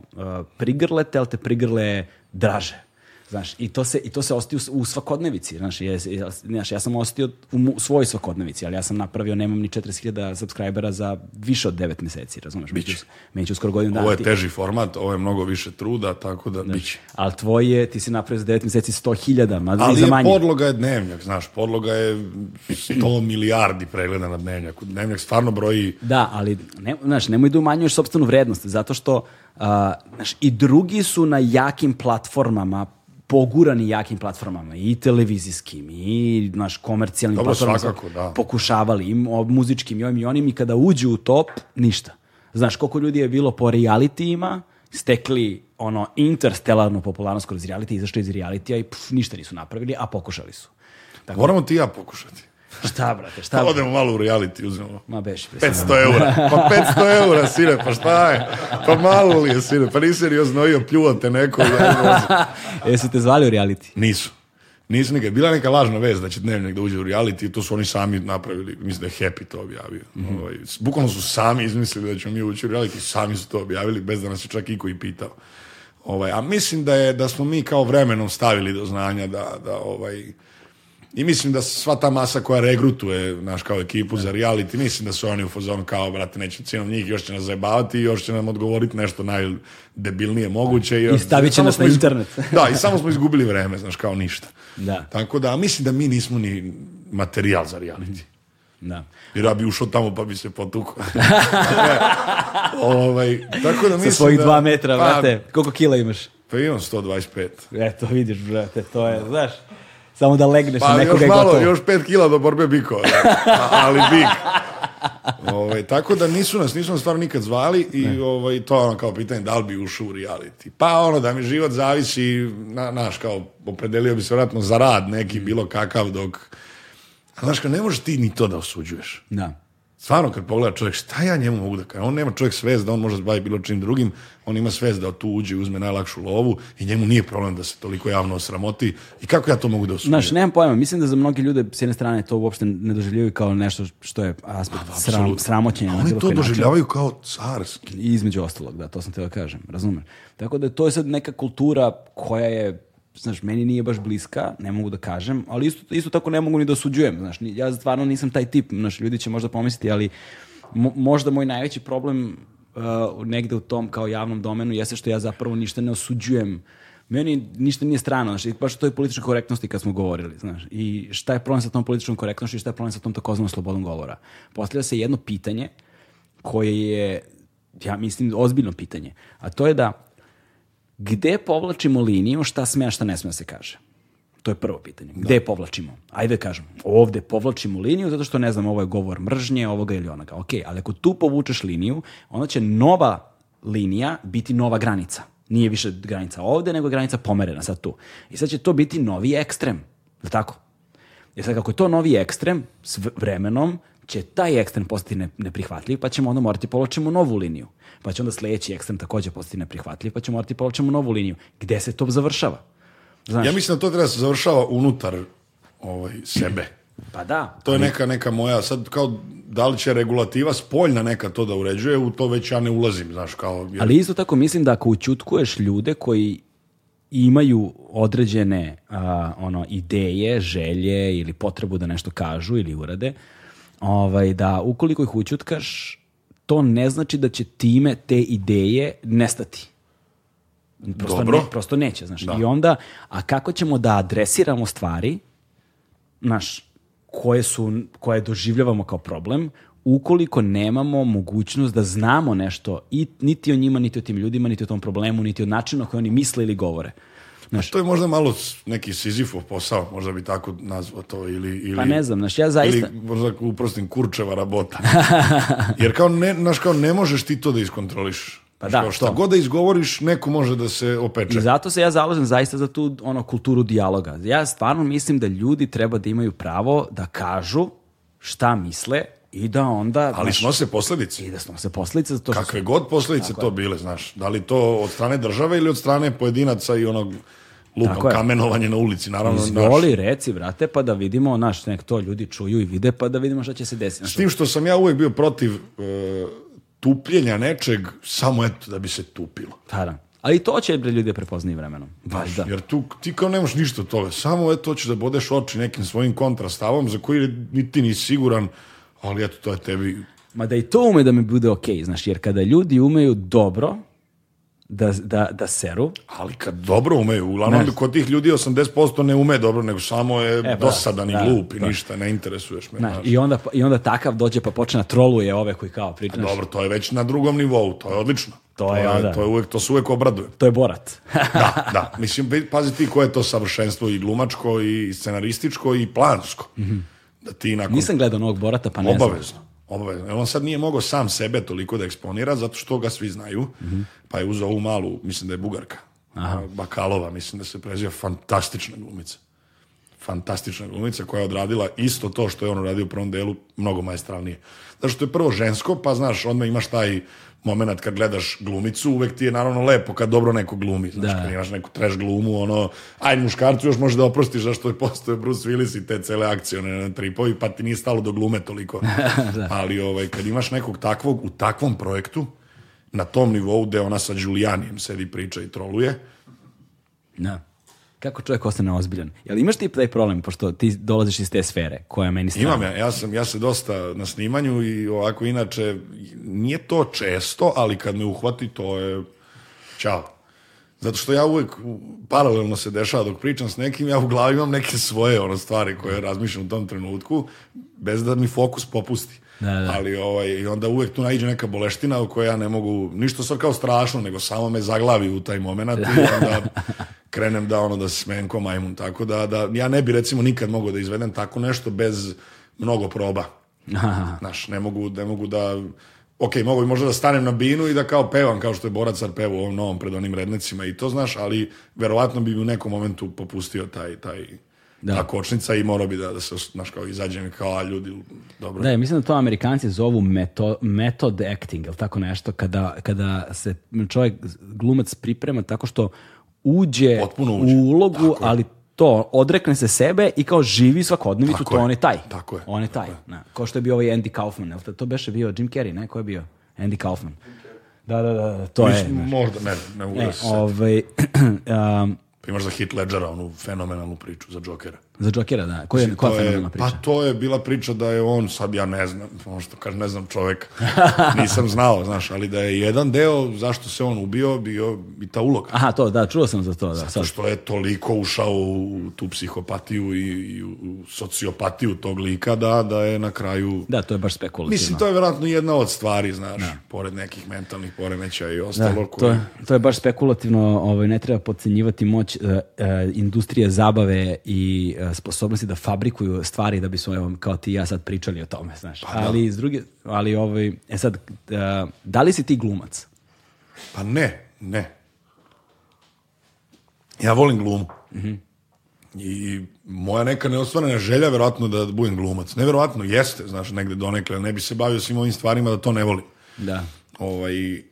prigrle te, ali te prigrle draže Znaš, i to se, i to se osti u, u svakodnevici. Znaš, ja, ja, znaš, ja sam ostio u mu, svojoj svakodnevici, ali ja sam napravio, nemam ni 40.000 subscribera za više od 9 meseci, razumeš? Biće. Među skoro godinu dana. Ovo je teži format, ovo je mnogo više truda, tako da znaš, biće. Ali je, ti si napravio za 9 meseci 100.000, ma ali za manje. Ali podloga je dnevnjak, znaš, podloga je 100 milijardi pregleda na dnevnjaku. Dnevnjak stvarno broji... Da, ali, ne, znaš, nemoj da umanjuješ sobstvenu vrednost, zato što Uh, znaš, i drugi su na jakim platformama pogurani jakim platformama i televizijskim i naš komercijalnim Dobro, platformama svakako, da. pokušavali im muzičkim i ovim i onim i kada uđu u top ništa. Znaš koliko ljudi je bilo po realitijima stekli ono interstellarnu popularnost kroz reality, izašli iz realitija i pf, ništa nisu napravili, a pokušali su. Tako, Moramo da- ti ja pokušati. Šta, brate, šta? Brate? Odemo malo u reality, uzmemo. Ma beši. 500 eura. Pa 500 eura, sine, pa šta je? Pa malo li je, sine? Pa nisi seriozno pljuo te neko. E, Jesu te zvali u reality? Nisu. Nisu nikad. Bila neka lažna vez da će dnevnik da uđe u reality, to su oni sami napravili. Mislim da je Happy to objavio. Mm -hmm. ovaj, bukvalno su sami izmislili da ćemo mi ući u reality, sami su to objavili, bez da nas je čak i i pitao. Ovaj, a mislim da je da smo mi kao vremenom stavili do znanja da, da ovaj, I mislim da sva ta masa koja regrutuje naš kao ekipu za reality, mislim da su oni u fazonu kao, brate, neće cijenom njih, još će nas zajebavati i još će nam odgovoriti nešto najdebilnije moguće. I, I stavit će nas na internet. da, i samo smo izgubili vreme, znaš, kao ništa. Da. Tako da, mislim da mi nismo ni materijal za reality. Da. Jer ja bi ušao tamo pa bi se potukao. ovaj, tako da mislim Sa svojih da, dva metra, pa- brate. Pa, koliko kila imaš? Pa imam 125. Eto, vidiš, brate, to je, znaš samo da legneš pa, na nekoga je malo, gotovo. još pet kila do borbe biko, da. ali bik. Ovaj, tako da nisu nas, nisu nas stvarno nikad zvali i ne. ovaj, to je ono kao pitanje da li bi ušao u reality. Pa ono da mi život zavisi, na, naš kao opredelio bi se vjerojatno za rad neki mm. bilo kakav dok... Znaš kao ne možeš ti ni to da osuđuješ. Da stvarno kad pogleda čovjek, šta ja njemu mogu da kažem? On nema čovjek svest da on može zbavi bilo čim drugim, on ima svest da tu uđe i uzme najlakšu lovu i njemu nije problem da se toliko javno osramoti. I kako ja to mogu da osudim? Znaš, nemam pojma. Mislim da za mnogi ljude s jedne strane to uopšte ne doživljavaju kao nešto što je aspekt pa, sram, sramoćenja. oni to doživljavaju kao carski. I između ostalog, da, to sam da kažem, razumem. Tako da to je sad neka kultura koja je znaš, meni nije baš bliska, ne mogu da kažem, ali isto, isto tako ne mogu ni da osuđujem, znaš, ja stvarno nisam taj tip, znaš, ljudi će možda pomisliti, ali mo, možda moj najveći problem uh, negde u tom kao javnom domenu jeste što ja zapravo ništa ne osuđujem meni ništa nije strano, znaš, baš o toj političkoj korektnosti kad smo govorili, znaš, i šta je problem sa tom političkom korektnošću i šta je problem sa tom takozvanom slobodom govora. Postavlja se jedno pitanje koje je, ja mislim, ozbiljno pitanje, a to je da gde povlačimo liniju, šta sme, a šta ne sme da se kaže? To je prvo pitanje. Da. Gde da. povlačimo? Ajde da kažem, ovde povlačimo liniju zato što ne znam, ovo je govor mržnje, ovoga ili onoga. Ok, ali ako tu povučeš liniju, onda će nova linija biti nova granica. Nije više granica ovde, nego granica pomerena sad tu. I sad će to biti novi ekstrem. Je tako? Jer sad, kako je to novi ekstrem, s vremenom će taj ekstrem postati ne, neprihvatljiv, pa ćemo onda morati poločimo novu liniju. Pa će onda sledeći ekstrem takođe postati neprihvatljiv, pa ćemo morati poločimo novu liniju. Gde se to završava? Znaš? Ja mislim da to treba da se završava unutar ovaj, sebe. Pa da. To je neka, neka moja, sad kao da li će regulativa spoljna neka to da uređuje, u to već ja ne ulazim, znaš, kao... Jer... Ali isto tako mislim da ako učutkuješ ljude koji imaju određene a, ono ideje, želje ili potrebu da nešto kažu ili urade, ovaj, da ukoliko ih učutkaš, to ne znači da će time te ideje nestati. Prosto, Dobro. Ne, prosto neće, znaš. Da. I onda, a kako ćemo da adresiramo stvari, znaš, koje, su, koje doživljavamo kao problem, ukoliko nemamo mogućnost da znamo nešto i niti o njima, niti o tim ljudima, niti o tom problemu, niti o načinu na koji oni misle ili govore. Znaš, to je možda malo neki Sizifov posao, možda bi tako nazvao to. Ili, ili, pa ne znam, znaš, ja zaista... Ili možda uprostim kurčeva rabota. Jer kao ne, znaš, kao ne možeš ti to da iskontroliš. Pa da, kao, šta to. god da izgovoriš, neko može da se opeče. I zato se ja zalažem zaista za tu ono, kulturu dijaloga. Ja stvarno mislim da ljudi treba da imaju pravo da kažu šta misle, i da onda... Ali znaš, snose posledice. I da snose posledice. To Kakve su... god posledice Tako to je. bile, znaš. Da li to od strane države ili od strane pojedinaca i onog lupam kamenovanje na ulici, naravno. Izvoli, naš... reci, vrate, pa da vidimo, naš, nek to ljudi čuju i vide, pa da vidimo šta će se desiti. S tim što sam ja uvek bio protiv e, tupljenja nečeg, samo eto da bi se tupilo. A i to će ljudi prepozni vremenom. Baš, da. Jer tu ti kao nemaš ništa od toga. Samo eto hoćeš da bodeš oči nekim svojim kontrastavom za koji ni ti nisi siguran ali eto, to je tebi... Ma da i to ume da mi bude okej, okay, znaš, jer kada ljudi umeju dobro, da, da, da seru. Ali kad dobro umeju, uglavnom ne. kod tih ljudi 80% ne ume dobro, nego samo je e, pa da, dosadan da, i glup i da. ništa, ne interesuješ me. Znaš, znaš. I, onda, I onda takav dođe pa počne na da troluje ove koji kao pa pričaš. Dobro, to je već na drugom nivou, to je odlično. To, to je, to, je uvek, to se uvek obraduje. To je borat. da, da. Mislim, pazi ti koje je to savršenstvo i glumačko i scenarističko i plansko. Mm -hmm. Da ti nakon... Nisam gledao novog Borata, pa ne obavezno, znam. Obavezno. Jer on sad nije mogao sam sebe toliko da eksponira, zato što ga svi znaju. Mm -hmm. Pa je uzao ovu malu, mislim da je Bugarka. Aha. Bakalova, mislim da se preziva fantastična glumica fantastična glumica koja je odradila isto to što je on uradio u prvom delu, mnogo majestralnije. Zato što je prvo žensko, pa znaš, odmah imaš taj moment kad gledaš glumicu, uvek ti je naravno lepo kad dobro neko glumi, znaš, da. kad imaš neku trash glumu, ono, aj muškarcu još može da oprostiš zašto je postoje Bruce Willis i te cele akcione na tripovi, pa ti nije stalo do glume toliko. da. Ali ovaj, kad imaš nekog takvog u takvom projektu, na tom nivou gde ona sa Đulijanijem sedi priča i troluje, da kako čovjek ostane ozbiljan. Jel imaš ti taj problem, pošto ti dolaziš iz te sfere koja meni strana? Imam ja, ja, sam, ja se dosta na snimanju i ovako inače, nije to često, ali kad me uhvati to je čao. Zato što ja uvek paralelno se dešava dok pričam s nekim, ja u glavi imam neke svoje ono, stvari koje razmišljam u tom trenutku, bez da mi fokus popusti. Da, da. Ali ovaj, i onda uvek tu naiđe neka boleština u kojoj ja ne mogu, ništa sad kao strašno, nego samo me zaglavi u taj moment i onda krenem da ono da se smejem ko majmun. Tako da, da ja ne bi recimo nikad mogao da izvedem tako nešto bez mnogo proba. Aha. Znaš, ne mogu, ne mogu da ok, mogu bi možda da stanem na binu i da kao pevam, kao što je Boracar Car pevao u ovom novom pred onim rednicima i to znaš, ali verovatno bi u nekom momentu popustio taj, taj, da. ta kočnica i mora bi da, da se, znaš, kao izađem kao, ljudi, dobro. Da, mislim da to amerikanci zovu meto, method acting, ili tako nešto, kada, kada se čovjek, glumac priprema tako što uđe, uđe. u ulogu, tako ali to, odrekne se sebe i kao živi svakodnevicu, to je. on je taj. Tako je. On je taj. Na, da. kao što je bio ovaj Andy Kaufman, jel to beše bio Jim Carrey, ne? Ko je bio? Andy Kaufman. Da, da, da, da to Miš, je. Možda, ne, ne mogu e, da se ovaj, um, Pa za Hit Ledgera onu fenomenalnu priču za Jokera. Za Jokera, da. Koja, koja to je, priča? Pa to je bila priča da je on, sad ja ne znam, ono što kaže, ne znam čoveka. Nisam znao, znaš, ali da je jedan deo zašto se on ubio, bio i ta uloga. Aha, to, da, čuo sam za to. Da, Zato sad. što je toliko ušao u tu psihopatiju i, i u sociopatiju tog lika, da, da je na kraju... Da, to je baš spekulativno. Mislim, to je verovatno jedna od stvari, znaš, da. pored nekih mentalnih poremećaja i da, ostalo. Da, koje... to, je, to je baš spekulativno, ovaj, ne treba podcenjivati moć uh, uh, industrije zabave i uh, E, sposobnosti da fabrikuju stvari da bi bismo evo, kao ti i ja sad pričali o tome, znaš. Pa, da. ali s druge, ali ovaj, e sad, e, da li si ti glumac? Pa ne, ne. Ja volim glumu. Mm -hmm. I moja neka neostvarena želja verovatno da budem glumac. Ne verovatno, jeste, znaš, negde donekle. Ne bi se bavio svim ovim stvarima da to ne volim. Da. Ovaj,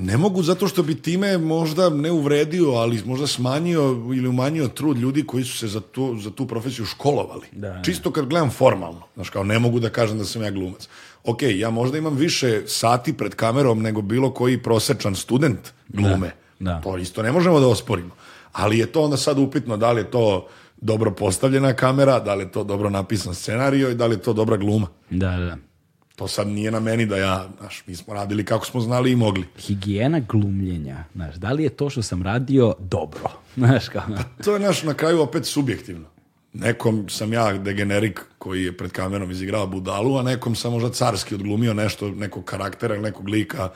Ne mogu zato što bi time možda ne uvredio, ali možda smanjio ili umanjio trud ljudi koji su se za tu, za tu profesiju školovali. Da, da. Čisto kad gledam formalno, znaš kao ne mogu da kažem da sam ja glumac. Ok, ja možda imam više sati pred kamerom nego bilo koji prosečan student glume. Da. Da. To isto ne možemo da osporimo. Ali je to onda sad upitno da li je to dobro postavljena kamera, da li je to dobro napisan scenario i da li je to dobra gluma. Da, da, da to sad nije na meni da ja, znaš, mi smo radili kako smo znali i mogli. Higijena glumljenja, znaš, da li je to što sam radio dobro? Znaš, kao... Pa to je, naš na kraju opet subjektivno. Nekom sam ja degenerik koji je pred kamerom izigrao budalu, a nekom sam možda carski odglumio nešto, nekog karaktera, nekog lika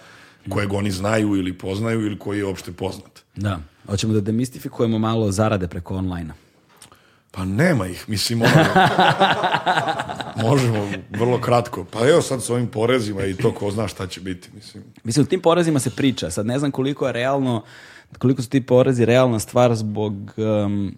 kojeg oni znaju ili poznaju ili koji je uopšte poznat. Da. Hoćemo da demistifikujemo malo zarade preko online Pa nema ih, mislim, ono, možemo vrlo kratko. Pa evo sad s ovim porezima i to ko zna šta će biti, mislim. Mislim, u tim porezima se priča. Sad ne znam koliko je realno, koliko su ti porezi realna stvar zbog, um,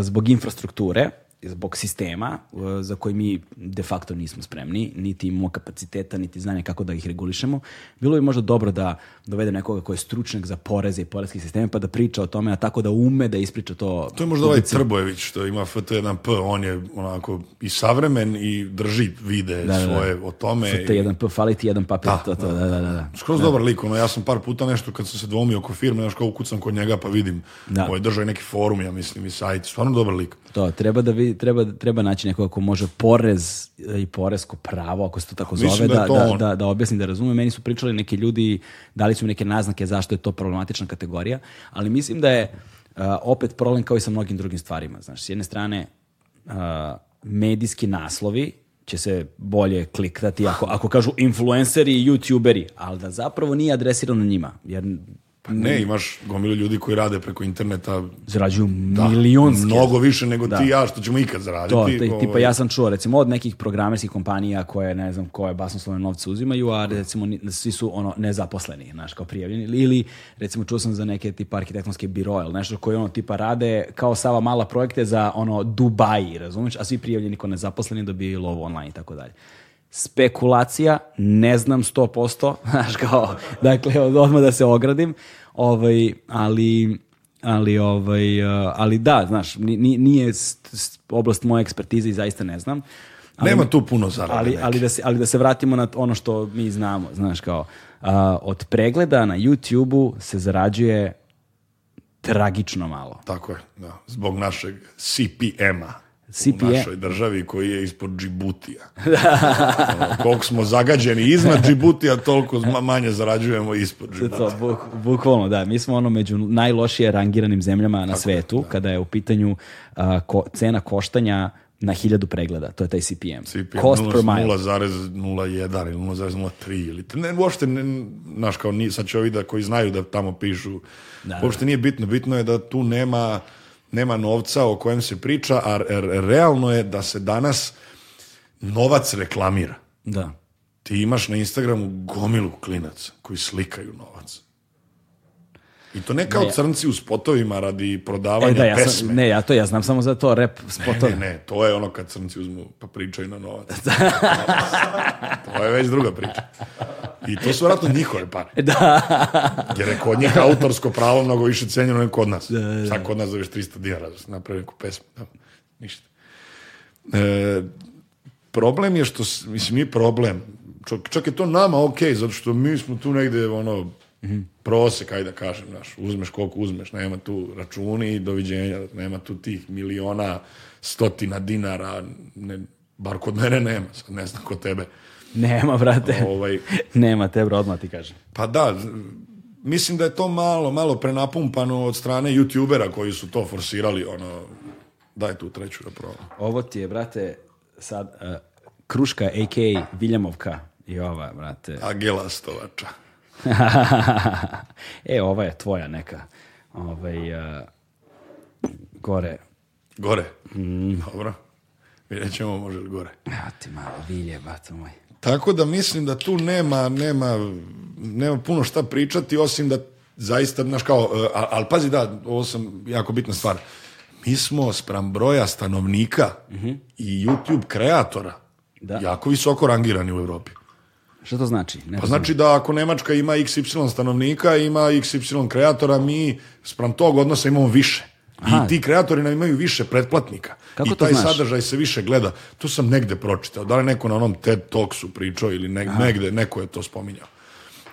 zbog infrastrukture, zbog sistema uh, za koji mi de facto nismo spremni, niti imamo kapaciteta, niti znanja kako da ih regulišemo, bilo bi možda dobro da dovede nekoga ko je stručnjak za poreze i poreski sisteme pa da priča o tome, a tako da ume da ispriča to. To je možda ovaj Trbojević što ima FT1P, on je onako i savremen i drži vide da, svoje da, da. o tome. FT1P, fali ti jedan papir. Da, to, da. Da, da, da, da, Skroz da. dobar lik, ono, ja sam par puta nešto kad sam se dvomio oko firme, znaš kao ukucam kod njega pa vidim, da. ovaj, držao neki forum, ja mislim, i sajt, stvarno dobar lik. To, treba da vi, treba, treba naći nekoga ko može porez i poresko pravo, ako se to tako zove, da, da, da, da objasni, da razumem. Meni su pričali neki ljudi, dali su mi neke naznake zašto je to problematična kategorija, ali mislim da je uh, opet problem kao i sa mnogim drugim stvarima. Znaš, s jedne strane, uh, medijski naslovi će se bolje kliktati ako, ako kažu influenceri i youtuberi, ali da zapravo nije adresirano njima, jer Pa ne, mm. imaš gomilu ljudi koji rade preko interneta. Zarađuju da, milionske. Mnogo više nego da. ti ja što ćemo ikad zaraditi. To, te, ovaj. tipa ja sam čuo recimo od nekih programerskih kompanija koje ne znam koje basnoslovne novce uzimaju, a recimo svi su ono nezaposleni, znaš, kao prijavljeni. Ili recimo čuo sam za neke tipa arhitektonske biroje ili nešto koje ono tipa rade kao sava mala projekte za ono Dubai, razumeš, a svi prijavljeni kao nezaposleni dobijaju lovu online i tako dalje spekulacija, ne znam 100%, znaš kao, dakle, odmah da se ogradim, ovaj, ali, ali, ovaj, eh, ali da, znaš, nije oblast moje ekspertize i zaista ne znam. Ali, Nema tu puno zarade. Ali, ali, da se, ali da se vratimo na ono što mi znamo, znaš kao, a, eh, od pregleda na YouTube-u se zarađuje tragično malo. Tako je, da. Zbog našeg CPM-a. CPA. E. u našoj državi koji je ispod Džibutija. koliko smo zagađeni iznad Džibutija, toliko manje zarađujemo ispod Džibutija. To, buk, bukvalno, da. Mi smo ono među najlošije rangiranim zemljama na Tako svetu, da. kada je u pitanju a, ko, cena koštanja na hiljadu pregleda, to je taj CPM. CPM Cost 0, per mile. 0,01 ili 0,03 ili ne, uopšte, ne, znaš, kao ni, sad će ovi da, koji znaju da tamo pišu, da, uopšte da. nije bitno, bitno je da tu nema nema novca o kojem se priča, a realno je da se danas novac reklamira. Da. Ti imaš na Instagramu gomilu klinaca koji slikaju novac. I to ne kao ne, crnci u spotovima radi e, prodavanja e, da, ja sam, pesme. ne, ja to ja znam samo za to, rep spotove. Ne, ne, ne, to je ono kad crnci uzmu pa pričaju na novac. to je već druga priča. I to su vjerojatno njihove pare. Da. Jer je kod njih autorsko pravo mnogo više cenjeno nego kod nas. Da, da. da. Sad kod nas zoveš 300 dinara, za da napravi neku pesmu. Da, ništa. E, problem je što, mislim, mi problem, čak, čak je to nama okay, zato što mi smo tu negde, ono, Mm. Prosek, ajde da kažem, znaš, uzmeš koliko uzmeš, nema tu računi i doviđenja, nema tu tih miliona, stotina dinara, ne, bar kod mene nema, sad ne znam kod tebe. Nema, brate, ovaj, nema te, bro, odmah ti kažem. Pa da, mislim da je to malo, malo prenapumpano od strane youtubera koji su to forsirali, ono, daj tu treću da probam. Ovo ti je, brate, sad, uh, Kruška, a.k.a. Viljamovka i ova, brate. Agelastova e, ova je tvoja neka. Ovaj, uh, gore. Gore? Mm. Dobro. Vidjet ćemo može li gore. Evo ti malo vilje, bato moj. Tako da mislim da tu nema, nema, nema puno šta pričati, osim da zaista, znaš kao, e, ali al, pazi da, ovo sam jako bitna stvar. Mi smo spram broja stanovnika mm -hmm. i YouTube kreatora da. jako visoko rangirani u Evropi. Šta to znači? Ne pa znači da ako Nemačka ima XY stanovnika, ima XY kreatora, mi sprem tog odnosa imamo više. Aha. I ti kreatori nam imaju više pretplatnika. Kako I taj znaš? sadržaj se više gleda. To sam negde pročitao. Da li neko na onom TED Talksu pričao ili ne, negde neko je to spominjao.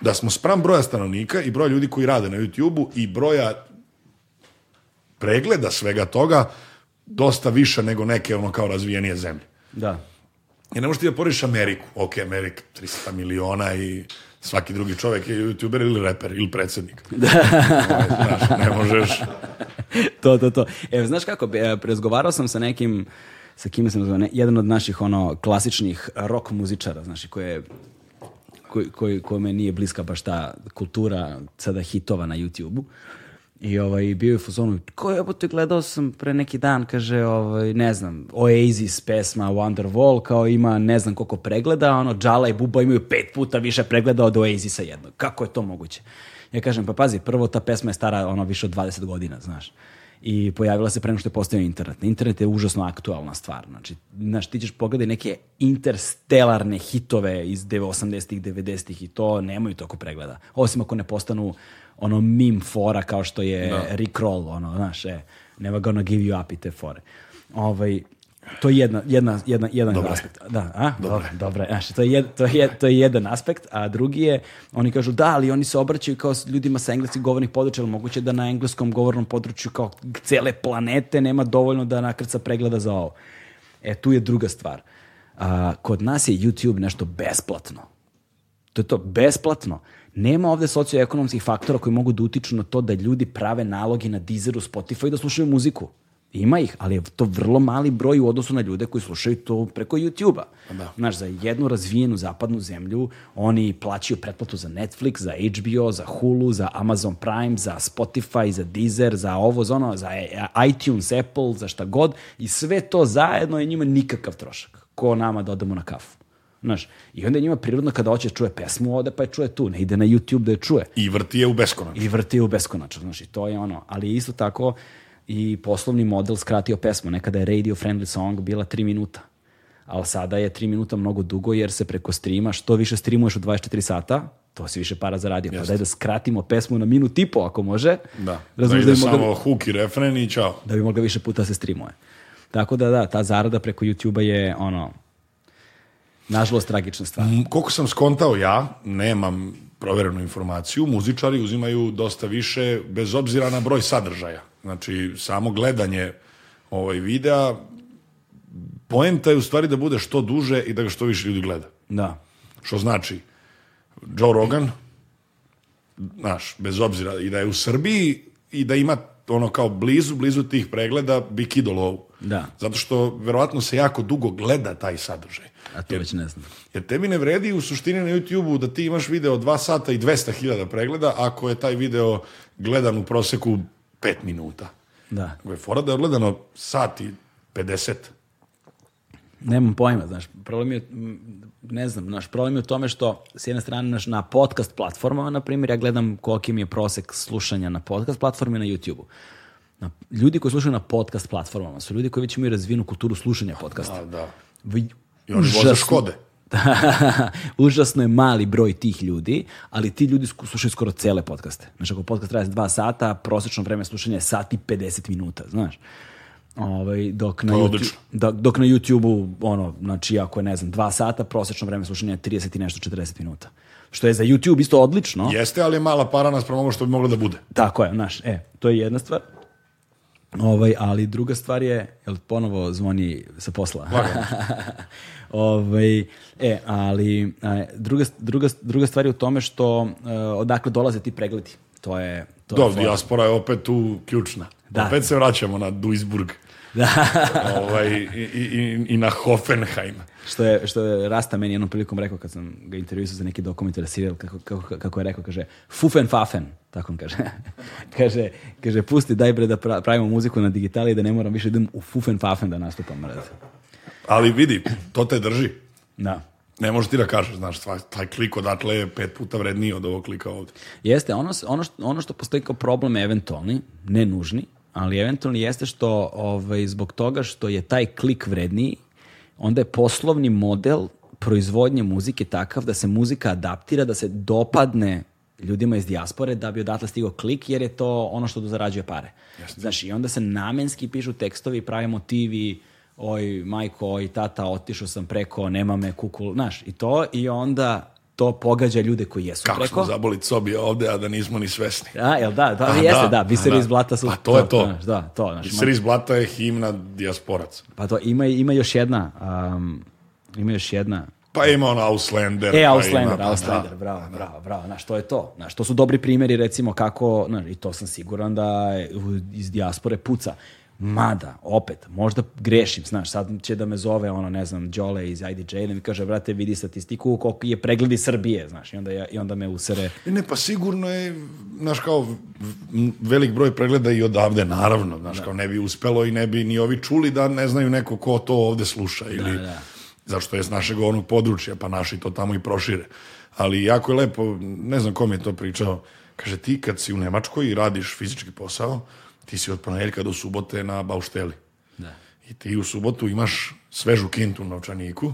Da smo spram broja stanovnika i broja ljudi koji rade na youtube u i broja pregleda svega toga dosta više nego neke ono kao razvijenije zemlje. Da. Ja ne možeš ti da poriš Ameriku. Ok, Amerika, 300 miliona i svaki drugi čovjek je youtuber ili reper ili predsjednik. Da. Ovaj, znaš, ne možeš. to, to, to. Evo, znaš kako, e, prezgovarao sam sa nekim sa kime sam zvane, jedan od naših ono klasičnih rock muzičara, znači koji je koji, koji, kojome nije bliska baš ta kultura sada hitova na YouTubeu. I ovaj, bio je u fazonu, ko je obote, gledao sam pre neki dan, kaže, ovaj, ne znam, Oasis pesma Wonderwall, kao ima ne znam koliko pregleda, ono, Džala i Buba imaju pet puta više pregleda od Oasisa jednog. Kako je to moguće? Ja kažem, pa pazi, prvo ta pesma je stara ono više od 20 godina, znaš i pojavila se pre nego što je postao internet. Internet je užasno aktualna stvar. Znači, znaš, ti ćeš pogledati neke interstelarne hitove iz 80-ih, 90-ih i to nemaju toliko pregleda. Osim ako ne postanu ono meme fora kao što je da. Rick Roll, ono, znaš, e, never gonna give you up i te fore. Ovaj, to je jedna, jedna, jedna, jedan dobre. aspekt. Da, a? Dobre. Dobre, Znači, to, je, to, je, to je jedan aspekt, a drugi je, oni kažu da, ali oni se obraćaju kao ljudima sa engleskih govornih područja, ali moguće da na engleskom govornom području kao cele planete nema dovoljno da nakrca pregleda za ovo. E, tu je druga stvar. A, kod nas je YouTube nešto besplatno. To je to, besplatno. Nema ovde socioekonomskih faktora koji mogu da utiču na to da ljudi prave naloge na Deezeru, Spotify da slušaju muziku. Ima ih, ali je to vrlo mali broj u odnosu na ljude koji slušaju to preko YouTube-a. Pa da. Znaš, za jednu razvijenu zapadnu zemlju oni plaćaju pretplatu za Netflix, za HBO, za Hulu, za Amazon Prime, za Spotify, za Deezer, za ovo, za ono, za iTunes, Apple, za šta god. I sve to zajedno je njima nikakav trošak. Ko nama da odemo na kafu. Znaš, I onda je njima prirodno kada hoće da čuje pesmu, ode pa je čuje tu, ne ide na YouTube da je čuje. I vrti je u beskonačno. I vrti je u beskonačno, znaš, i to je ono. Ali isto tako i poslovni model skratio pesmu. Nekada je radio friendly song bila 3 minuta, ali sada je 3 minuta mnogo dugo jer se preko streama, što više streamuješ u 24 sata, to si više para zaradio. Pa daj da skratimo pesmu na minut i po ako može. Da, da ide da samo mogla... hook i refren i čao. Da bi mogla više puta se streamuje. Tako da da, ta zarada preko YouTube-a je ono, Nažalost, tragična stvar. Koliko sam skontao ja, nemam proverenu informaciju, muzičari uzimaju dosta više, bez obzira na broj sadržaja. Znači, samo gledanje ovaj videa, poenta je u stvari da bude što duže i da ga što više ljudi gleda. Da. Što znači, Joe Rogan, znaš, bez obzira i da je u Srbiji i da ima ono kao blizu, blizu tih pregleda bi kidolovu. Da. Zato što verovatno se jako dugo gleda taj sadržaj. A to jer, već ne znam. Jer tebi ne vredi u suštini na YouTube-u da ti imaš video 2 sata i 200.000 pregleda ako je taj video gledan u proseku 5 minuta. Da. Ako je fora da je gledano sat i 50. Nemam pojma, znaš, problem je, ne znam, naš problem je u tome što s jedne strane naš, na podcast platformama, na primjer, ja gledam koliki mi je prosek slušanja na podcast platformi na YouTube-u. Ljudi koji slušaju na podcast platformama su ljudi koji već imaju razvinu kulturu slušanja podcasta. Da, da. I oni voze Škode. Užasno je mali broj tih ljudi, ali ti ljudi slušaju skoro cele podcaste. Znači, ako podcast traje dva sata, prosečno vreme slušanja je sati 50 minuta, znaš. Ovaj, dok, na YouTube, da, dok, na YouTube-u, ono, znači, ako je, ne znam, dva sata, prosečno vreme slušanja je 30 i nešto, 40 minuta. Što je za YouTube isto odlično. Jeste, ali je mala para nas prema što bi moglo da bude. Tako je, znaš, e, to je jedna stvar. Ovaj, ali druga stvar je, jel ponovo zvoni sa posla? ovaj, e, ali a, druga, druga, druga stvar je u tome što uh, odakle dolaze ti pregledi. To je... To Dobro, diaspora je opet tu ključna. Da. Opet se vraćamo na Duisburg. Da. ovaj, i, i, i, na Hoffenheim. Što je, što je Rasta meni jednom prilikom rekao kad sam ga intervjuisao za neki dokumentar serijal, kako, kako, kako je rekao, kaže, fufen fafen, tako on kaže. kaže, kaže, pusti, daj bre da pravimo muziku na digitali da ne moram više da idem u fufen fafen da nastupam. Mrad. Ali vidi, to te drži. Da. Ne možeš ti da kažeš, znaš, taj klik odatle je pet puta vredniji od ovog klika ovde Jeste, ono, ono, što, ono što postoji kao problem eventualni, ne nužni, ali eventualni jeste što ovaj, zbog toga što je taj klik vredniji, onda je poslovni model proizvodnje muzike takav da se muzika adaptira, da se dopadne ljudima iz dijaspore da bi odatle stigao klik jer je to ono što zarađuje pare. Jasne. Znaš, i onda se namenski pišu tekstovi, prave motivi, oj, majko, oj, tata, otišao sam preko, nema me, kukul, znaš, i to, i onda to pogađa ljude koji jesu Kako preko. Kako smo zaboli cobi ovde, a da nismo ni svesni. A, jel da, da, a, pa jeste, da, da biseri da. iz blata su... Pa to, to je to. Znaš, da, to da, da, znaš, biseri iz blata je himna dijasporaca. Pa to, ima, ima još jedna, um, ima još jedna pa ima ona Auslander. E, pa Auslander, pa ima, Auslander, da, bravo, da. bravo, bravo. Znaš, to je to. Znaš, to su dobri primjeri, recimo, kako, znaš, i to sam siguran da iz dijaspore puca. Mada, opet, možda grešim, znaš, sad će da me zove, ono, ne znam, Đole iz IDJ, da mi kaže, brate, vidi statistiku koliko je pregledi Srbije, znaš, i onda, ja, i onda me usere. E, ne, pa sigurno je, znaš, kao velik broj pregleda i odavde, naravno, znaš, da. kao ne bi uspelo i ne bi ni ovi čuli da ne znaju neko ko to ovde sluša da, ili da, da. zašto je s našeg onog područja, pa naši to tamo i prošire. Ali jako je lepo, ne znam kom je to pričao, kaže, ti kad si u Nemačkoj i radiš fizički posao, ti si od ponedeljka do subote na baušteli. Da. I ti u subotu imaš svežu kintu u novčaniku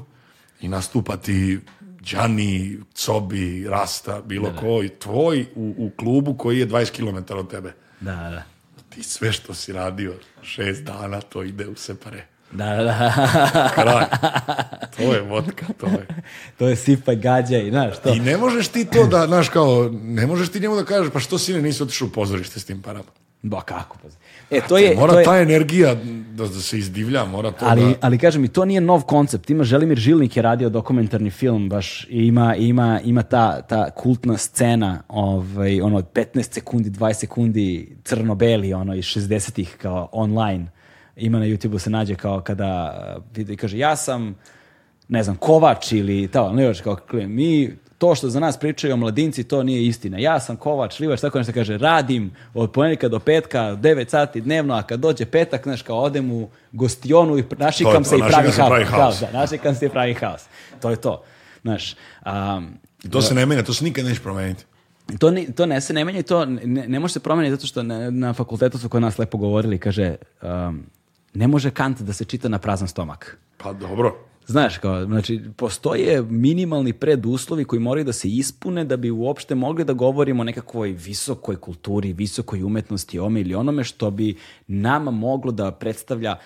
i nastupati Đani, Cobi, Rasta, bilo da, da. ko, i tvoj u, u, klubu koji je 20 km od tebe. Da, da. Ti sve što si radio šest dana, to ide u separe. Da, da, da. Kraj. To je vodka, to je. to je sipa gađa i znaš to. I ne možeš ti to da, znaš kao, ne možeš ti njemu da kažeš, pa što sine nisi otišao u pozorište s tim parama. Ba kako pa. E to je mora to je... ta energija da, da se izdivlja, mora to ali, da... ali kažem i to nije nov koncept. Ima Želimir Žilnik je radio dokumentarni film baš i ima ima ima ta ta kultna scena, ovaj ono 15 sekundi, 20 sekundi crno-beli ono iz 60-ih kao online. Ima na YouTube-u se nađe kao kada eh, vidi kaže ja sam ne znam, kovač ili ta, ne još kao mi to što za nas pričaju o mladinci, to nije istina. Ja sam kovač, livač, tako nešto kaže, radim od ponedjeljka do petka, 9 sati dnevno, a kad dođe petak, znaš, kao odem u gostionu i našikam to to, se i pravi haos. Pravi da, haos. Da, našikam se i pravi haos. To je to. Znaš, um, I to se da. ne menja, to se nikad neće promeniti. To, ni, to ne se ne menja i to ne, ne može se promeniti zato što ne, na fakultetu su kod nas lepo govorili, kaže, um, ne može Kant da se čita na prazan stomak. Pa dobro. Znaš, kao, znači, postoje minimalni preduslovi koji moraju da se ispune da bi uopšte mogli da govorimo o nekakvoj visokoj kulturi, visokoj umetnosti, ome ili onome što bi nama moglo da predstavlja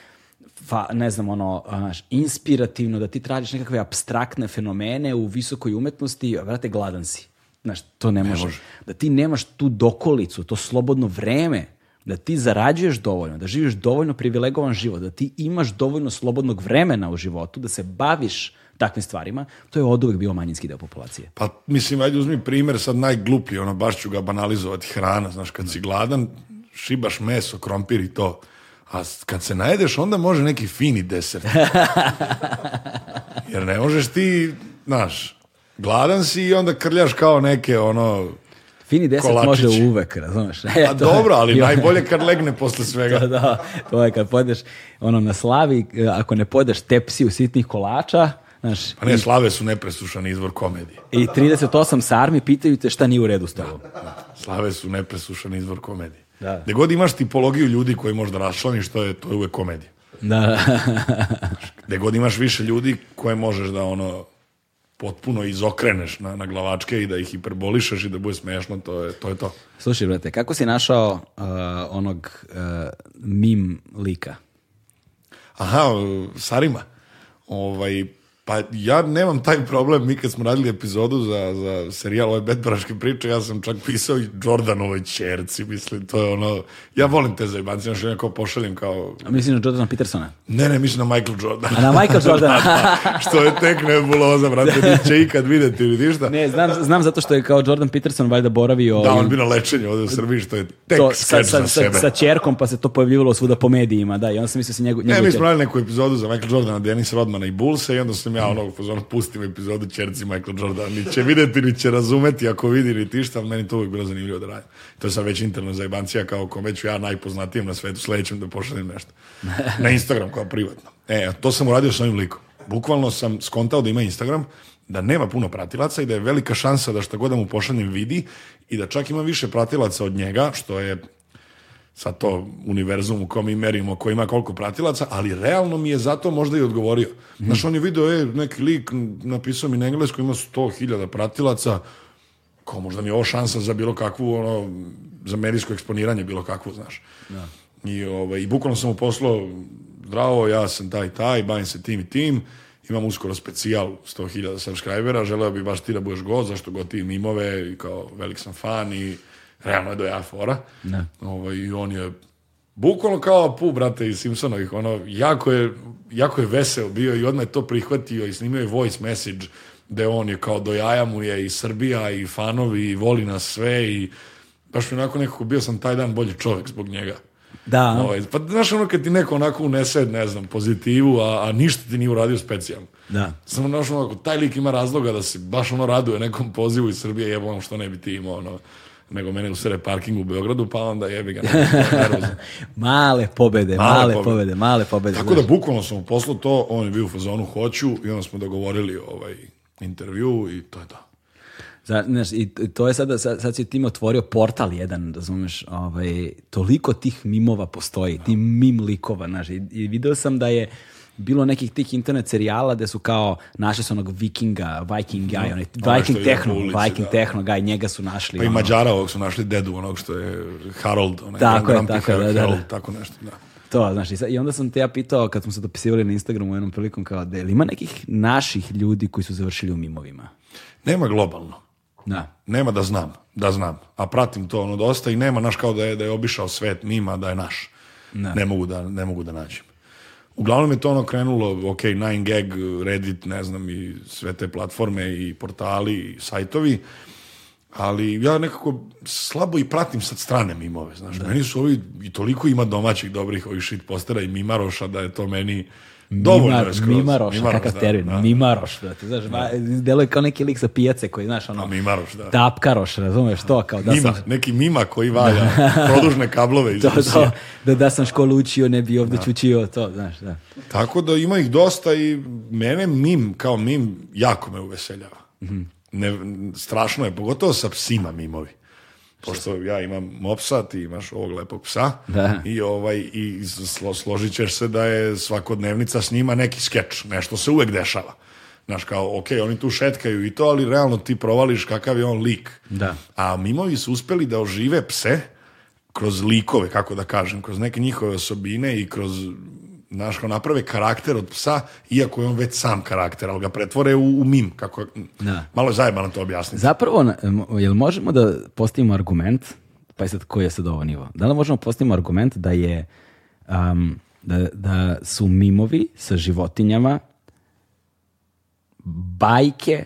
fa, ne znam, ono, znaš, inspirativno, da ti tražiš nekakve abstraktne fenomene u visokoj umetnosti, vrate, gladan si. Znaš, to ne može. ne može. Da ti nemaš tu dokolicu, to slobodno vreme da ti zarađuješ dovoljno, da živiš dovoljno privilegovan život, da ti imaš dovoljno slobodnog vremena u životu, da se baviš takvim stvarima, to je od uvek bio manjinski deo populacije. Pa, mislim, ajde uzmi primer sad najgluplji, ono, baš ću ga banalizovati, hrana, znaš, kad si gladan, šibaš meso, krompir i to, a kad se najedeš, onda može neki fini desert. Jer ne možeš ti, znaš, gladan si i onda krljaš kao neke, ono, Fini 10 Kolačić. može uvek, razumeš? Pa e, A dobro, ali je, najbolje kad legne posle svega. To, da, to je kad podeš ono, na slavi, e, ako ne podeš u sitnih kolača, Znaš, pa ne, i, slave su nepresušan izvor komedije. I 38 sarmi pitaju te šta nije u redu s tobom. Da, da. Slave su nepresušan izvor komedije. Da. Gde god imaš tipologiju ljudi koji možda rašlaniš, to je, to je uvek komedija. Da. Gde god imaš više ljudi koje možeš da ono potpuno izokreneš na, na glavačke i da ih hiperbolišeš i da bude smešno, to je to. Je to. Slušaj, brate, kako si našao uh, onog uh, mim lika? Aha, Sarima. Ovaj, Pa ja nemam taj problem, mi kad smo radili epizodu za, za serijal ove bedbaraške priče, ja sam čak pisao i Jordanovoj čerci, mislim, to je ono, ja volim te zajebance, znaš, ja kao pošaljem kao... A mislim na Jordana Petersona? Ne, ne, mislim na Michael Jordana. A na Michael Jordana? da, što je tek nebuloza, brate, neće ikad videti ili ništa. Ne, znam, znam zato što je kao Jordan Peterson valjda boravio... Da, on bi na lečenju ovde u Srbiji, što je tek to, sa, sa, sebe. Sa, sa čerkom, pa se to pojavljivalo svuda po medijima, da, i onda sam mislio da se njegov... njegov ne, mi smo radili neku epizodu za Michael Jordana, Denisa Rodmana i Bulsa i onda sam sam ja onog pozvano pustim epizodu Čerci Michael Jordan. Ni će videti, ni će razumeti ako vidi, ni tišta, ali meni to uvijek bilo zanimljivo da radim. To sam već interna zajbancija kao kom već ja najpoznatijem na svetu sledećem da pošaljem nešto. Na Instagram kao privatno. E, to sam uradio s ovim likom. Bukvalno sam skontao da ima Instagram, da nema puno pratilaca i da je velika šansa da šta god da mu pošaljem vidi i da čak ima više pratilaca od njega, što je sa to univerzum u kom i merimo ko ima koliko pratilaca, ali realno mi je zato možda i odgovorio. Mm. Znaš, on je video, e, neki lik napisao mi na englesku, ima 100.000 pratilaca, kao možda mi je ovo šansa za bilo kakvu, ono, za medijsko eksponiranje, bilo kakvu, znaš. Da. I, ovaj, I bukvalno sam mu poslao, zdravo, ja sam taj, taj, bavim se tim i tim, imam uskoro specijal 100.000 subscribera, želeo bi baš ti da budeš god, zašto god ti mimove, kao velik sam fan i realno je do da ja fora. Ne. Da. Ovo, ovaj, I on je bukvalno kao pu, brate, iz Simpsonovih, ono, jako je, jako je veseo bio i odmah je to prihvatio i snimio je voice message gde da on je kao do jaja mu je i Srbija i fanovi i voli nas sve i baš mi onako nekako bio sam taj dan bolji čovjek zbog njega. Da. Ovaj, pa znaš ono kad ti neko onako unese, ne znam, pozitivu, a, a ništa ti nije uradio specijalno. Da. Samo našao onako, taj lik ima razloga da se baš ono raduje nekom pozivu iz Srbije, jebom što ne bi ti imao ono nego mene u sred parkingu u Beogradu, pa onda jebi ga. male pobede, male, male pobede. male pobede. Tako da znaš. da bukvalno sam u poslu to, on je bio u fazonu hoću i onda smo dogovorili ovaj intervju i to je to. Za, znaš, i to je sada, sad, sad si tim otvorio portal jedan, razumeš, ovaj, toliko tih mimova postoji, da. tih mim likova, znaš, i, i video sam da je, bilo nekih tih internet serijala gde su kao, našli su onog vikinga, viking guy, no, da, onaj viking techno, ulici, viking da. tehno guy, njega su našli. Pa ono. i Mađara ovog su našli dedu onog što je Harold, onaj tako je, tako, Harold, da, da, da. tako nešto, da. To, znaš, i onda sam te ja pitao kad smo se dopisivali na Instagramu u jednom prilikom kao da ima nekih naših ljudi koji su završili u mimovima? Nema globalno. Da. Nema da znam, da znam. A pratim to ono dosta i nema naš kao da je, da je obišao svet mima, da je naš. Da. Ne mogu da, ne mogu da nađem. Uglavnom je to ono krenulo, ok, 9gag, Reddit, ne znam, i sve te platforme i portali i sajtovi ali ja nekako slabo i pratim sad strane mimove, znaš, da. meni su ovi, i toliko ima domaćih dobrih ovih shit postera i mimaroša da je to meni dovoljno Mimar, skroz. Mimaroš, mimaroš kakav da, termin, da, mimaroš, da, ti znaš, da. deluje kao neki lik sa pijace koji, znaš, ono, A pa mimaroš, da. tapkaroš, razumeš to, kao da mima, sam... Neki mima koji da. valja, produžne kablove iz to, to, da, da sam školu učio, ne bi ovdje da. čučio, to, znaš, da. Tako da ima ih dosta i mene mim, kao mim, jako me uveseljava. Mm ne, strašno je, pogotovo sa psima mimovi. Pošto ja imam mopsa, ti imaš ovog lepog psa da. i ovaj i slo, složit ćeš se da je svakodnevnica s njima neki skeč, nešto se uvek dešava. Znaš, kao, ok, oni tu šetkaju i to, ali realno ti provališ kakav je on lik. Da. A mimovi su uspeli da ožive pse kroz likove, kako da kažem, kroz neke njihove osobine i kroz znaš, kao naprave karakter od psa, iako je on već sam karakter, ali ga pretvore u, u mim, kako da. malo je zajebano to objasniti. Zapravo, jel možemo da postavimo argument, pa je sad koji je sad ovo nivo, da li možemo postavimo argument da je, um, da, da su mimovi sa životinjama bajke,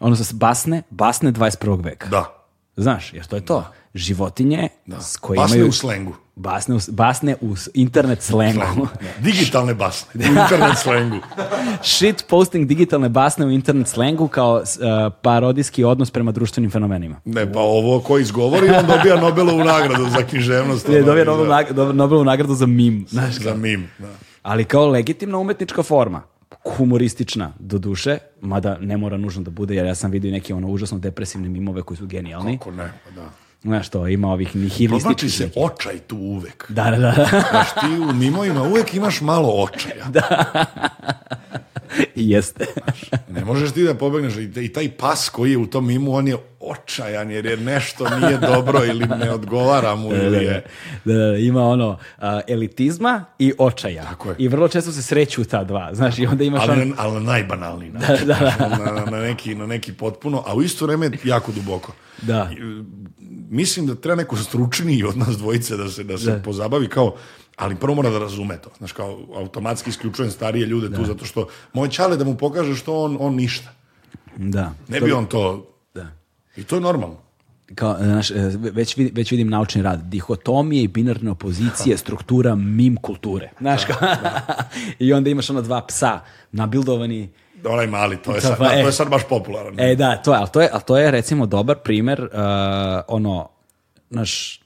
odnosno basne, basne 21. veka. Da. Znaš, jer to je to. Da životinje da. s koje basne imaju... u slengu. Basne u, basne u internet slengu. Da. Digitalne basne u da. internet slengu. Shit posting digitalne basne u internet slengu kao uh, parodijski odnos prema društvenim fenomenima. Ne, pa ovo ko izgovori, on dobija Nobelovu nagradu za književnost. Ne, dobija Nobelovu, da. nagradu, Nobelovu nagradu za mim. Znaš, za mim, da. Ali kao legitimna umetnička forma humoristična do duše, mada ne mora nužno da bude, jer ja sam vidio neke ono užasno depresivne mimove koji su genijalni. Kako ne, pa da. Znaš to, ima ovih nihilističnih... Provlači se očaj tu uvek. Da, da, da. Znaš ti u mimojima uvek imaš malo očaja. Da. Jeste. ne možeš ti da pobegneš i taj pas koji je u tom imu, on je očajan jer je nešto nije dobro ili ne odgovara mu ili da, da, je... Da. da, da, da, ima ono a, elitizma i očaja. Tako je. I vrlo često se sreću ta dva. Znaš, i onda imaš... Ali, on... ali najbanalniji. Znači, na, na, neki, na neki potpuno, a u isto vreme jako duboko. Da. I, mislim da treba neko stručniji od nas dvojice da se, da se pozabavi kao ali prvo mora da razume to. Znaš, kao automatski isključujem starije ljude da. tu, zato što moj čale da mu pokaže što on, on ništa. Da. Ne to bi on to... Da. I to je normalno. Kao, e, znaš, e, već, vidim, već vidim naučni rad. Dihotomije i binarne opozicije, struktura mim kulture. Da, znaš, da, kao, da. I onda imaš ona dva psa nabildovani da, onaj mali, to je, sad, e, to je e. sad baš popularan. E, da, to je, ali to je, ali to je recimo dobar primer, uh, ono, naš,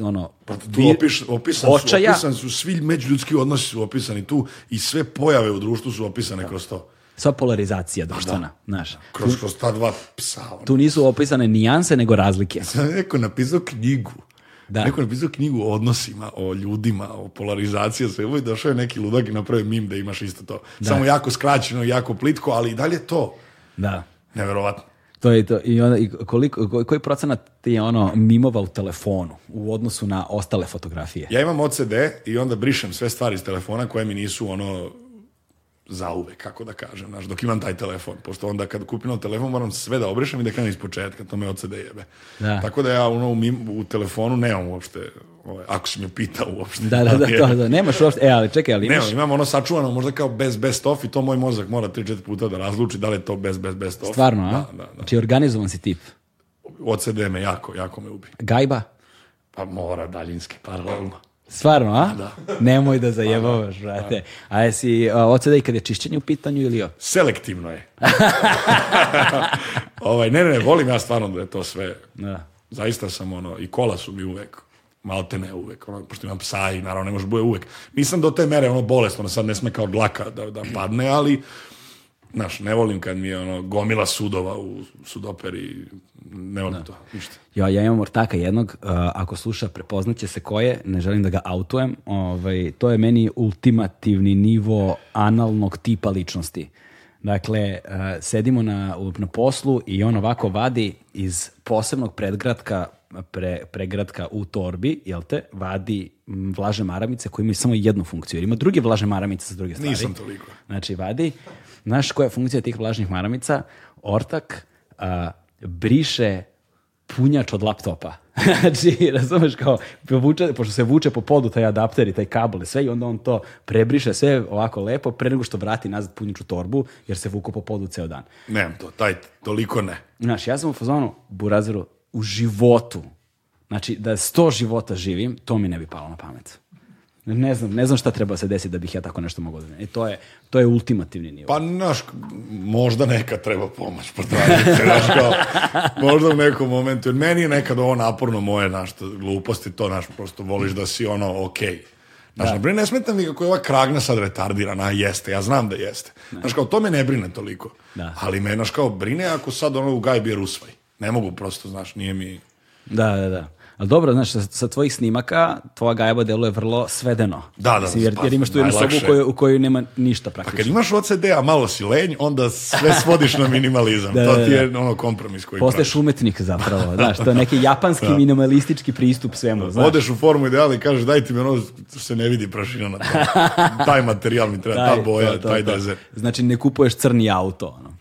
ono pa tu opiš, opisan očaja. su, opisan su svi međuljudski odnosi su opisani tu i sve pojave u društvu su opisane da. kroz to sva polarizacija društvena, da. znaš. Kroz, kroz ta dva psa. Ono. Tu nisu opisane nijanse, nego razlike. Sam neko napisao knjigu. Da. Neko napisao knjigu o odnosima, o ljudima, o polarizaciji, sve ovo i došao je neki ludak i napravio mim da imaš isto to. Da. Samo jako skraćeno, jako plitko, ali i dalje to. Da. Neverovatno. To je to. I, onda, i koliko, koji procenat je ono mimova u telefonu u odnosu na ostale fotografije? Ja imam OCD i onda brišem sve stvari iz telefona koje mi nisu ono za uvek, kako da kažem, znaš, dok imam taj telefon, pošto onda kad kupim novi telefon moram sve da obrišem i da krenem iz početka, to me od sebe jebe. Da. Tako da ja ono, u, u telefonu nemam uopšte, ovaj, ako si me pita uopšte. Da, da, da, to, da, nemaš uopšte, e, ali čekaj, ali imaš... Nemam, imam ono sačuvano, možda kao best, best off i to moj mozak mora 3-4 puta da razluči da li je to best, best, best off. Stvarno, a? Da, da, da. Znači organizovan si tip? OCD me jako, jako me ubi. Gajba? Pa mora daljinski, paralelno. Stvarno, a? Da. Nemoj da, pa da zajebavaš, pa da. brate. A jesi od sada kad je čišćenje u pitanju ili od? Selektivno je. ovaj, ne, ne, volim ja stvarno da je to sve. Da. Zaista sam ono, i kola su mi uvek malte ne uvek, ono, pošto imam psa i naravno ne može da bude uvek. Nisam do te mere ono bolesno, sad ne sme kao dlaka da, da padne, ali Znaš, ne volim kad mi je ono gomila sudova u sudoperi, ne volim da. to, ništa. Ja, ja imam ortaka jednog, uh, ako sluša prepoznaće se ko je, ne želim da ga autujem, ovaj, to je meni ultimativni nivo analnog tipa ličnosti. Dakle, uh, sedimo na, na poslu i on ovako vadi iz posebnog predgratka pre, pregratka u torbi, jel te, vadi vlažne maramice koje imaju samo jednu funkciju, jer ima druge vlažne maramice sa druge stvari. Nisam toliko. Znači, vadi Znaš koja je funkcija tih vlažnih maramica? Ortak a, briše punjač od laptopa. znači, razumeš kao, vuče, pošto se vuče po podu taj adapter i taj kabel i sve i onda on to prebriše sve ovako lepo pre nego što vrati nazad punjač torbu jer se vuku po podu ceo dan. Nemam to, taj toliko ne. Znaš, ja sam u fazonu Burazeru u životu. Znači, da sto života živim, to mi ne bi palo na pamet. Ne znam, ne znam šta treba da se desiti da bih ja tako nešto mogao da ne. E, to je, to je ultimativni nivo. Pa, naš, možda neka treba pomoć potražiti, pa znaš, kao, možda u nekom momentu, jer meni je nekad ovo naporno moje, naš, gluposti, to, naš, prosto voliš da si ono, okej. Okay. Znaš, da. ne, ne smetam nikako je ova kragna sad retardirana, jeste, ja znam da jeste. Ne. Da. Znaš, kao, to me ne brine toliko. Da. Ali me, naš, kao, brine ako sad ono u gajbi je Rusvaj. Ne mogu prosto, znaš, nije mi... Da, da, da. Ali dobro, znaš, sa, tvojih snimaka tvoja gajba deluje vrlo svedeno. Da, da. jer, pa jer imaš tu jednu sobu u kojoj, u kojoj nema ništa praktično. Pa kad imaš OCD, a malo si lenj, onda sve svodiš na minimalizam. da, to da, ti je da. ono kompromis koji Postaješ umetnik zapravo, znaš, to je neki japanski da. minimalistički pristup svemu. Da, znaš. Odeš u formu ideala i kažeš ti mi ono se ne vidi prašina na to. taj materijal mi treba, taj, ta boja, to, to, taj dezer. Znači ne kupuješ crni auto. Ono.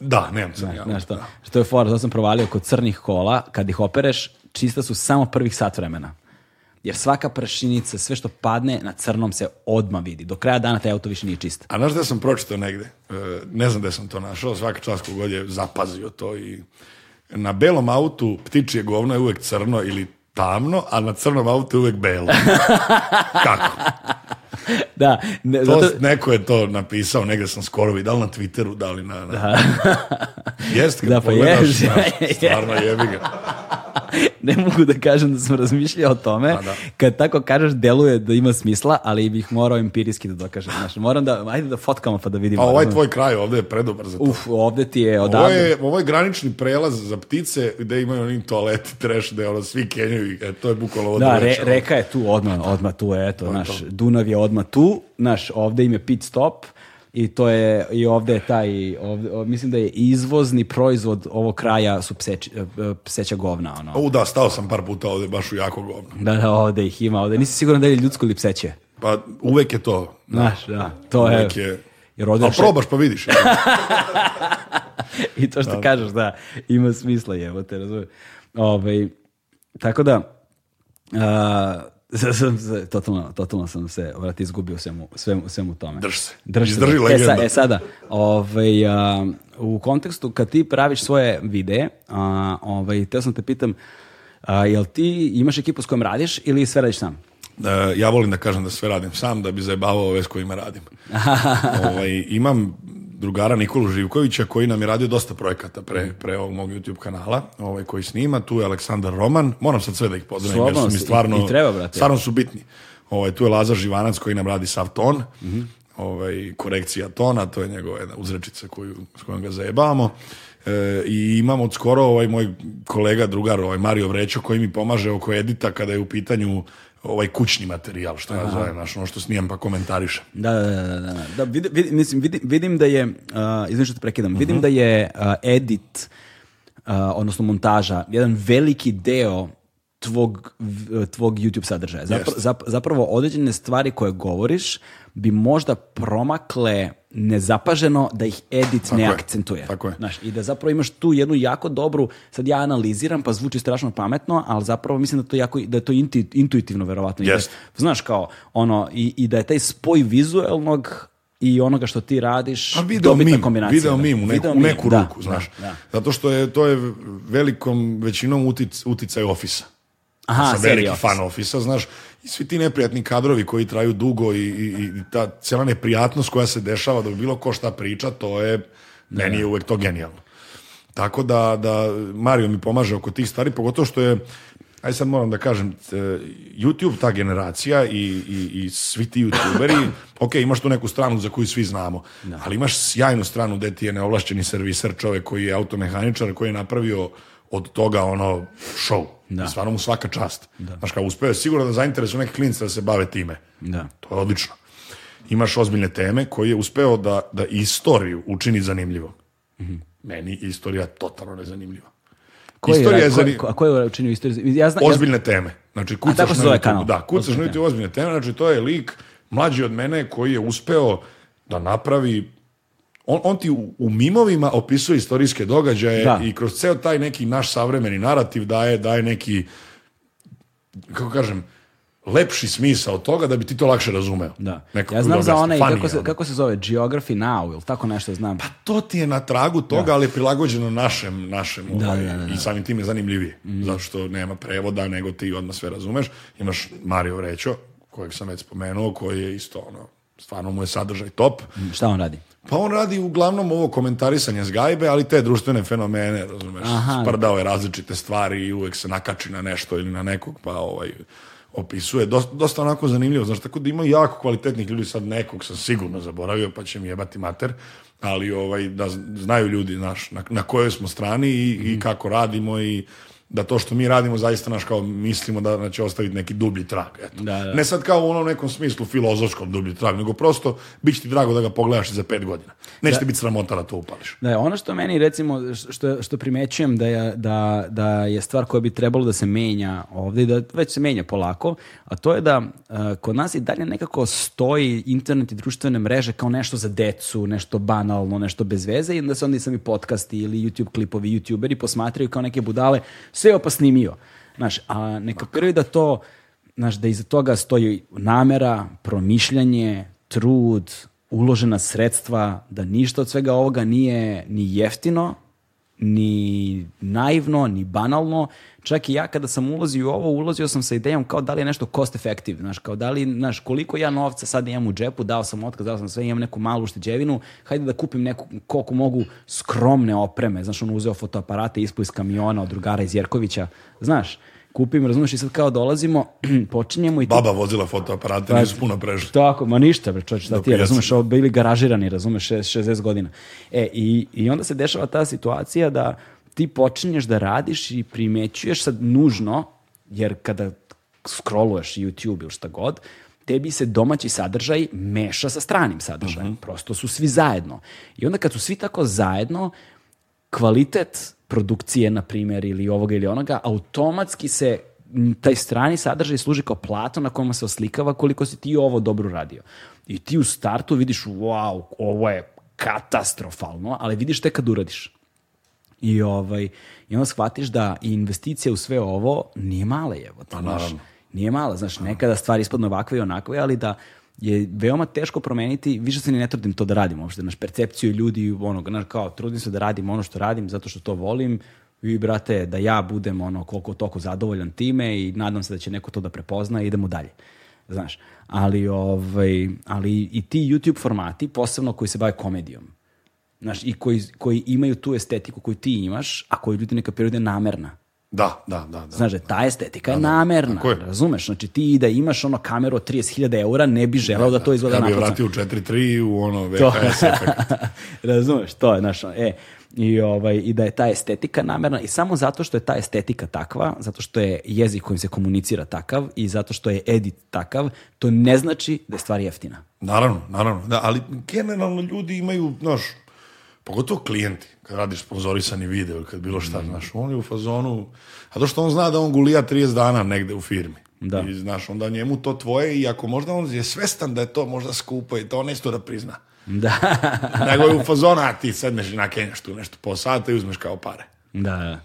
Da, nemam crni znaš, auto. Znaš to, da. Što je for, to sam provalio kod crnih kola, kad ih opereš, čista su samo prvih sat vremena. Jer svaka prašinica, sve što padne na crnom se odma vidi. Do kraja dana taj auto više nije čist. A znaš da sam pročitao negde? E, ne znam da sam to našao, svaka čast kogod je zapazio to i... Na belom autu ptičije govno je uvek crno ili tamno, a na crnom autu je uvek belo. Kako? da, ne, to, zato... neko je to napisao, negde sam skoro vidio, da li na Twitteru, da li na... na... Da. Jest, kad da, pa pogledaš, je, naš, je, stvarno jebi ga. ne mogu da kažem da sam razmišljao o tome. Pa da. Kad tako kažeš, deluje da ima smisla, ali bih morao empirijski da dokažem. Znaš, moram da, ajde da fotkamo pa da vidimo. A ovaj da tvoj kraj ovde je predobar za to. Uf, ovde ti je odavno. Ovo je, ovo je granični prelaz za ptice gde imaju oni toaleti, treš, gde ono svi kenjaju e, to je bukvalo ovo da, re, reka je tu odmah, odmah tu, eto, naš, Dunav je odmah tu, naš, ovde im je pit stop, i to je i ovde je taj ovde, mislim da je izvozni proizvod ovog kraja su pseći, e, e, pseća govna ono. O da, stao sam par puta ovde baš u jako govno. Da, da, ovde ih ima, ovde nisi siguran da je ljudsko ili pseće. Pa uvek je to. Da. Znaš, da, da, to uvek je. je jer ovde probaš pa vidiš. I to što da. kažeš, da, ima smisla, jevo te razumem. Ove, ovaj, tako da, uh, sam se, totalno, totalno sam se, vrat, izgubio svemu, svemu, svemu tome. Drž se. Drž se. Drži e, sa, e, sada, ovaj, a, u kontekstu kad ti praviš svoje videe, a, ovaj, teo sam te pitam, a, jel ti imaš ekipu s kojom radiš ili sve radiš sam? Da, ja volim da kažem da sve radim sam, da bi zajebavao ove s kojima radim. ovaj, imam drugara Nikolu Živkovića koji nam je radio dosta projekata pre, mm. pre ovog mog YouTube kanala ovaj, koji snima, tu je Aleksandar Roman moram sad sve da ih pozdravim jer su mi stvarno, i treba, brate. stvarno su bitni ovaj, tu je Lazar Živanac koji nam radi sav ton mm -hmm. ovaj, korekcija tona to je njegova jedna uzrečica koju, s kojom ga zajebavamo e, i imam od skoro ovaj moj kolega drugar ovaj Mario Vrećo koji mi pomaže oko edita kada je u pitanju ovaj kućni materijal, što ja zovem, znaš, ono što snijem pa komentarišem. Da, da, da, da. da vid, da. da, vid, mislim, vidim, vidim, da je, uh, izvim što te prekidam, uh -huh. vidim mhm. da je uh, edit, uh, odnosno montaža, jedan veliki deo tvog, tvog YouTube sadržaja. Zapra, zapravo određene stvari koje govoriš bi možda promakle nezapaženo da ih edit Tako ne je. akcentuje. Tako je. Znaš, I da zapravo imaš tu jednu jako dobru, sad ja analiziram pa zvuči strašno pametno, ali zapravo mislim da to jako, da je to inti, intuitivno verovatno. Yes. znaš kao, ono, i, i da je taj spoj vizuelnog i onoga što ti radiš, video dobitna mim, kombinacija. Video da. mim, u neku, video u neku mim, da, ruku, da, znaš. Da, da. Zato što je to je velikom većinom utic, uticaj ofisa. Aha, ja sam veliki office. fan ofisa, znaš, i svi ti neprijatni kadrovi koji traju dugo i, i, i ta cijela neprijatnost koja se dešava da bi bilo ko šta priča, to je, ne. meni je da. uvek to genijalno. Tako da, da Mario mi pomaže oko tih stvari, pogotovo što je, aj sad moram da kažem, e, YouTube, ta generacija i, i, i svi ti youtuberi, ok, imaš tu neku stranu za koju svi znamo, no. Da. ali imaš sjajnu stranu gde ti je neovlašćeni serviser, čovjek koji je automehaničar, koji je napravio od toga ono show. Da. Stvarno mu svaka čast. Da. Znaš kao, uspeo je sigurno da zainteresu neke klinice da se bave time. Da. To je odlično. Imaš ozbiljne teme koji je uspeo da, da istoriju učini zanimljivo. Mm -hmm. Meni istorija totalno nezanimljiva. Koji istorija je, zanimljiva. Ko, a ko je učinio istoriju? Ja znam, ozbiljne ja zna... teme. Znači, kucaš a tako se zove kanal? Da, kucaš na YouTube ozbiljne teme. Znači, to je lik mlađi od mene koji je uspeo da napravi on, on ti u, u, mimovima opisuje istorijske događaje da. i kroz ceo taj neki naš savremeni narativ daje, daje neki, kako kažem, lepši smisao od toga da bi ti to lakše razumeo. Da. Neko ja znam za onaj, kako se, kako se zove, Geography Now ili tako nešto znam. Pa to ti je na tragu toga, da. ali je prilagođeno našem, našem da, ovaj, da, da, da. i samim tim je zanimljivije. Mm. Zato što nema prevoda, nego ti odmah sve razumeš. Imaš Mario Vrećo, kojeg sam već spomenuo, koji je isto ono, stvarno mu je sadržaj top. Mm, šta on radi? Pa on radi uglavnom ovo komentarisanje zgajbe, ali te društvene fenomene, razumeš, sprdao je različite stvari i uvek se nakači na nešto ili na nekog, pa ovaj, opisuje. Dosta, dosta onako zanimljivo, znaš, tako da ima jako kvalitetnih ljudi, sad nekog sam sigurno zaboravio, pa će mi jebati mater, ali ovaj, da znaju ljudi, znaš, na, na kojoj smo strani i, mm. i mhm. kako radimo i da to što mi radimo zaista naš kao mislimo da će znači, ostaviti neki dublji trag. Eto. Da, da. Ne sad kao u onom nekom smislu filozofskom dublji trag, nego prosto bit ti drago da ga pogledaš za 5 godina. Neće da. ti biti sramota da to upališ. Da, ono što meni recimo, što, što primećujem da je, da, da je stvar koja bi trebalo da se menja ovde da već se menja polako, a to je da uh, kod nas i dalje nekako stoji internet i društvene mreže kao nešto za decu, nešto banalno, nešto bez veze i onda se onda i sami podcasti ili YouTube klipovi, youtuberi posmatraju kao neke budale sve pa snimio. Znaš, a ne kapiraju da to, znaš, da iza toga stoji namera, promišljanje, trud, uložena sredstva, da ništa od svega ovoga nije ni jeftino, ni naivno, ni banalno. Čak i ja kada sam ulazio u ovo, ulazio sam sa idejom kao da li je nešto cost effective, znaš, kao da li, znaš, koliko ja novca sad imam u džepu, dao sam otkaz, dao sam sve, imam neku malu šteđevinu, hajde da kupim neku, koliko mogu skromne opreme, znaš, on uzeo fotoaparate, ispo iz kamiona od drugara iz Jerkovića, znaš, kupim, razumeš, i sad kao dolazimo, počinjemo i... Baba vozila fotoaparate, pa, nisu puno prešli. Tako, ma ništa, bre, čovječ, šta ti je, razumeš, ovo bili garažirani, razumeš, 60 godina. E, i, i onda se dešava ta situacija da ti počinješ da radiš i primećuješ sad nužno, jer kada scrolluješ YouTube ili šta god, tebi se domaći sadržaj meša sa stranim sadržajem. Uh mhm. -huh. Prosto su svi zajedno. I onda kad su svi tako zajedno, kvalitet produkcije, na primjer, ili ovoga ili onoga, automatski se taj strani sadržaj služi kao plato na kojima se oslikava koliko si ti ovo dobro radio. I ti u startu vidiš, wow, ovo je katastrofalno, ali vidiš tek kad uradiš. I, ovaj, i onda shvatiš da investicija u sve ovo nije mala je. Pa naravno. Nije mala, znaš, nekada stvari ispadne ovakve i onakve, ali da je veoma teško promeniti, više se ni ne trudim to da radim uopšte, naš percepciju ljudi, ono, naš, kao, trudim se da radim ono što radim zato što to volim i, brate, da ja budem ono koliko toliko zadovoljan time i nadam se da će neko to da prepozna i idemo dalje. Znaš, ali, ovaj, ali i ti YouTube formati, posebno koji se bave komedijom, znaš, i koji, koji imaju tu estetiku koju ti imaš, a koju ljudi neka periode da namerna. Da, da, da. da Znaš, da, ta da, da. estetika da, je da. namerna, je? razumeš? Znači ti da imaš ono kameru od 30.000 eura, ne bi želao da, da to izgleda napravo. da bi vratio u 4.3 u ono VHS efekt. razumeš, to je, znaš, e, i, ovaj, i da je ta estetika namerna i samo zato što je ta estetika takva, zato što je jezik kojim se komunicira takav i zato što je edit takav, to ne znači da je stvar jeftina. Naravno, naravno, da, ali generalno ljudi imaju, znaš, pogotovo klijenti, kad radiš sponzorisani video, kad bilo šta, mm. znaš, on je u fazonu, a to što on zna da on gulija 30 dana negde u firmi. Da. I znaš, onda njemu to tvoje i ako možda on je svestan da je to možda skupo i to on isto da prizna. Da. Nego je u fazonu, a ti sedneš i nakenjaš tu nešto po sata i uzmeš kao pare. Da, da.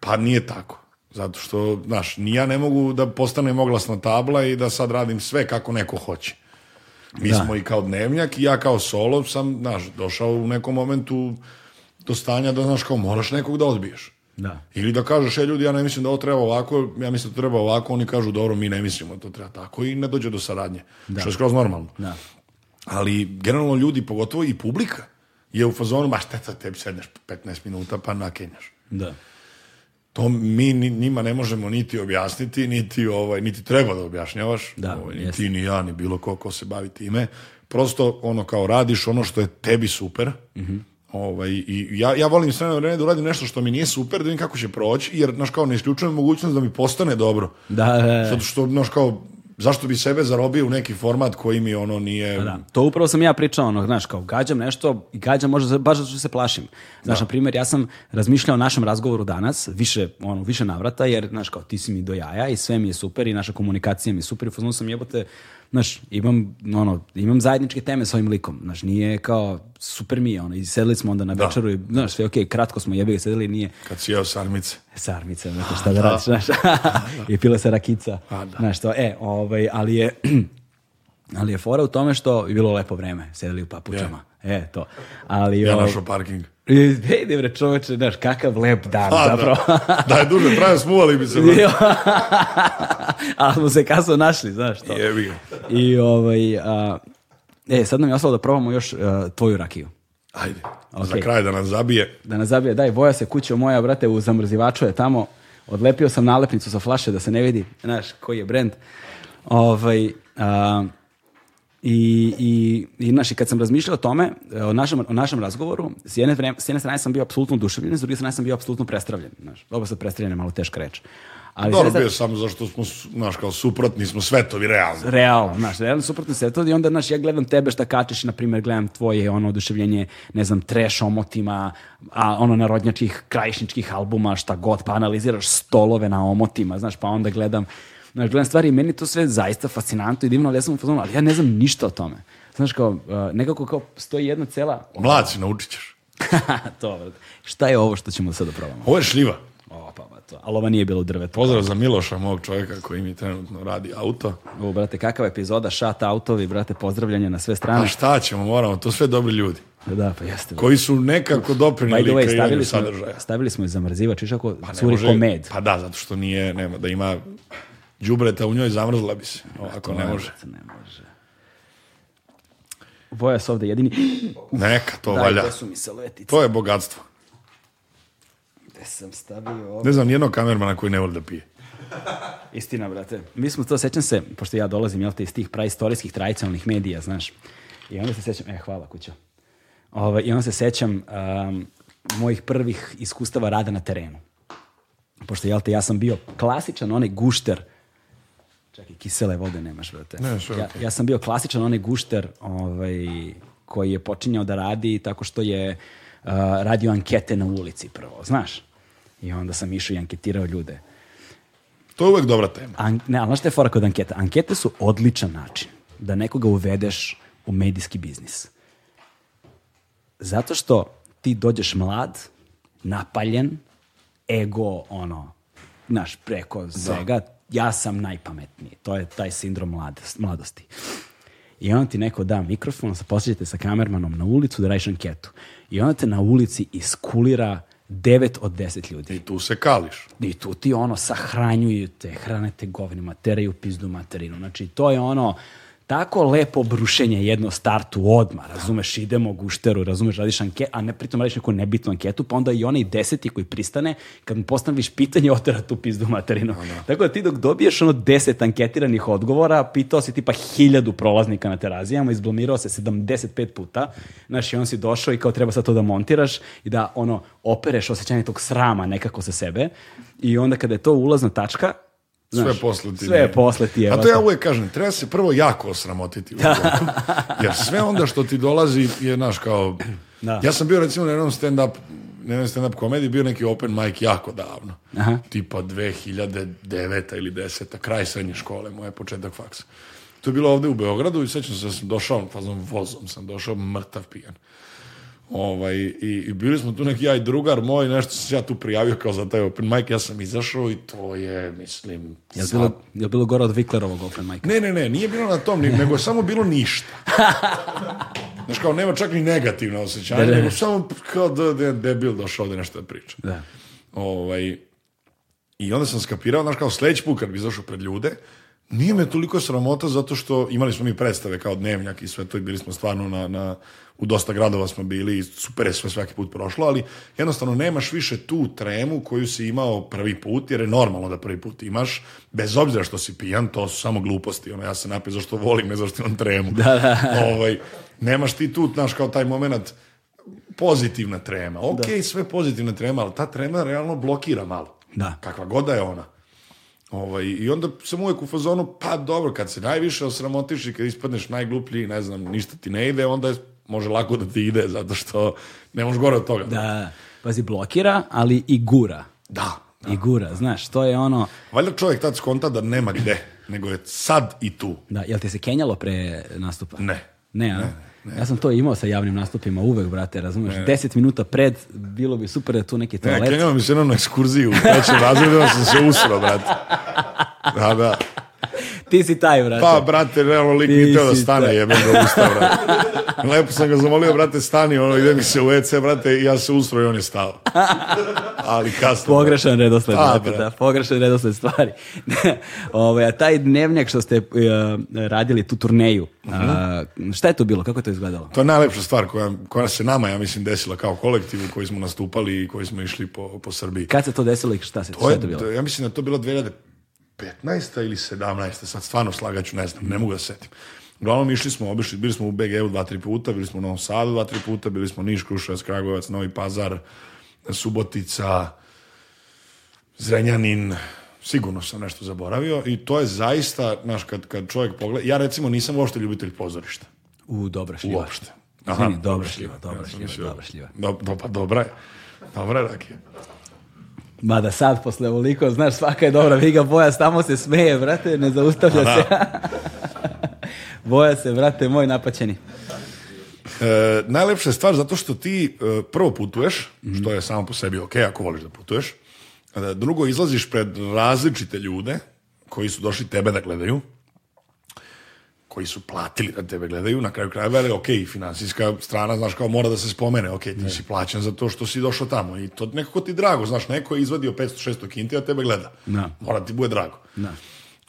Pa nije tako. Zato što, znaš, ni ja ne mogu da postanem oglasna tabla i da sad radim sve kako neko hoće. Mi da. smo i kao dnevnjak i ja kao solo sam, znaš, došao u nekom momentu do stanja da znaš kao moraš nekog da odbiješ. Da. Ili da kažeš, e ljudi, ja ne mislim da ovo treba ovako, ja mislim da treba ovako, oni kažu, dobro, mi ne mislimo da to treba tako i ne dođe do saradnje. Da. Što je skroz normalno. Da. Ali generalno ljudi, pogotovo i publika, je u fazonu, ma šta tebi sedneš 15 minuta pa nakenjaš. Da. To mi njima ne možemo niti objasniti, niti, ovaj, niti treba da objašnjavaš. Da, ovaj, ni ti, ni ja, ni bilo ko ko se bavi time. Prosto ono kao radiš ono što je tebi super, mm -hmm. Ovaj, i ja, ja volim sve vreme da uradim nešto što mi nije super, da vidim kako će proći, jer, znaš, kao, ne isključujem mogućnost da mi postane dobro. Da, da, da. Zato što, znaš, kao, zašto bi sebe zarobio u neki format koji mi ono nije... Pa da, to upravo sam ja pričao, ono, znaš, kao gađam nešto i gađam možda, baš zato što se plašim. Znaš, da. na primjer, ja sam razmišljao o našem razgovoru danas, više, ono, više navrata, jer, znaš, kao ti si mi do jaja i sve mi je super i naša komunikacija mi je super i sam jebote, znaš, imam, ono, imam zajedničke teme s ovim likom, znaš, nije kao super mi je, ono, i sedeli smo onda na da. večeru i, znaš, sve okej, okay, kratko smo jebili, ga sedeli, nije. Kad si jeo sarmice. Sarmice, znači, šta da, da, radiš, znaš, da, da. i pila se rakica, A, da. znaš, to, e, ovaj, ali je, ali je fora u tome što je bilo lepo vreme, sedeli u papučama, yeah. e, to. Ali, ja ovaj- našao parking. Ej, bre, čoveče, znaš, kakav lep dan, A, pa da. zapravo. Da. da je duže traje, smuvali bi se. Ali smo se kasno našli, znaš što. Jebi I ovaj, a, e, sad nam je ostalo da probamo još a, tvoju rakiju. Ajde, okay. za kraj da nas zabije. Da nas zabije, daj, boja se kuća moja, brate, u zamrzivaču je tamo. Odlepio sam nalepnicu sa flaše da se ne vidi, znaš, koji je brend. Ovaj, a, I, i, i, naši, kad sam razmišljao o tome, e, o našem, o našem razgovoru, s jedne, vreme, s jedne strane sam bio apsolutno duševljen, s druge strane sam bio apsolutno prestravljen. Znaš. Dobro, sad prestravljen je malo teška reč. Ali Dobro, bio samo zašto smo, znaš, kao suprotni smo svetovi, realno. Realno, znaš, realno suprotni svetovi i onda, znaš, ja gledam tebe šta kačeš, na primjer, gledam tvoje ono oduševljenje, ne znam, treš omotima, a, ono narodnjačkih, krajišničkih albuma, šta god, pa analiziraš stolove na omotima, znaš, pa onda gledam Znaš, gledam stvari, meni to sve zaista fascinantno i divno, ali ja sam u fazonu, ali ja ne znam ništa o tome. Znaš, kao, uh, nekako kao stoji jedna cela... Mlad si, naučit ćeš. to, šta je ovo što ćemo sada da probamo? Ovo je šljiva. O, pa, ba, to. Ali ovo nije bilo drveto. Pozdrav za Miloša, mog čovjeka koji mi trenutno radi auto. O, brate, kakava epizoda, šat autovi, brate, pozdravljanje na sve strane. Pa šta ćemo, moramo, to sve dobri ljudi. Da, pa jeste. Koji su nekako doprinili way, stavili smo, sadržaja. Stavili smo i zamrzivač, išako pa curi može, komed. Pa da, zato što nije, nema, da ima džubreta u njoj, zamrzla bi se. Ovako ne može. Ne može. Vojas ovde jedini. Uf, Neka, to daj, valja. To su mi saletice. To je bogatstvo. Gde sam stavio ovo? Ne znam, nijednog kamermana koji ne voli da pije. Istina, brate. Mi smo to, sećam se, pošto ja dolazim, jel te, iz tih praistorijskih, tradicionalnih medija, znaš. I onda se sećam, e, hvala kućo. Ovo, ovaj, I onda se sećam um, mojih prvih iskustava rada na terenu. Pošto, jel te, ja sam bio klasičan onaj gušter Čekaj, kisele vode nemaš, brate. Ne, sve, ja, okay. ja sam bio klasičan onaj gušter ovaj, koji je počinjao da radi tako što je uh, radio ankete na ulici prvo, znaš? I onda sam išao i anketirao ljude. To je uvek dobra tema. An, ne, ali znaš što fora kod anketa? Ankete su odličan način da nekoga uvedeš u medijski biznis. Zato što ti dođeš mlad, napaljen, ego, ono, naš preko da. svega, ja sam najpametniji. To je taj sindrom mladost, mladosti. I onda ti neko da mikrofon, posljedite sa kamermanom na ulicu da radiš anketu. I onda te na ulici iskulira 9 od 10 ljudi. I tu se kališ. I tu ti ono sahranjuju te, hrane te govinima, teraju pizdu materinu. Znači to je ono, tako lepo brušenje jedno startu odma, razumeš, idemo gušteru, razumeš, radiš anketu, a ne, pritom radiš neku nebitnu anketu, pa onda i onaj deseti koji pristane, kad mu postaviš pitanje, otera tu pizdu materinu. Ano. Tako da ti dok dobiješ ono deset anketiranih odgovora, pitao si tipa hiljadu prolaznika na terazijama, izblomirao se 75 puta, znaš, i on si došao i kao treba sad to da montiraš i da ono, opereš osjećanje tog srama nekako sa sebe i onda kada je to ulazna tačka, Znaš, sve posle ti. Sve posle ti je. A to ja uvijek kažem, treba se prvo jako osramotiti. U da. jer sve onda što ti dolazi je, naš kao... Da. Ja sam bio recimo na jednom stand-up na jednom stand-up komediji, bio neki open mic jako davno. Aha. Tipa 2009. ili 10. Kraj srednje škole, moje početak faksa. To je bilo ovde u Beogradu i sećam se da sam došao, fazom vozom sam došao, mrtav pijan. Ovaj, i, i, bili smo tu neki ja i drugar moj, nešto se ja tu prijavio kao za taj open mic, ja sam izašao i to je, mislim... Je sad... bilo, je bilo gore od Viklerovog open mic? Ne, ne, ne, nije bilo na tom, nego je samo bilo ništa. Znaš, kao nema čak ni negativno osjećanje, da, da. nego samo kao da, da debil došao ovdje nešto da priča. Da. Ovaj, I onda sam skapirao, znaš, kao sledeći put kad bi izašao pred ljude, Nije me toliko sramota zato što imali smo mi predstave kao dnevnjak i sve to i bili smo stvarno na, na, u dosta gradova smo bili i super je sve svaki put prošlo, ali jednostavno nemaš više tu tremu koju si imao prvi put, jer je normalno da prvi put imaš, bez obzira što si pijan, to su samo gluposti, ono, ja se napio zašto volim, ne zašto imam tremu. Da, da. Ovaj, nemaš ti tu, znaš, kao taj moment pozitivna trema. Da. Ok, da. sve pozitivna trema, ali ta trema realno blokira malo. Da. Kakva god da je ona Ovaj, I onda sam uvek u fazonu, pa dobro, kad se najviše osramotiš i kad ispadneš najgluplji, ne znam, ništa ti ne ide, onda je, može lako da ti ide, zato što ne možeš gore od toga. Da, pazi, blokira, ali i gura. Da. da I gura, da. znaš, to je ono... Valjda čovjek tad skonta da nema gde, nego je sad i tu. Da, jel te se kenjalo pre nastupa? Ne. Ne, a? ne. Ja sam to imao sa javnim nastupima uvek, brate, razumeš? Ne. Deset minuta pred, bilo bi super da tu neki toalet. Ne, krenuo mi se jednom na ekskurziju, u trećem razredu, sam se usro, brate. Da, da. Ti si taj, brate. Pa, brate, realno lik mi teo da stane, jebem ga usta, brate. Lepo sam ga zamolio, brate, stani, ono, ide mi se u EC, brate, ja se ustroju, on je stao. Ali kasno. Pogrešan brate. redosled, a, pa, brate, da, pogrešan redosled stvari. Ovo, ovaj, a taj dnevnjak što ste uh, radili, tu turneju, uh -huh. a, mhm. šta je to bilo, kako je to izgledalo? To je najlepša stvar koja, koja se nama, ja mislim, desila kao kolektivu koji smo nastupali i koji smo išli po, po Srbiji. Kad se to desilo i šta se to, je, to bilo? To, Ja mislim da to bilo 2000, 15. ili 17. Sad stvarno slagaću, ne znam, ne mogu da setim. Uglavnom išli smo, obišli, bili smo u BG-u dva, tri puta, bili smo u Novom Sadu dva, tri puta, bili smo Niš, Kruševac, Kragujevac, Novi Pazar, Subotica, Zrenjanin, sigurno sam nešto zaboravio i to je zaista, znaš, kad, kad čovjek pogleda, ja recimo nisam uopšte ljubitelj pozorišta. U, dobra šljiva. Uopšte. Aha, Zini, dobra, dobra šljiva, dobra šljiva, dobra šljiva. Do, do, pa dobra je. Dobra je rakija. Ma da sad, posle ovoliko, znaš, svaka je dobra Viga Boja, samo se smeje, brate, ne zaustavlja se. boja se, brate, moj napaćeni. E, najlepša je stvar zato što ti e, prvo putuješ, mm što je samo po sebi ok, ako voliš da putuješ. E, drugo, izlaziš pred različite ljude koji su došli tebe da gledaju koji su platili da tebe gledaju, na kraju krajeva, ali ok, finansijska strana, znaš, kao mora da se spomene, ok, ti ne. si plaćen za to što si došao tamo i to nekako ti drago, znaš, neko je izvadio 500-600 kinti, a tebe gleda. Na. Da. Mora da ti bude drago. Na.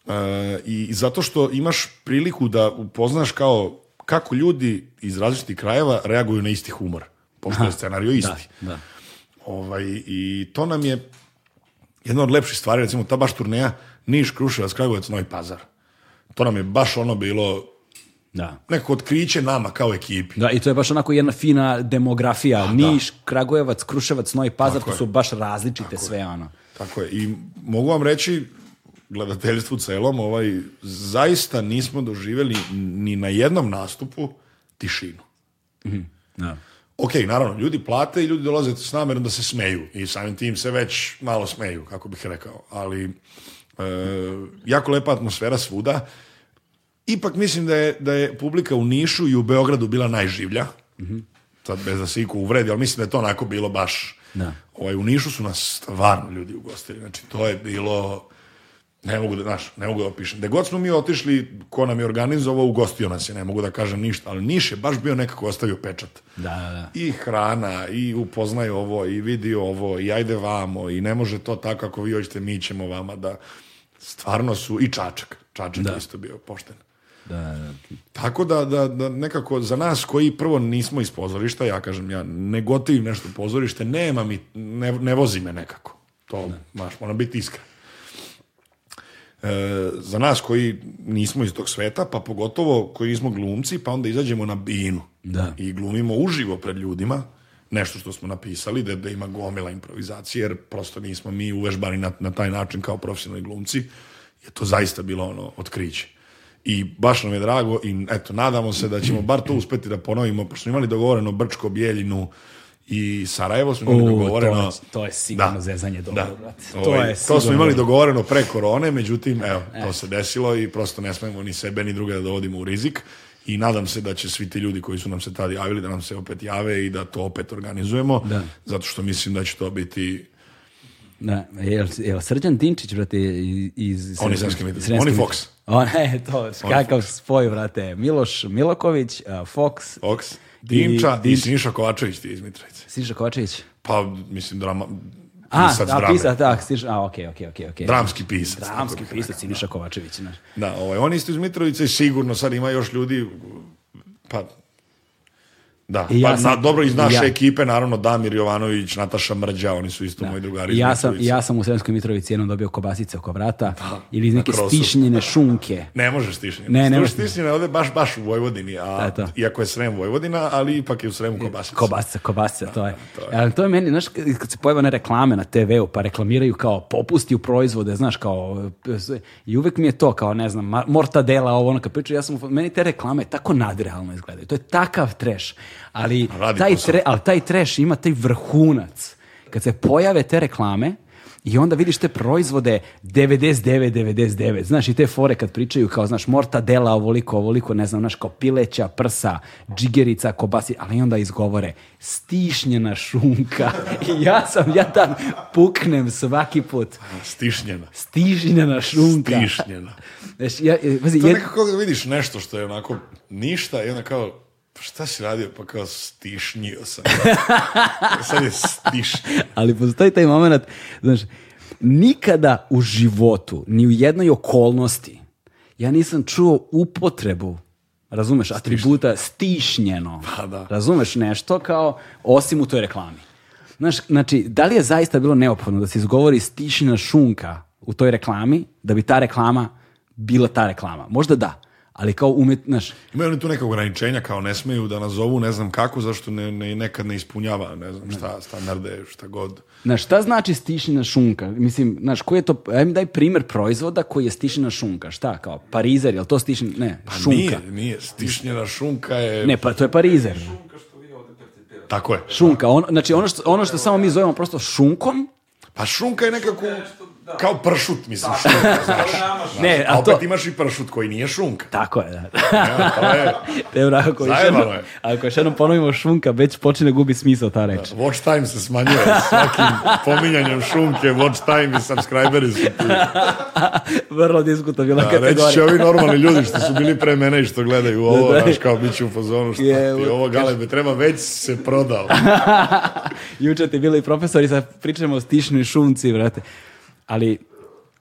Da. E, I zato što imaš priliku da upoznaš kao kako ljudi iz različitih krajeva reaguju na isti humor, pošto je scenario isti. Da, da. Ovaj, I to nam je jedna od lepših stvari, recimo ta baš turneja Niš, Kruševac, Kragujevac, Novi Pazar. To nam je baš ono bilo da. Neko otkriće nama kao ekipi. Da, i to je baš onako jedna fina demografija. A, da. Niš, da. Kragujevac, Kruševac, Novi Pazar, to su baš različite Tako sve, je. ono. Tako je. I mogu vam reći, gledateljstvu celom, ovaj, zaista nismo doživjeli ni na jednom nastupu tišinu. Mm -hmm. Da. Ok, naravno, ljudi plate i ljudi dolaze s namerom da se smeju. I samim tim se već malo smeju, kako bih rekao. Ali, e, jako lepa atmosfera svuda ipak mislim da je, da je publika u Nišu i u Beogradu bila najživlja. Mm -hmm. Sad bez da se iku uvredi, ali mislim da je to onako bilo baš... Da. Ovaj, u Nišu su nas stvarno ljudi ugostili. Znači, to je bilo... Ne mogu da, znaš, ne mogu da opišem. Da god smo mi otišli, ko nam je organizovao, ugostio nas je, ne mogu da kažem ništa, ali Niš je baš bio nekako ostavio pečat. Da, da. da. I hrana, i upoznaj ovo, i vidi ovo, i ajde vamo, i ne može to tako ako vi hoćete, mi ćemo vama da... Stvarno su, i Čačak, Čačak da. isto bio pošten. Da, da, da, Tako da, da, da, nekako za nas koji prvo nismo iz pozorišta, ja kažem ja ne gotivim nešto pozorište, nema mi, ne, ne vozi me nekako. To, da. maš, moram biti iskren. E, za nas koji nismo iz tog sveta, pa pogotovo koji smo glumci, pa onda izađemo na binu da. i glumimo uživo pred ljudima nešto što smo napisali, da, da ima gomila improvizacije, jer prosto nismo mi uvežbani na, na taj način kao profesionalni glumci, je to zaista bilo ono otkriće i baš nam je drago i eto, nadamo se da ćemo bar to uspeti da ponovimo, pošto smo imali dogovoreno Brčko, Bijeljinu, i Sarajevo smo imali uh, dogovoreno. To je, to je sigurno da, zezanje dobro, da. Brate. To, Ovo, ovaj, je to smo imali dogovoreno pre korone, međutim, evo, e. to se desilo i prosto ne smemo ni sebe ni druge da dovodimo u rizik i nadam se da će svi ti ljudi koji su nam se tada javili da nam se opet jave i da to opet organizujemo, da. zato što mislim da će to biti da, jel, jel Srđan Dinčić, brate, iz... iz On je Sremski Mitrovica, on Fox. Ona je to, kakav spoj, vrate. Miloš Miloković, Fox. Fox. Dimča i, i Siniša Kovačević ti iz Mitrovice. Siniša Kovačević? Pa, mislim, drama, a, pisac da, pisa, da, stiš, a, okej, okay, okej, okej. Dramski pisac. Dramski pisac, da. Siniša Kovačević. Znaš. Da, ovaj, on isto iz Mitrovice, sigurno sad ima još ljudi, pa Da, I pa, sam, na, dobro iz naše ja, ekipe, naravno Damir Jovanović, Nataša Mrđa, oni su isto da, moji drugari. Ja sam, ja sam u Sremskoj Mitrovici jednom dobio kobasice oko vrata da, ili iz neke stišnjene šunke. Ne može stišnjene. Ne, ne možeš stišnjene, ovde baš, baš u Vojvodini, a, da, iako je Srem Vojvodina, ali ipak je u Sremu kobasice. Kobasice, kobasice, da, to je. to je. Ali to je meni, znaš, kad se pojave one reklame na TV-u, pa reklamiraju kao popusti u proizvode, znaš, kao, i uvek mi je to kao, ne znam, mortadela, ovo ono, kad pričaju, ja sam, meni te reklame tako nadrealno izgledaju, to je takav trash ali taj, tre, ali taj trash ima taj vrhunac. Kad se pojave te reklame, i onda vidiš te proizvode 99, 99. Znaš, i te fore kad pričaju kao, znaš, mortadela, ovoliko, ovoliko, ne znam, znaš, kao pileća, prsa, džigerica, kobasi, ali onda izgovore stišnjena šunka. I ja sam, ja tam puknem svaki put. Stišnjena. Stišnjena šunka. Stišnjena. Znaš, ja, vazi, e, to nekako vidiš nešto što je onako ništa i onda kao, pa šta si radio? Pa kao stišnio sam. Sad je stišnio. Ali postoji taj moment, znaš, nikada u životu, ni u jednoj okolnosti, ja nisam čuo upotrebu razumeš, atributa stišnjeno. Pa da. Razumeš nešto kao osim u toj reklami. Znaš, znači, da li je zaista bilo neophodno da se izgovori stišnjena šunka u toj reklami, da bi ta reklama bila ta reklama? Možda da ali kao umet, znaš... Imaju oni tu neka ograničenja, kao ne smeju da nazovu, ne znam kako, zašto ne, ne, nekad ne ispunjava, ne znam šta, standarde, šta god. Znaš, šta znači stišina šunka? Mislim, znaš, koji je to, ajme daj primer proizvoda koji je stišina šunka, šta, kao parizer, je li to stišina, ne, pa šunka. Nije, nije, stišnjena šunka je... Ne, pa to je parizer. Šunka što vi ovde Tako je. Šunka, on, znači ono što, ono što samo mi zovemo prosto šunkom, pa šunka je nekako... Što Da. Kao pršut, mislim, da. što znaš. ne, a, a opet imaš i pršut koji nije šunka. Tako je, da. ja, pa to je... Te bra, ako još jednom, ako još jednom ponovimo šunka, već počne da gubi smisao ta reč. watch time se smanjuje svakim pominjanjem šunke, watch time i subscriberi su ti. Vrlo diskutabilna da, kategorija. Reći će ovi normalni ljudi što su bili pre mene i što gledaju ovo, znaš, kao bit ću u fazonu što je, ti ovo galebe treba, već se prodao. Juče ti bili profesori, sad pričamo o stišnoj šunci, vrate ali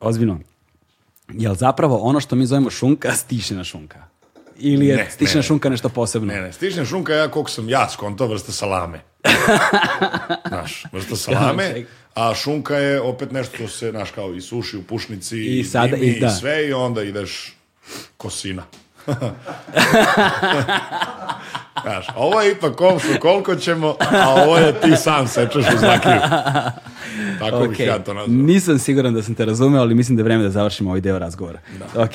ozbiljno, jel zapravo ono što mi zovemo šunka, stišena šunka? Ili je ne, stišena ne, šunka nešto posebno? Ne, ne, stišena šunka ja koliko sam ja skonto vrsta salame. Znaš, vrsta salame, a šunka je opet nešto što se, znaš, kao i suši u pušnici i, i, sada, nimi, i, da. i sve i onda ideš kosina. Znaš, ovo je ipak komšu koliko ćemo, a ovo je ti sam sečeš u znakiju. Tako okay. bih ja to nazvao. Nisam siguran da sam te razumeo, ali mislim da je vreme da završimo ovaj deo razgovora. Da. Ok.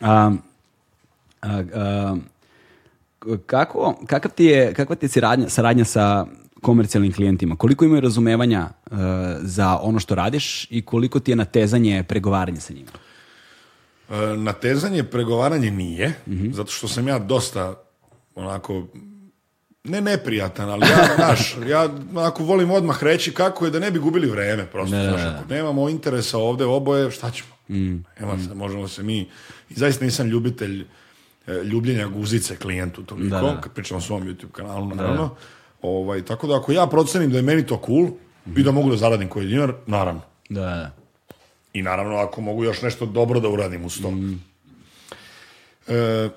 um, um, kako, kakav ti je, kakva ti je saradnja, saradnja sa komercijalnim klijentima? Koliko imaju razumevanja uh, za ono što radiš i koliko ti je natezanje pregovaranja sa njima? E, natezanje, pregovaranje nije, mm -hmm. zato što sam ja dosta onako ne neprijatan, ali ja, znaš, ja onako volim odmah reći kako je da ne bi gubili vreme, prosto, ne, znaš, ako nemamo interesa ovde oboje, šta ćemo? Mm. Evo, mm. možemo se mi, i zaista nisam ljubitelj e, ljubljenja guzice klijentu toliko, da, kad da, da. pričam o svom YouTube kanalu, da, naravno, da. ovaj, tako da ako ja procenim da je meni to cool mm -hmm. i da mogu da zaradim koji dinar, naravno. Da, da. I naravno, ako mogu još nešto dobro da uradim uz to. Mm. E,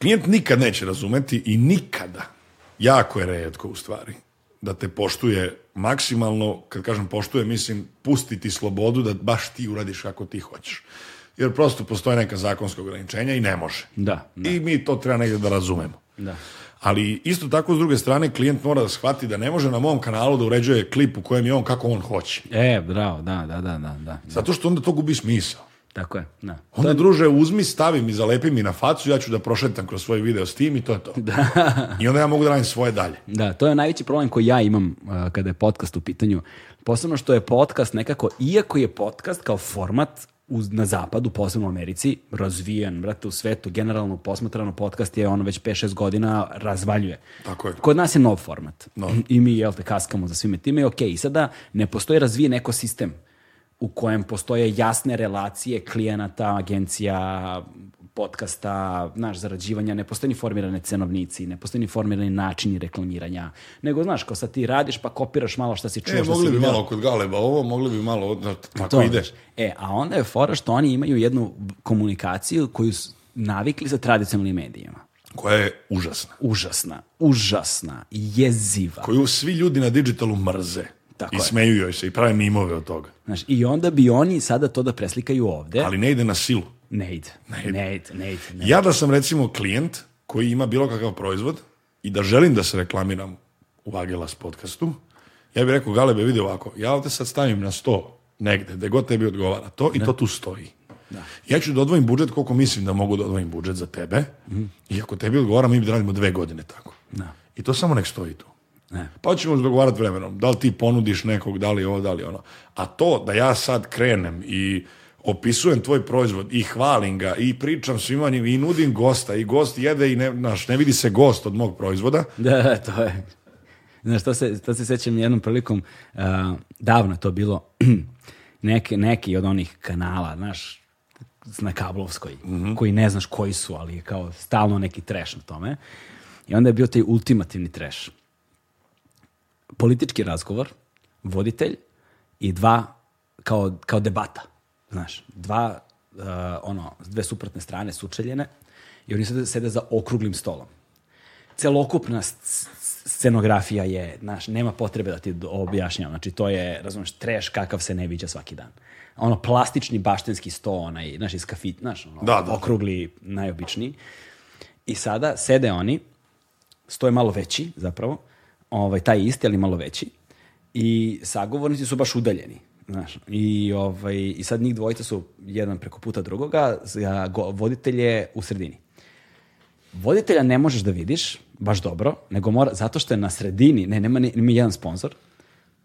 klijent nikad neće razumeti i nikada, jako je redko u stvari, da te poštuje maksimalno, kad kažem poštuje, mislim pustiti slobodu da baš ti uradiš kako ti hoćeš. Jer prosto postoje neka zakonska ograničenja i ne može. Da, da. I mi to treba negde da razumemo. Da. Ali isto tako s druge strane klijent mora da shvati da ne može na mom kanalu da uređuje klip u kojem je on kako on hoće. E, bravo, da, da, da, da. da. Zato što onda to gubi smisao. Tako je, da. Onda, to... druže, uzmi, stavi mi, zalepi mi na facu, ja ću da prošetam kroz svoj video s tim i to je to. Da. I onda ja mogu da radim svoje dalje. Da, to je najveći problem koji ja imam uh, kada je podcast u pitanju. Posebno što je podcast nekako, iako je podcast kao format, uz, na zapadu, posebno u Americi, razvijen, brate, u svetu, generalno posmatrano podcast je ono već 5-6 godina razvaljuje. Tako je. Kod nas je nov format. No. I mi, jel te, kaskamo za svime time. Ok, i sada ne postoji razvijen ekosistem u kojem postoje jasne relacije klijenata, agencija, podcasta, znaš, zarađivanja, ne postoji ni formirane cenovnici, ne postoji ni formirani načini reklamiranja, nego, znaš, kao sad ti radiš pa kopiraš malo šta si čuo, e, šta mogli bi malo kod Galeba ovo, mogli bi malo, tako pa to, ideš. E, a onda je fora što oni imaju jednu komunikaciju koju su navikli sa tradicionalnim medijima koja je užasna. Užasna, užasna, jeziva. Koju svi ljudi na digitalu mrze. Tako I je. smeju joj se i prave mimove od toga. Znaš, I onda bi oni sada to da preslikaju ovde. Ali ne ide na silu. Ne ide. Ne ide. Ne ide, ne ide, Ja da sam recimo klijent koji ima bilo kakav proizvod i da želim da se reklamiram u Agelas podcastu, ja bih rekao, Galebe, vidi ovako, ja ovdje sad stavim na sto negde, gde god tebi odgovara to i da. to tu stoji. Da. Ja ću da odvojim budžet koliko mislim da mogu da odvojim budžet za tebe mm. i ako tebi odgovara, mi bi da radimo dve godine tako. Da. I to samo nek stoji tu. Ne. Pa ćemo se dogovarati vremenom. Da li ti ponudiš nekog, da li ovo, da li ono. A to da ja sad krenem i opisujem tvoj proizvod i hvalim ga i pričam svima njim i nudim gosta i gost jede i ne, naš, ne vidi se gost od mog proizvoda. Da, to je. Znaš, to se, to se sećam jednom prilikom, uh, davno to bilo, neki, neki od onih kanala, znaš, na kablovskoj, mm -hmm. koji ne znaš koji su, ali je kao stalno neki trash na tome. I onda je bio taj ultimativni trash. Politički razgovor, voditelj i dva kao, kao debata Znaš, dva, uh, ono, dve suprotne strane sučeljene i oni sada sede za okruglim stolom. Celokupna scenografija je, znaš, nema potrebe da ti objašnjam. Znači, to je, razumeš, treš kakav se ne viđa svaki dan. Ono, plastični baštenski sto, onaj, znaš, iz kafit, znaš, ono, da, da, da. okrugli, najobičniji. I sada sede oni, sto je malo veći, zapravo, ovaj, taj isti, ali malo veći, i sagovornici su baš udaljeni. Znaš, i, ovaj, I sad njih dvojica su jedan preko puta drugoga, voditelj je u sredini. Voditelja ne možeš da vidiš, baš dobro, nego mora, zato što je na sredini, ne, nema ni, ni jedan sponsor,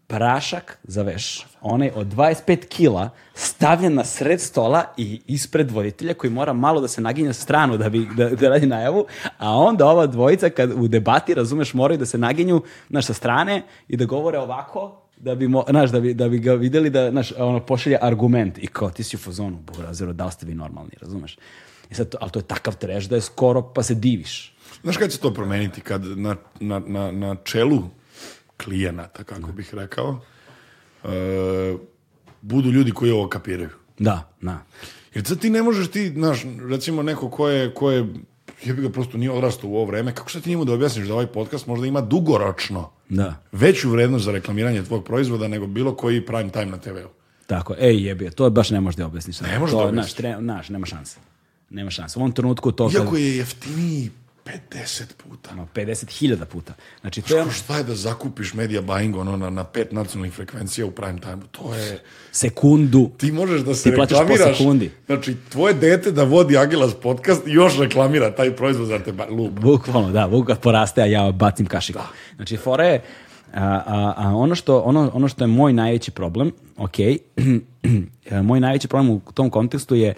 prašak za veš. Onaj od 25 kila stavljen na sred stola i ispred voditelja koji mora malo da se naginje sa stranu da, bi, da, da radi najavu, a onda ova dvojica kad u debati, razumeš, moraju da se naginju na sa strane i da govore ovako da bi, mo, naš, da bi, da bi ga videli da, naš, ono, pošalje argument i kao, ti si u fazonu, burazero, da li ste vi normalni, razumeš? I sad, to, ali to je takav treš da je skoro, pa se diviš. Znaš kada će to promeniti? Kad na, na, na, na čelu klijenata, kako da. bih rekao, uh, budu ljudi koji ovo kapiraju. Da, da. Jer sad ti ne možeš ti, znaš, recimo neko ko je, ko je, je bi ga prosto nije odrastao u ovo vreme, kako sad ti njemu da objasniš da ovaj podcast možda ima dugoročno da. veću vrednost za reklamiranje tvog proizvoda nego bilo koji prime time na TV-u. Tako, ej jebio, to baš ne možeš da objasniš. Ne možeš da objasniš. Naš, tre, naš, nema šanse. Nema šanse. U ovom trenutku to... Iako kad... je jeftiniji 50 puta. No, 50.000 puta. Znači, to je ono... Šta je da zakupiš media buying ono, na, na pet nacionalnih frekvencija u prime time? To je... Sekundu. Ti možeš da se Ti reklamiraš. Po sekundi. Znači, tvoje dete da vodi Agilas podcast i još reklamira taj proizvod za te lupa. Bukvalno, da. Bukvalno poraste, a ja bacim kašiku. Da. Znači, fora je... A, a, a ono, što, ono, ono što je moj najveći problem, ok, moj najveći problem u tom kontekstu je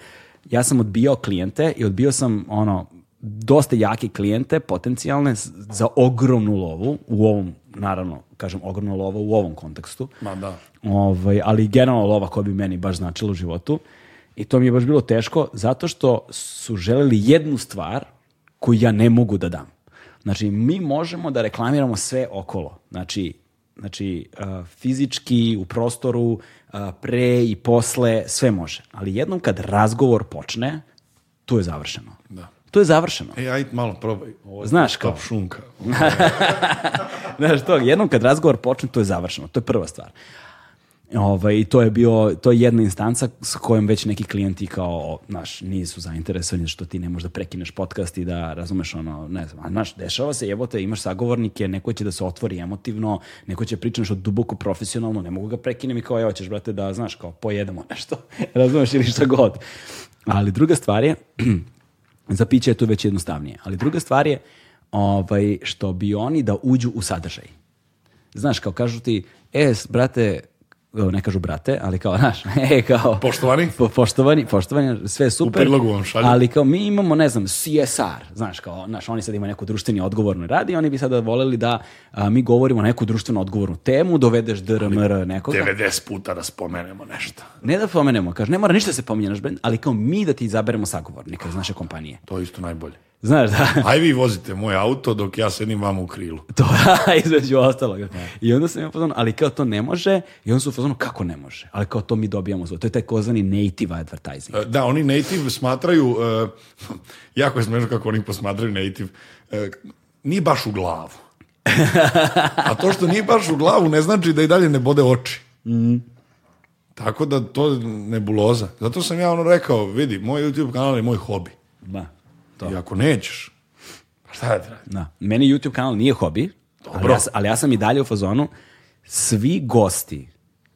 ja sam odbio klijente i odbio sam ono dosta jake klijente, potencijalne, za ogromnu lovu, u ovom, naravno, kažem, ogromna lova u ovom kontekstu. Ma da. Ovaj, ali generalno lova koja bi meni baš značila u životu. I to mi je baš bilo teško, zato što su želeli jednu stvar koju ja ne mogu da dam. Znači, mi možemo da reklamiramo sve okolo. Znači, znači eh, fizički, u prostoru, eh, pre i posle, sve može. Ali jednom kad razgovor počne, tu je završeno. Da. To je završeno. E, aj malo probaj. Ovo je Znaš kao? Top šunka. Znaš to, jednom kad razgovor počne, to je završeno. To je prva stvar. Ovaj, to je bio, to je jedna instanca s kojom već neki klijenti kao, znaš, nisu zainteresovani što ti ne možeš da prekineš podcast i da razumeš ono, ne znam, znaš, dešava se, jebote, imaš sagovornike, neko će da se otvori emotivno, neko će pričati nešto duboko profesionalno, ne mogu ga prekinem i kao, evo ćeš, brate, da, znaš, kao, pojedemo nešto, razumeš, ili šta god. Ali druga stvar je, Za piće je to već jednostavnije. Ali druga stvar je ovaj, što bi oni da uđu u sadržaj. Znaš, kao kažu ti, e, brate, ne kažu brate, ali kao, naš, e, kao... Poštovani? Po, poštovani, poštovani, sve je super. U prilogu vam šalju. Ali kao, mi imamo, ne znam, CSR, znaš, kao, naš, oni sad imaju neku društveni odgovornu radi, oni bi sada voleli da a, mi govorimo neku društveno odgovornu temu, dovedeš DRMR nekoga. 90 puta da spomenemo nešto. Ne da spomenemo, kaže, ne mora ništa da se pominje naš brend, ali kao mi da ti izaberemo sagovornika iz naše kompanije. To je isto najbolje. Znaš da... Aj vi vozite moj auto dok ja sedim vam u krilu. To, između ostaloga. Da. I onda sam ja pozvan, ali kao to ne može, i onda su pozvano kako ne može, ali kao to mi dobijamo zvo. To je taj kozvani native advertising. E, da, oni native smatraju, uh, jako je smiješno kako oni posmatraju native, uh, nije baš u glavu. A to što nije baš u glavu ne znači da i dalje ne bode oči. Mhm. Tako da to nebuloza. Zato sam ja ono rekao, vidi, moj YouTube kanal je moj hobi. Da to. I ako nećeš, pa šta da radim? Da. Meni YouTube kanal nije hobi, ali ja, ali ja sam i dalje u fazonu. Svi gosti,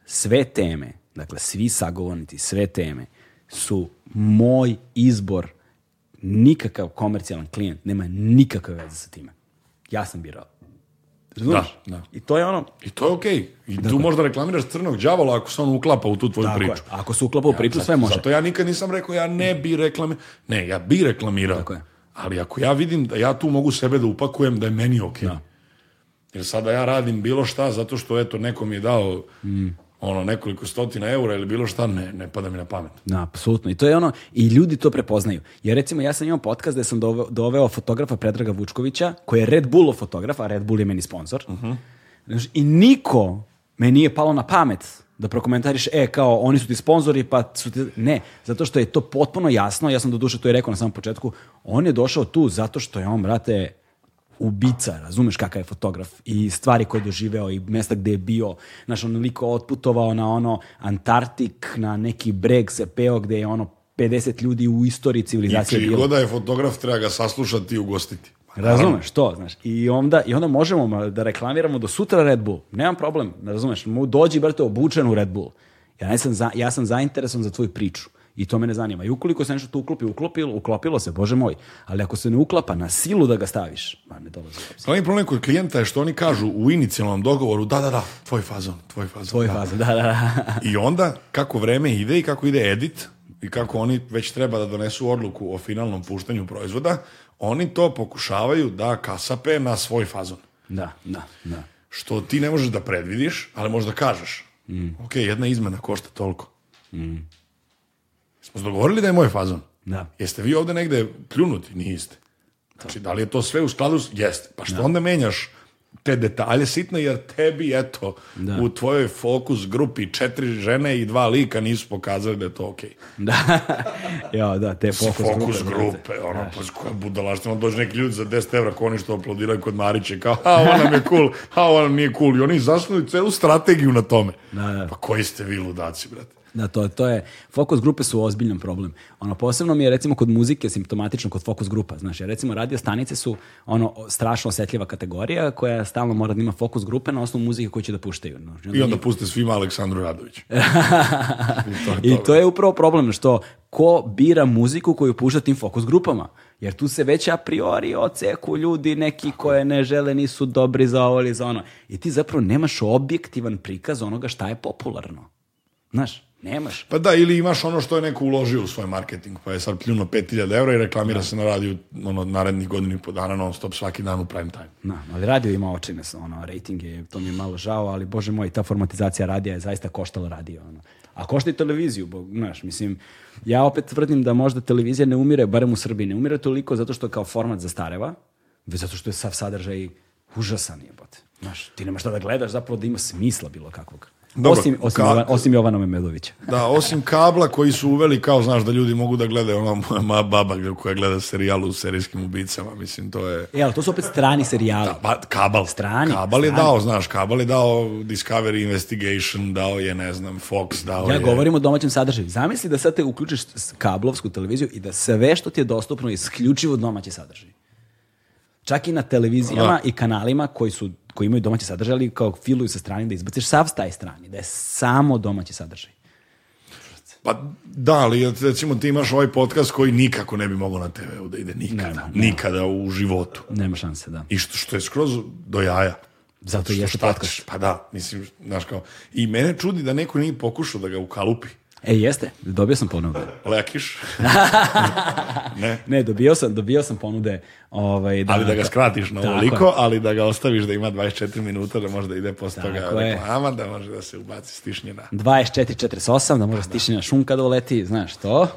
sve teme, dakle svi sagovornici, sve teme, su moj izbor nikakav komercijalan klijent nema nikakve veze sa time. Ja sam birao. Znaš? Da, da. I to je ono... I to je okej. Okay. I dakle. tu možda reklamiraš crnog đavola ako se on uklapa u tu tvoju dakle. priču. Ako se uklapa u priču, sve može. Zato ja nikad nisam rekao ja ne bi reklamirao. Ne, ja bi reklamirao. Tako je. Ali ako ja vidim da ja tu mogu sebe da upakujem da je meni okej. Okay. Da. Jer sada ja radim bilo šta zato što eto neko mi je dao mm ono nekoliko stotina eura ili bilo šta, ne, ne pada mi na pamet. Na, da, apsolutno. I to je ono, i ljudi to prepoznaju. Jer recimo ja sam imao podcast gde sam doveo, doveo fotografa Predraga Vučkovića, koji je Red Bullov fotograf, a Red Bull je meni sponsor. Uh mhm. -huh. I niko me nije palo na pamet da prokomentariš, e, kao, oni su ti sponzori, pa su ti... Ne, zato što je to potpuno jasno, ja sam do duše to i rekao na samom početku, on je došao tu zato što je on, brate, ubica, razumeš kakav je fotograf i stvari koje je doživeo i mesta gde je bio, znaš, onoliko otputovao na ono Antartik, na neki breg se peo gde je ono 50 ljudi u istoriji civilizacije znači, bilo. I čiji god da je fotograf, treba ga saslušati i ugostiti. Razumeš, to, znaš. I onda, I onda možemo da reklamiramo do sutra Red Bull. Nemam problem, razumeš. Mu Dođi, brate, obučen u Red Bull. Ja, sam, za, ja sam zainteresovan za tvoju priču. I to mene zanima. I ukoliko se nešto tu uklopi, uklopilo, uklopilo se, bože moj. Ali ako se ne uklapa na silu da ga staviš, ma ne dolazi. Glavni problem kod klijenta je što oni kažu u inicijalnom dogovoru, da, da, da, tvoj fazon, tvoj fazon. Tvoj da. fazon, da, da, da. I onda, kako vreme ide i kako ide edit, i kako oni već treba da donesu odluku o finalnom puštanju proizvoda, oni to pokušavaju da kasape na svoj fazon. Da, da, da. Što ti ne možeš da predvidiš, ali možda kažeš. Mm. Ok, jedna izmena košta toliko. Mm. Smo se dogovorili da je moj fazon. Da. Jeste vi ovde negde pljunuti? Niste. Znači, da li je to sve u skladu? Jeste. Pa što da. onda menjaš te detalje sitne, jer tebi, eto, da. u tvojoj fokus grupi četiri žene i dva lika nisu pokazali da je to okej. Okay. Da, jo, da, te fokus, fokus grupe. grupe ono, da. pa s koja budalaština, dođe neki ljudi za 10 evra, ko oni što aplodiraju kod Mariće, kao, a, ona nam je cool, a, ona nije cool. I oni zasnuju celu strategiju na tome. Da, da. Pa koji ste vi ludaci, brate? Da, to, to je, fokus grupe su ozbiljan problem. Ono, posebno mi je recimo kod muzike simptomatično kod fokus grupa. Znaš, jer recimo radio stanice su ono strašno osetljiva kategorija koja stalno mora da ima fokus grupe na osnovu muzike koju će da puštaju. Znaš, I onda, I onda njih... puste svima Aleksandru Radović. I, to je, I to je upravo problem što ko bira muziku koju pušta tim fokus grupama. Jer tu se već a priori oceku ljudi neki koje ne žele, nisu dobri za ovo ili za ono. I ti zapravo nemaš objektivan prikaz onoga šta je popularno. Znaš, Nemaš. Pa da, ili imaš ono što je neko uložio u svoj marketing, pa je sad pljuno 5000 eura i reklamira da. se na radiju ono, narednih godinu po dana non stop svaki dan u prime time. Da, ali radio ima očine, ono, rating je, to mi je malo žao, ali bože moj, ta formatizacija radija je zaista koštala radio. Ono. A košta i televiziju, bo, znaš, mislim, ja opet tvrdim da možda televizija ne umire, barem u Srbiji, ne umire toliko zato što kao format zastareva, već zato što je sav sadržaj užasan jebote. Znaš, ti nemaš šta da gledaš, zapravo da ima smisla bilo kakvog. Dobro, osim, osim, ka... Jovan, osim Jovana Memedovića. Da, osim kabla koji su uveli kao, znaš, da ljudi mogu da gledaju ona moja baba koja gleda serijalu u serijskim ubicama, mislim, to je... E, ali to su opet strani serijali. Da, ba, kabal. Strani. Kabal strani. je dao, znaš, kabal je dao Discovery Investigation, dao je, ne znam, Fox, dao ja je... Ja govorim o domaćem sadržaju. Zamisli da sad te uključiš kablovsku televiziju i da sve što ti je dostupno je isključivo domaći sadržaj. Čak i na televizijama da. i kanalima koji su koji imaju domaći sadržaj, ali kao filuju sa strane da izbaciš sav taj strani, da je samo domaći sadržaj. Pa da, ali recimo ti imaš ovaj podcast koji nikako ne bi mogao na tv da ide nikada. Nema, nema. Nikada u životu. Nema šanse, da. I što, što je skroz do jaja. Zato je jeste podcast. Pa da, mislim, znaš kao, i mene čudi da neko nije pokušao da ga ukalupi. E, jeste, dobio sam ponude. Lekiš? ne. ne, dobio sam, dobio sam ponude. Ovaj, da ali da ga da- skratiš na ovoliko, ali da ga ostaviš da ima 24 minuta, da može da ide posle toga reklama, da može da se ubaci stišnjena. 24-48, da može pa da. stišnjena šunka da doleti, znaš to.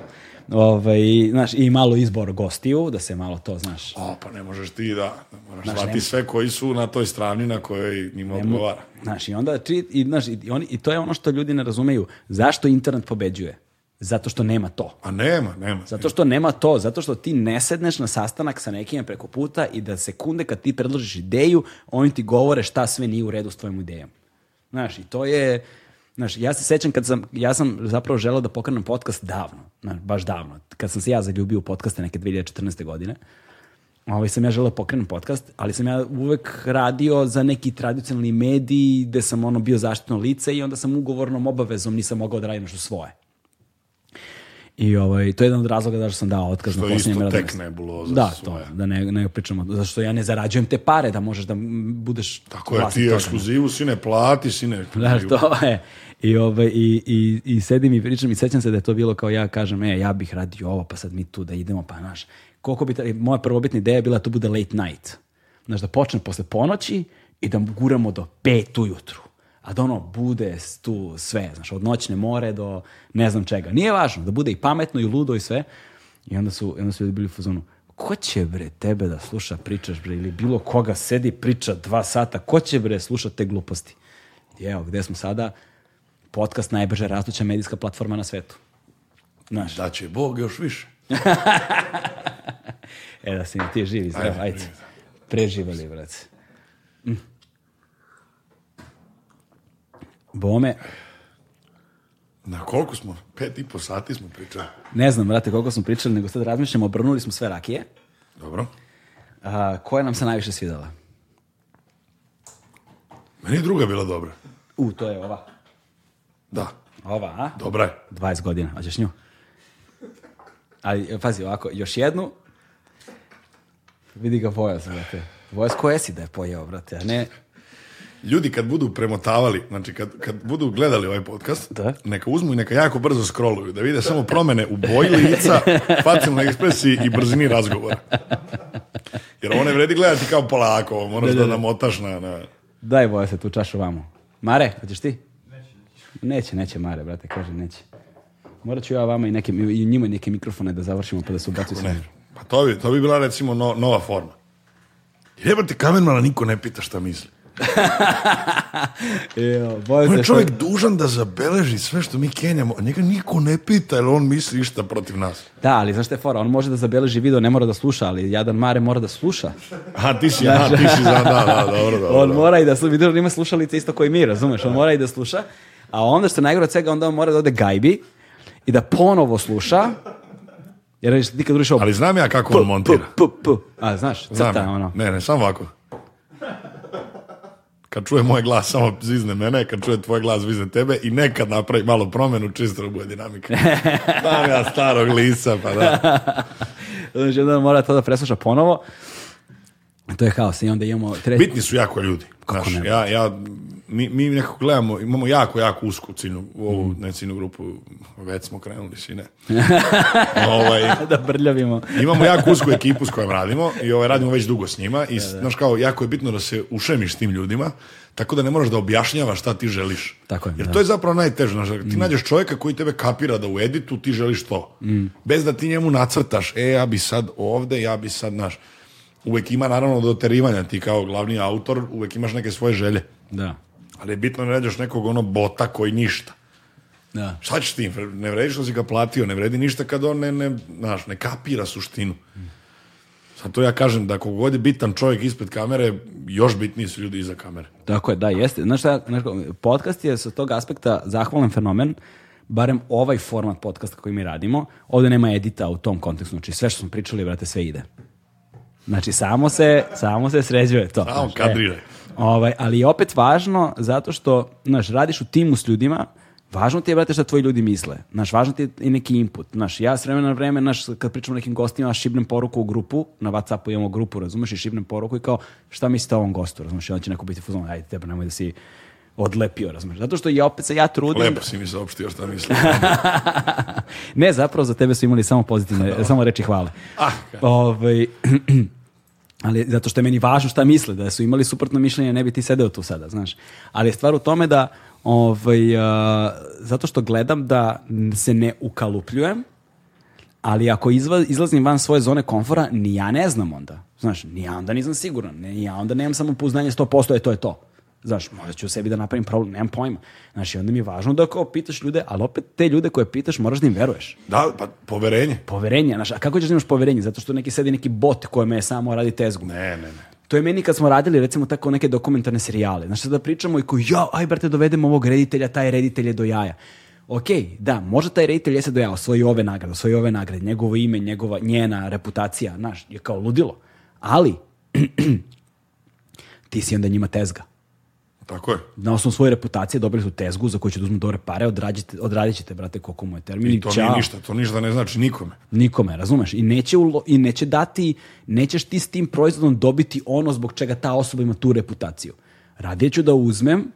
Ovaj, znaš, i malo izbor gostiju, da se malo to, znaš. O, pa ne možeš ti da, moraš znaš, zvati nema... sve koji su na toj strani na kojoj njima odgovara. Znaš, i onda, či, i, znaš, i, oni, i to je ono što ljudi ne razumeju. Zašto internet pobeđuje? Zato što nema to. A nema, nema. Zato što nema to, zato što ti ne sedneš na sastanak sa nekim preko puta i da sekunde kad ti predložiš ideju, oni ti govore šta sve nije u redu s tvojim idejom. Znaš, i to je, Znaš, ja se sećam kad sam, ja sam zapravo želao da pokrenem podcast davno, znaš, baš davno, kad sam se ja zaljubio u podcaste neke 2014. godine, ovaj, sam ja želao da pokrenem podcast, ali sam ja uvek radio za neki tradicionalni mediji gde sam ono bio zaštitno lice i onda sam ugovornom obavezom nisam mogao da radim nešto svoje. I ovaj, to je jedan od razloga zašto sam dao otkaz na posljednjem radnom mestu. Što je isto tek nebuloza Da, svoje. to, da ne, ne pričamo, zašto ja ne zarađujem te pare da možeš da budeš Tako je, ti ekskluzivu si ne plati, si ne... Da, to je. I, ove, ovaj, i, i, i sedim i pričam i sećam se da je to bilo kao ja kažem, e, ja bih radio ovo, pa sad mi tu da idemo, pa naš. Koliko bi, ta, moja prvobitna ideja bila da to bude late night. Znaš, da počne posle ponoći i da guramo do pet ujutru. A da ono bude tu sve, znaš, od noćne more do ne znam čega. Nije važno, da bude i pametno i ludo i sve. I onda su, onda su ljudi bili u fazonu, ko će bre tebe da sluša pričaš bre ili bilo koga sedi priča dva sata, ko će bre slušati te gluposti? I evo, gde smo sada, podcast najbrže rastuća medijska platforma na svetu. Znaš. Da će Bog još više. e da si mi ti živi, zdrav, ajde. ajde. Preživali, brate. Mm. Bome. Na koliko smo? Pet i po sati smo pričali. Ne znam, brate, koliko smo pričali, nego sad razmišljamo, obrnuli smo sve rakije. Dobro. A, koja nam se najviše svidala? Meni je druga bila dobra. U, to je ova. Da. Ova, a? Dobra je. 20 godina, hoćeš nju? Ali, pazi, ovako, još jednu. Vidi ga pojao brate. Vojas ko jesi da je pojeo, brate, a ne... Ljudi kad budu premotavali, znači kad, kad budu gledali ovaj podcast, da? neka uzmu i neka jako brzo scrolluju, da vide samo promene u boji lica, facijalnoj ekspresiji i brzini razgovora. Jer ovo ne vredi gledati kao polako, moraš da, da, da. da namotaš na... na... Daj Voja se tu čašu vamo. Mare, hoćeš ti? Neće, neće Mare, brate, kaže, neće. Morat ću ja vama i, neke, i njima neke mikrofone da završimo pa da se ubacu sve. Pa to bi, to bi bila recimo no, nova forma. Jebate, kamermana niko ne pita šta misli. jo, on je čovjek što... dužan da zabeleži sve što mi kenjamo. Njega niko ne pita jer on misli išta protiv nas. Da, ali znaš je fora, on može da zabeleži video, ne mora da sluša, ali jadan Mare mora da sluša. A ti si, znaš, a, ti si, da, da, dobro, dobro. On mora i da sluša, vidio, da ima slušalice isto koji mi, razumeš, on mora i da sluša. A onda što najgore od svega, onda on mora da ode gajbi i da ponovo sluša jer je nikad ušao... Ali znam ja kako on montira. P, p, A, znaš, crta ono. Ne, ne, samo ovako. Kad čuje moj glas, samo zvizne mene, kad čuje tvoj glas, zvizne tebe i nekad napravi malo promenu, čisto da bude dinamika. Znam ja starog lisa, pa da. znači, onda mora to da presluša ponovo. To je haos i onda imamo... Tre... Bitni su jako ljudi. Kako znaš, ne? Ja, ja mi, mi nekako gledamo, imamo jako, jako usku ciljnu, ovu, mm. ne ciljnu grupu, već smo krenuli, si ne. ovaj, da brljavimo. imamo jako usku ekipu s kojom radimo i ovaj, radimo već dugo s njima i, da, da. znaš kao, jako je bitno da se ušemiš tim ljudima, tako da ne moraš da objašnjavaš šta ti želiš. Tako je, Jer da. to je zapravo najteže. Znaš, ti mm. nađeš čovjeka koji tebe kapira da u editu ti želiš to. Mm. Bez da ti njemu nacrtaš, e, ja bi sad ovde, ja bi sad, znaš, Uvek ima naravno doterivanja, ti kao glavni autor, uvek imaš neke svoje želje. Da. Ali je bitno da ne nađeš nekog ono bota koji ništa. Da. Šta ćeš ti? Ne vredi što da si ga platio, ne vredi ništa kad on ne, ne, znaš, ne kapira suštinu. Sad to ja kažem da ako god je bitan čovjek ispred kamere, još bitniji su ljudi iza kamere. Tako je, da, jeste. Znaš šta, znaš, podcast je sa tog aspekta zahvalan fenomen, barem ovaj format podcasta koji mi radimo, ovde nema edita u tom kontekstu, znači sve što smo pričali, vrate, sve ide. Znači, samo se, samo se sređuje to. Samo znači, e, kadrire. Ovaj, ali je opet važno zato što, znaš, radiš u timu s ljudima, Važno ti je, brate, šta tvoji ljudi misle. Znaš, važno ti je i neki input. Znaš, ja s vremena na vreme, znaš, kad pričam o nekim gostima, šibnem poruku u grupu, na Whatsappu imamo grupu, razumeš, i šibnem poruku i kao, šta mislite o ovom gostu, razumeš, i onda će neko biti fuzon, ajde, tebe nemoj da si odlepio, razumeš. Zato što ja opet se ja trudim... Lepo si mi saopštio šta mislim. ne, zapravo za tebe su imali samo pozitivne, samo reči hvale. Ah, Ove, ovaj, ali zato što je meni važno šta misle, da su imali suprotno mišljenje, ne bi ti sedeo tu sada, znaš. Ali je stvar u tome da, ovaj, uh, zato što gledam da se ne ukalupljujem, ali ako izla, izlazim van svoje zone komfora, ni ja ne znam onda. Znaš, ni ja onda nisam siguran, ni ja onda nemam samopouznanje 100%, je to je to. Znaš, možda ću sebi da napravim problem, nemam pojma. Znaš, onda mi je važno da ako pitaš ljude, ali opet te ljude koje pitaš moraš da im veruješ. Da, pa poverenje. Poverenje, znaš, a kako ćeš da imaš poverenje? Zato što neki sedi neki bot koji me samo radi tezgu. Ne, ne, ne. To je meni kad smo radili recimo tako neke dokumentarne serijale. Znaš, da pričamo i ko, jo, aj brate, dovedemo ovog reditelja, taj reditelj je do jaja. Ok, da, možda taj reditelj jeste se dojao, osvoji ove nagrade, osvoji ove nagrade, njegovo ime, njegova, njena reputacija, znaš, je kao ludilo. Ali, ti si onda njima tezga. Tako je. Na osnovu svoje reputacije dobili su tezgu za koju ćete da uzmu dobre pare, odradite, odradit ćete, brate, koliko mu je termin. I to Ćao. nije ništa, to ništa ne znači nikome. Nikome, razumeš? I neće, ulo, I neće dati, nećeš ti s tim proizvodom dobiti ono zbog čega ta osoba ima tu reputaciju. Radije ću da uzmem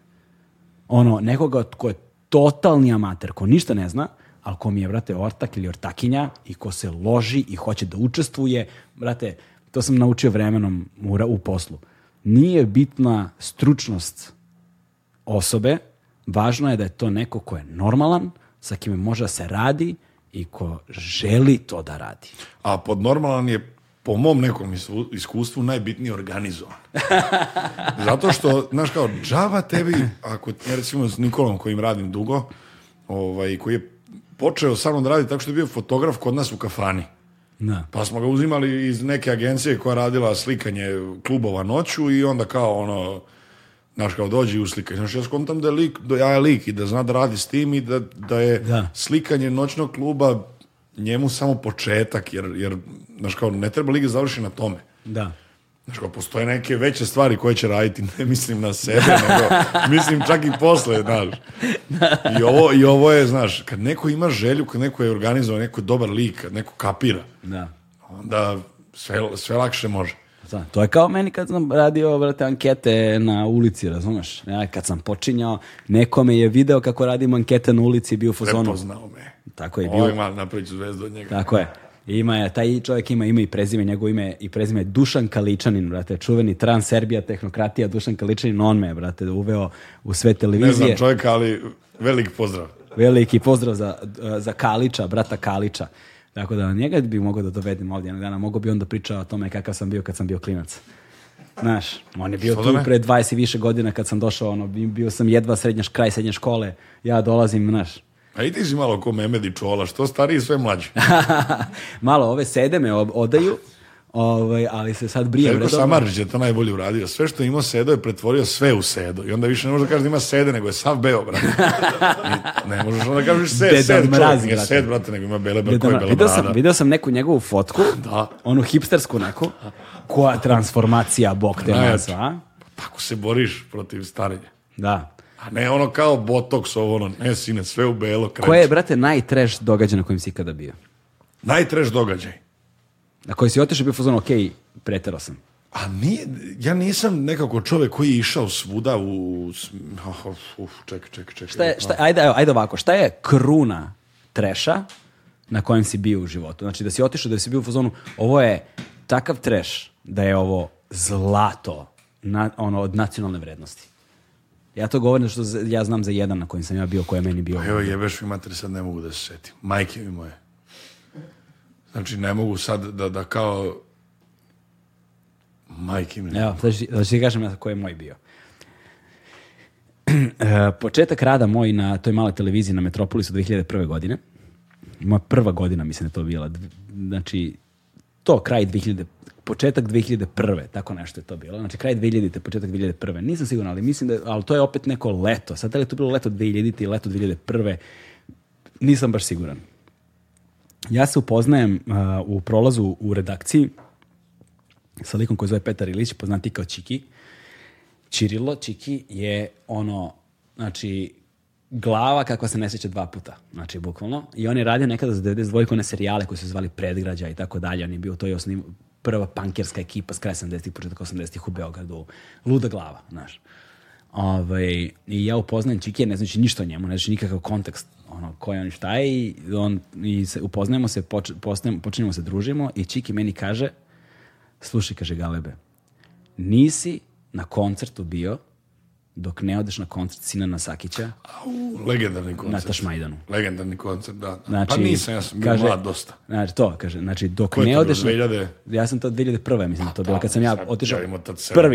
ono, nekoga ko je totalni amater, ko ništa ne zna, ali ko mi je, brate, ortak ili ortakinja i ko se loži i hoće da učestvuje, brate, to sam naučio vremenom u, u poslu. Nije bitna stručnost osobe, važno je da je to neko ko je normalan, sa kime može da se radi i ko želi to da radi. A pod normalan je po mom nekom iskustvu najbitnije organizovan. Zato što, znaš kao, džava tebi, ako ja recimo s Nikolom kojim radim dugo, ovaj, koji je počeo sa mnom da radi tako što je bio fotograf kod nas u kafani. Na. Da. Pa smo ga uzimali iz neke agencije koja radila slikanje klubova noću i onda kao ono, Znaš, kao dođi i uslikaj. Znaš, ja skontam da je lik, do da jaja lik i da zna da radi s tim i da, da je da. slikanje noćnog kluba njemu samo početak, jer, jer znaš, kao, ne treba liga da završi na tome. Da. Znaš, kao, postoje neke veće stvari koje će raditi, ne mislim na sebe, nego mislim čak i posle, znaš. I ovo, I ovo je, znaš, kad neko ima želju, kad neko je organizovan, neko je dobar lik, kad neko kapira, da. onda sve, sve lakše može. Sad, da, to je kao meni kad sam radio, brate, ankete na ulici, razumeš? Ja, kad sam počinjao, neko me je video kako radim ankete na ulici i bio u fazonu. Prepoznao me. Tako je ovaj bio. Ovo ima napravit zvezdu od njega. Tako je. Ima je, taj čovjek ima ima i prezime, njegovo ime i prezime Dušan Kaličanin, brate, čuveni trans Serbija tehnokratija Dušan Kaličanin, on me brate, uveo u sve televizije. Ne znam čovjeka, ali velik pozdrav. Veliki pozdrav za, za Kalića, brata Kalića. Tako da njega bi mogao da dovedem ovdje jednog dana. Mogao bi on da priča o tome kakav sam bio kad sam bio klinac. Znaš, on je bio Što tu me? pre 20 i više godina kad sam došao, ono, bio sam jedva srednja, kraj srednje škole, ja dolazim, znaš, a i ti si malo ko Memedi Čola, što stariji sve mlađi. malo, ove sedeme odaju, Ovaj, ali se sad brije. Veliko Samarđić je to najbolje uradio. Sve što je imao sedo je pretvorio sve u sedo. I onda više ne možeš da kažeš da ima sede, nego je sav Beograd. I ne možeš onda kažeš se, Dedan sed, mraz, čovjek, sed, brate, nego ima bele, bele, koje bele video brada. sam, video sam neku njegovu fotku, da. onu hipstersku neku, koja transformacija, bok te nazva. Tako se boriš protiv starenja. Da. A ne ono kao botoks, ovo ono, ne sine, sve u belo. Kreći. Koje je, brate, najtreš događaj na kojem si ikada bio? Najtreš događaj? Na koji si otišao bio fuzon, ok, preterao sam. A nije, ja nisam nekako čovjek koji je išao svuda u... Uf, uf čekaj, čekaj, čekaj. Šta je, šta, ajde, ajde ovako, šta je kruna treša na kojem si bio u životu? Znači da si otišao, da si bio u fuzonu, ovo je takav treš da je ovo zlato na, ono, od nacionalne vrednosti. Ja to govorim što ja znam za jedan na kojem sam ja bio, koji je meni bio. Pa evo jebeš mi mater, sad ne mogu da se setim. Majke mi moje. Znači, ne mogu sad da, da kao... Majke mi. Evo, da ti da kažem ko je moj bio. E, početak rada moj na toj maloj televiziji na Metropolisu 2001. godine. Moja prva godina, mislim da je to bila. Znači, to kraj 2000, početak 2001. Tako nešto je to bilo. Znači, kraj 2000. početak 2001. Nisam siguran, ali mislim da, ali to je opet neko leto. Sad da li je to bilo leto 2000. i leto 2001. Nisam baš siguran ja se upoznajem uh, u prolazu u redakciji sa likom koji zove Petar Ilić, poznati kao Čiki. Čirilo Čiki je ono, znači, glava kakva se ne seća dva puta, znači bukvalno. I on je radio nekada za 92 one serijale koji su zvali Predgrađa i tako dalje. On je bio to i osnim, prva pankerska ekipa s kraja 70-ih, početak 80-ih u Beogradu. Luda glava, znaš. Ove, ovaj, I ja upoznajem Čikija, ne znači ništa o njemu, ne znači nikakav kontekst ono, ko je on šta je i, on, i se, upoznajemo se, poč, postajemo, počinjemo se družimo i Čiki meni kaže, slušaj, kaže Galebe, nisi na koncertu bio dok ne odeš na koncert Sina Nasakića. Au, legendarni koncert. Na Tašmajdanu. Legendarni koncert, da. da. Pa znači, pa nisam, ja sam bio kaže, mlad dosta. Znači, to, kaže, znači, dok ne odeš... Koje 2000? Ja sam to 2001. mislim, A, pa to bilo, da, kad sam ja otišao prvi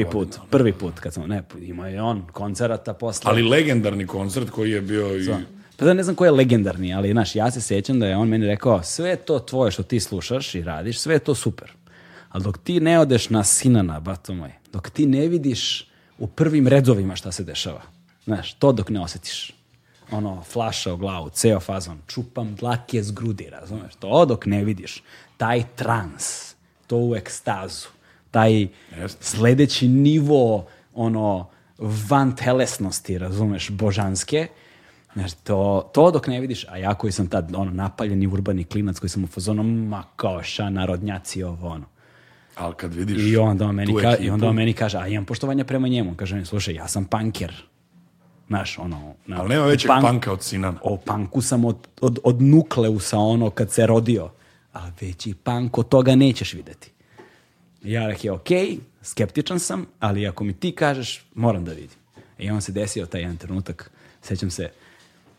godina, put, prvi put, kad sam, ne, imao je on koncerata posle. Ali legendarni koncert koji je bio i... So Pa da ne znam ko je legendarni, ali znaš, ja se sećam da je on meni rekao sve to tvoje što ti slušaš i radiš, sve to super. Ali dok ti ne odeš na Sinana, bato moj, dok ti ne vidiš u prvim redovima šta se dešava, znaš, to dok ne osetiš. Ono, flaša u glavu, ceo fazon, čupam dlake s grudi, razumeš? To dok ne vidiš. Taj trans, to u ekstazu, taj sledeći nivo, ono, van telesnosti, razumeš, božanske, Znaš, to, to dok ne vidiš, a ja koji sam tad ono, napaljeni urbani klinac koji sam u fazonu, ma kao narodnjaci ovo, ono. Ali kad vidiš I onda on meni, ka, i onda on meni kaže, a imam poštovanja prema njemu. Kaže mi, slušaj, ja sam punker. Znaš, ono... Na, Ali nema većeg punk, panka od sinan. O panku sam od, od, od nukleusa, ono, kad se rodio. A veći pank od toga nećeš videti. Ja rekao, okay, skeptičan sam, ali ako mi ti kažeš, moram da vidim. I on se desio taj jedan trenutak, sećam se,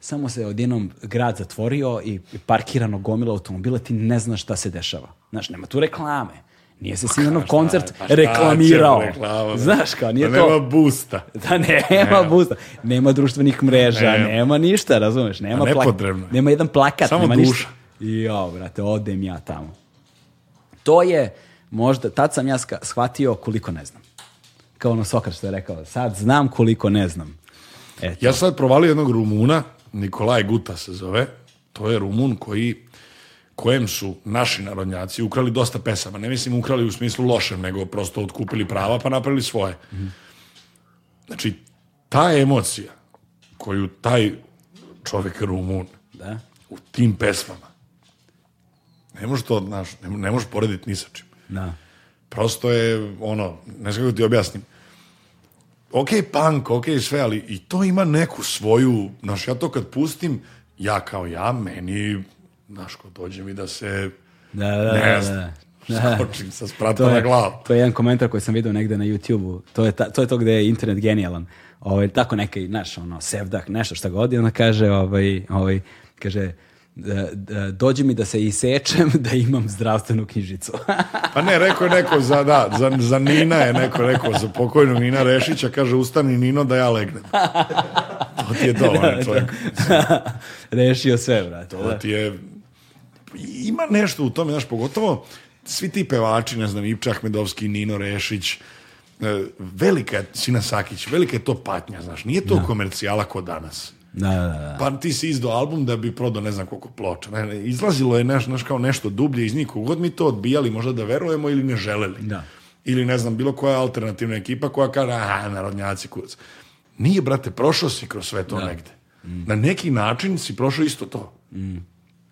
samo se odjednom grad zatvorio i parkirano gomila automobila, ti ne znaš šta se dešava. Znaš, nema tu reklame. Nije se Simonov koncert pa reklamirao. Reklama, Znaš kao, nije pa to... nema busta. Da, nema, nema busta. Nema društvenih mreža, nema, nema ništa, razumeš? Nema nepotrebno. Plak... Nema jedan plakat, Samo nema duša. ništa. Jo, brate, odem ja tamo. To je, možda, tad sam ja shvatio koliko ne znam. Kao ono Sokrat što je rekao, sad znam koliko ne znam. Eto. Ja sam sad provalio jednog Rumuna, Nikolaj Guta se zove, to je Rumun koji kojem su naši narodnjaci ukrali dosta pesama. Ne mislim ukrali u smislu lošem, nego prosto otkupili prava pa napravili svoje. Znači, ta emocija koju taj čovjek Rumun da? u tim pesmama ne možeš to, znaš, ne, ne možeš porediti ni sa čim. Da. Prosto je, ono, ne znam kako ti objasnim, ok, punk, ok, sve, ali i to ima neku svoju, znaš, ja to kad pustim, ja kao ja, meni, znaš, ko dođe mi da se, da, da, ne da, da. znam, da. skočim sa sprata na glavu. To je jedan komentar koji sam vidio negde na YouTube-u. To je, ta, to je to gde je internet genijalan. Ovaj, tako neki, znaš, ono, sevdak, nešto šta god. I ona kaže, ovaj, ovaj, kaže, Da, da, dođe mi da se isečem da imam zdravstvenu knjižicu. pa ne, rekao je neko za, da, za, za Nina je neko rekao, za pokojnu Nina Rešića, kaže ustani Nino da ja legnem. To ti je dovoljno da, čovjek. Rešio sve, brate. To ti je... Ima nešto u tome, znaš, pogotovo svi ti pevači, ne znam, Ipča Ahmedovski, Nino Rešić, e, velika, Sina Sakić, velika je to patnja, znaš, nije to no. komercijala ko danas Da, da, da. Pa ti si izdao album da bi prodao ne znam koliko ploča. Ne, ne, izlazilo je naš, naš kao nešto dublje iz nikog. God mi to odbijali možda da verujemo ili ne želeli. Da. Ili ne znam, bilo koja alternativna ekipa koja kaže, a, narodnjaci kurac. Nije, brate, prošao si kroz sve to da. negde. Mm. Na neki način si prošao isto to. Mm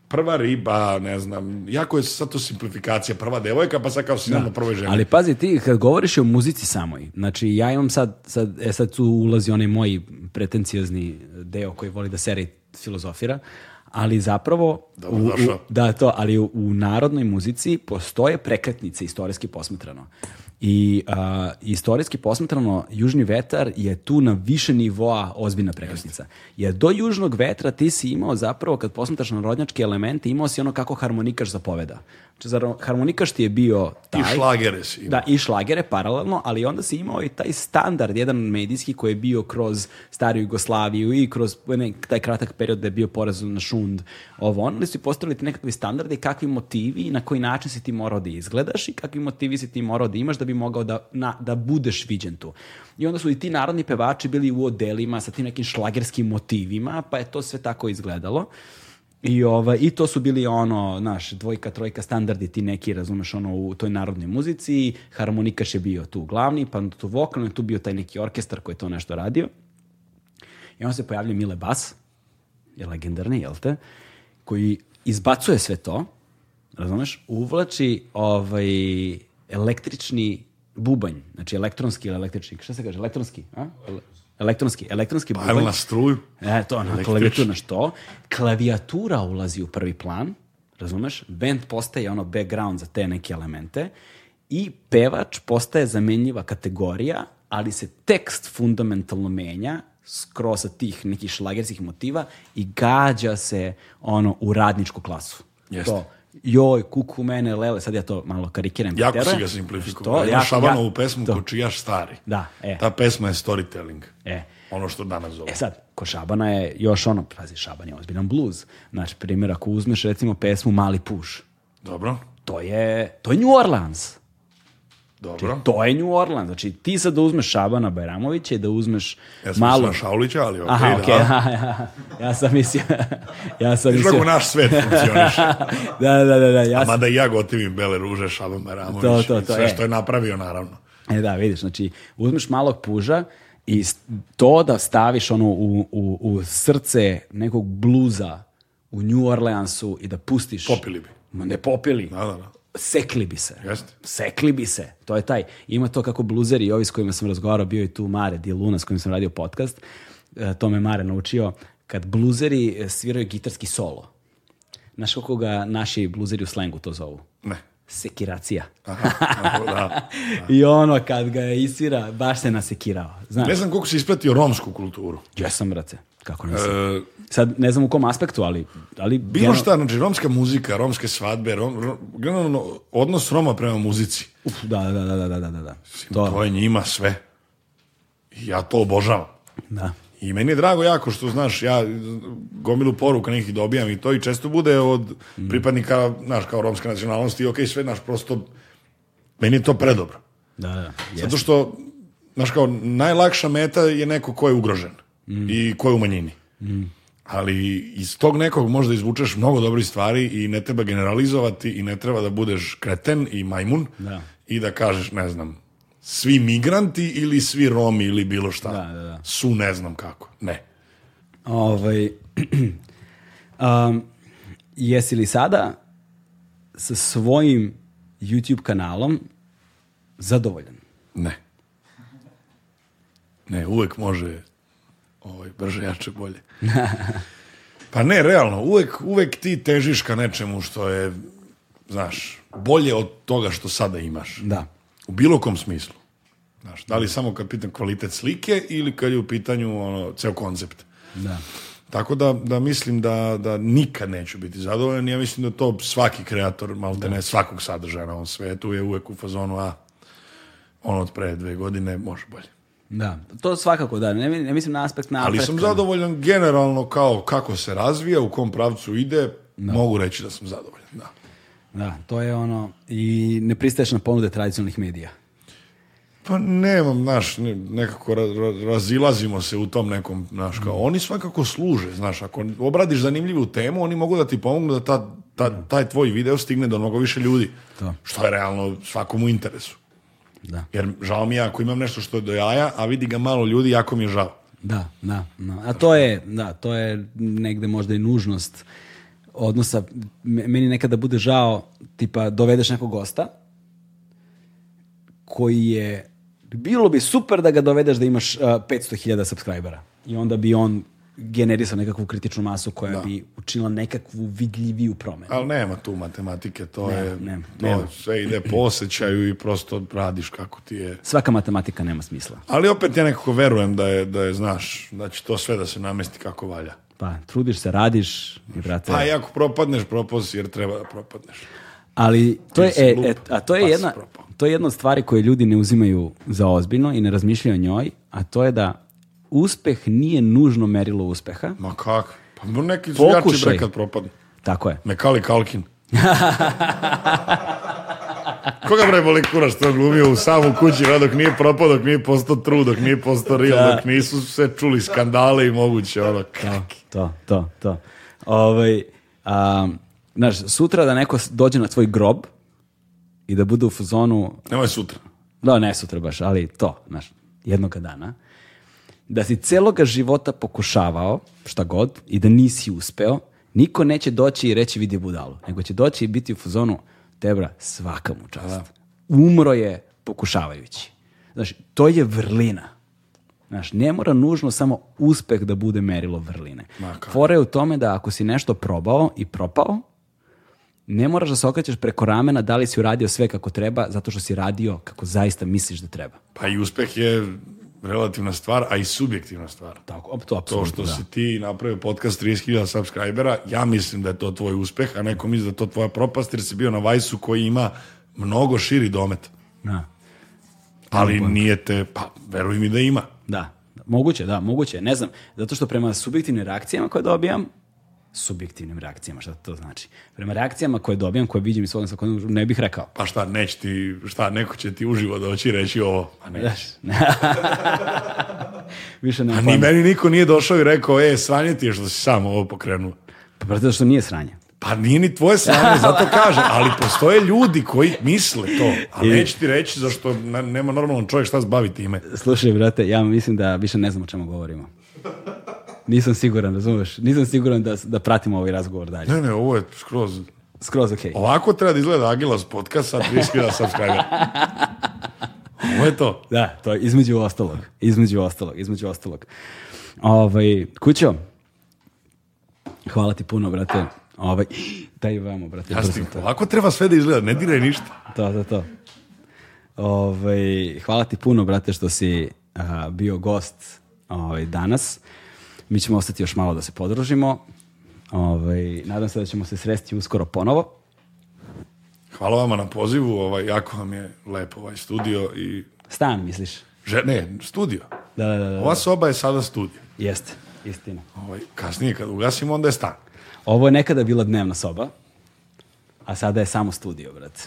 prva riba, ne znam, jako je sad to simplifikacija, prva devojka, pa sad kao si da. na prvoj ženi. Ali pazi, ti kad govoriš o muzici samoj, znači ja imam sad, sad, e sad tu ulazi onaj moj pretencijozni deo koji voli da seri filozofira, ali zapravo Dobar, u, u, da to, ali u, u narodnoj muzici postoje prekretnice istorijski posmatrano. I a, istorijski posmatrano, južni vetar je tu na više nivoa ozbiljna prekretnica. Jer do južnog vetra ti si imao zapravo, kad posmatraš narodnjačke elemente, imao si ono kako harmonikaš zapoveda. Znači, zar, harmonikaš ti je bio taj... I šlagere si imao. Da, i šlagere paralelno, ali onda si imao i taj standard, jedan medijski koji je bio kroz stariju Jugoslaviju i kroz ne, taj kratak period da je bio poraz na šund ovo ono, ili su postavili ti nekakvi standardi kakvi motivi i na koji način si ti morao da izgledaš i kakvi motivi si ti morao da imaš da bi mogao da, na, da budeš viđen tu. I onda su i ti narodni pevači bili u odelima sa tim nekim šlagerskim motivima, pa je to sve tako izgledalo. I, ova, I to su bili ono, naš, dvojka, trojka standardi, ti neki, razumeš, ono, u toj narodnoj muzici, harmonikaš je bio tu glavni, pa tu vokalno je tu bio taj neki orkestar koji je to nešto radio. I onda se pojavlja Mile Bas, je legendarni, jel te? koji izbacuje sve to, razumeš, uvlači ovaj električni bubanj, znači elektronski ili električni, šta se kaže, elektronski, a? Elektronski, elektronski pa, bubanj. Pa na struju. E, to, na klavijatur, što? Klavijatura ulazi u prvi plan, razumeš? Band postaje ono background za te neke elemente i pevač postaje zamenljiva kategorija, ali se tekst fundamentalno menja skroz sa tih nekih šlagerskih motiva i gađa se ono u radničku klasu. Jeste. To, joj, kuku mene, lele, sad ja to malo karikiram. Jako si ga simplifikovao. Ja, Šabanovu ja, pesmu to. Kočijaš stari. Da, e. Ta pesma je storytelling. E. Ono što danas zove. E sad, kod Šabana je još ono, pazi, Šaban je ozbiljan bluz. Znači, primjer, ako uzmeš recimo pesmu Mali puš. Dobro. To je, to je New Orleans. Dobro. Znači, to je New Orleans. Znači, ti sad da uzmeš Šabana Bajramovića i da uzmeš ja sam malo... Šaulića, ali okej, okay, Aha, okay, da. Ja, ja, sam mislio... ja sam mislio... Kako naš svet funkcioniše. da, da, da. da ja sam... Mada i ja gotivim Bele Ruže, Šaban Bajramović. To, to, to, sve je. što je napravio, naravno. E da, vidiš, znači, uzmeš malog puža i to da staviš ono u, u, u srce nekog bluza u New Orleansu i da pustiš... Popili bi. Ma ne popili. Da, da, da sekli bi se. Jeste. Sekli bi se. To je taj. Ima to kako bluzeri i ovi s kojima sam razgovarao, bio i tu Mare Di Luna s kojim sam radio podcast. E, to me Mare naučio. Kad bluzeri e, sviraju gitarski solo. Znaš kako ga naši bluzeri u slengu to zovu? Ne. Sekiracija. Aha, aha da, da. I ono kad ga je isvira, baš se nasekirao. Znaš? Ne znam koliko si ispratio romsku kulturu. Jesam, brate. Kako nisam? E, Sad ne znam u kom aspektu, ali... ali bilo general... šta, znači romska muzika, romske svadbe, rom, generalno odnos Roma prema muzici. Uf, da, da, da, da, da, da. da. Sim, to... to je njima sve. Ja to obožavam. Da. I meni je drago jako što, znaš, ja gomilu poruka nekih dobijam i to i često bude od mm. pripadnika, znaš, kao romske nacionalnosti i okej, okay, sve, naš prosto, meni je to predobro. Da, da. Zato što, znaš, kao, najlakša meta je neko ko je ugrožen mm. i ko je u manjini. Mm. Ali iz tog nekog možda izvučeš mnogo dobrih stvari i ne treba generalizovati i ne treba da budeš kreten i majmun da. i da kažeš, ne znam, svi migranti ili svi Romi ili bilo šta. Da, da, da. Su ne znam kako. Ne. Ovaj, um, jesi li sada sa svojim YouTube kanalom zadovoljan? Ne. Ne, uvek može ovaj, brže, jače, bolje. Pa ne, realno, uvek, uvek ti težiš ka nečemu što je, znaš, bolje od toga što sada imaš. Da. U bilo kom smislu. Znaš, da li samo kad pitam kvalitet slike ili kad je u pitanju ono, ceo koncept. Da. Tako da, da mislim da, da nikad neću biti zadovoljan. Ja mislim da to svaki kreator, malo da ne, svakog sadržaja na ovom svetu je uvek u fazonu, a ono od pre dve godine može bolje. Da, to svakako da, ne, ne mislim na aspekt napretka. Ali sam zadovoljan generalno kao kako se razvija, u kom pravcu ide, da. mogu reći da sam zadovoljan, da. Da, to je ono, i ne pristaješ na ponude tradicionalnih medija. Pa nemam, naš, nekako razilazimo se u tom nekom, naš, kao, mm. oni svakako služe, znaš, ako obradiš zanimljivu temu, oni mogu da ti pomognu da ta, ta, da. taj tvoj video stigne do mnogo više ljudi, to. što je realno svakom u interesu. Da. Jer žao mi je ako imam nešto što je do jaja, a vidi ga malo ljudi, jako mi je žao. Da, da, da. A to je, da, to je negde možda i nužnost odnosa. Meni nekada da bude žao, tipa, dovedeš nekog gosta koji je, bilo bi super da ga dovedeš da imaš uh, 500.000 subscribera. I onda bi on generisao nekakvu kritičnu masu koja da. bi učinila nekakvu vidljiviju promenu. Ali nema tu matematike, to nema, je nema, to nema. sve ide po osjećaju i prosto radiš kako ti je. Svaka matematika nema smisla. Ali opet ja nekako verujem da je, da je znaš, da će to sve da se namesti kako valja. Pa, trudiš se, radiš i brate... Pa, i ako propadneš, propoz, jer treba da propadneš. Ali, to je, e, e, a to je pa jedna... To je jedna od stvari koje ljudi ne uzimaju za ozbiljno i ne razmišljaju o njoj, a to je da uspeh nije nužno merilo uspeha. Ma kako? Pa neki su jači bre kad propadne. Tako je. Mekali Kalkin. Koga bre boli kuraš što glumio u samu kući dok nije propao, dok nije postao true, dok nije postao real, da. dok nisu se čuli skandale i moguće ono. To, to, to, to. Ovaj, um, znaš, sutra da neko dođe na tvoj grob i da bude u fazonu... Nemoj sutra. Da, ne sutra baš, ali to, znaš, jednoga dana da si celoga života pokušavao, šta god, i da nisi uspeo, niko neće doći i reći vidi budalo, nego će doći i biti u fuzonu tebra svaka mu čast. Da. Umro je pokušavajući. Znaš, to je vrlina. Znaš, ne mora nužno samo uspeh da bude merilo vrline. Maka. Fora je u tome da ako si nešto probao i propao, ne moraš da se okrećeš preko ramena da li si uradio sve kako treba, zato što si radio kako zaista misliš da treba. Pa i uspeh je relativna stvar, a i subjektivna stvar. Tako, to, to što da. si ti napravio podcast 30.000 subscribera, ja mislim da je to tvoj uspeh, a neko misli da je to tvoja propast, jer si bio na Vajsu koji ima mnogo širi domet. Da. Ali nije te, pa veruj mi da ima. Da, moguće, da, moguće, ne znam, zato što prema subjektivnim reakcijama koje dobijam, subjektivnim reakcijama. Šta to znači? Prema reakcijama koje dobijam, koje vidim i svojom svakodnevnom, ne bih rekao. Pa šta, neć ti, šta, neko će ti uživo doći i reći ovo, pa neće. Više ne. A ni meni niko nije došao i rekao, e, sranje ti je što si sam ovo pokrenuo. Pa brate, što nije sranje. Pa nije ni tvoje sranje, zato kažem, ali postoje ljudi koji misle to, a neće ti reći zašto nema normalan čovjek šta zbavi time. Slušaj, brate, ja mislim da više ne znam o čemu govorimo. Nisam siguran, razumeš? Nisam siguran da, da pratimo ovaj razgovor dalje. Ne, ne, ovo je skroz... Skroz okej. Okay. Ovako treba da izgleda Agilas podcast da sa 30.000 subscribera. Ovo je to. Da, to je između ostalog. Između ostalog, između ostalog. Ovaj, kućo, hvala ti puno, brate. Ovaj, daj vamo, brate. Jasni, ovako treba sve da izgleda, ne diraj ništa. To, to, to. Ovaj, hvala ti puno, brate, što si a, bio gost ovaj, danas. Mi ćemo ostati još malo da se podružimo. Ovaj, nadam se da ćemo se sresti uskoro ponovo. Hvala vama na pozivu, ovaj, jako vam je lepo ovaj studio i... Stan, misliš? Že, ne, studio. Da, da, da, da. Ova soba je sada studio. Jeste, istina. Ovaj, kasnije kad ugasimo, onda je stan. Ovo je nekada bila dnevna soba, a sada je samo studio, brate.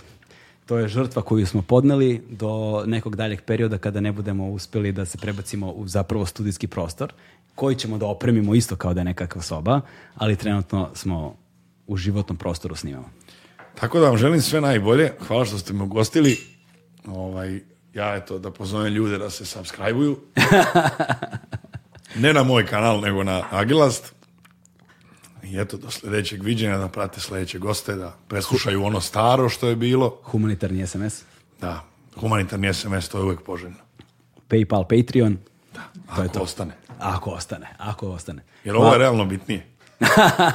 To je žrtva koju smo podneli do nekog daljeg perioda kada ne budemo uspeli da se prebacimo u zapravo studijski prostor, koji ćemo da opremimo isto kao da je nekakva soba, ali trenutno smo u životnom prostoru snimamo. Tako da vam želim sve najbolje. Hvala što ste me ugostili. Ovaj, ja eto, da pozovem ljude da se subscribe-uju. ne na moj kanal, nego na Agilast. I eto, do sledećeg viđenja, da prate sledeće goste, da preslušaju ono staro što je bilo. Humanitarni SMS. Da, humanitarni SMS, to je uvek poželjno. Paypal, Patreon, ništa. Da. To ako to. ostane. Ako ostane, ako ostane. Jer ovo je realno bitnije.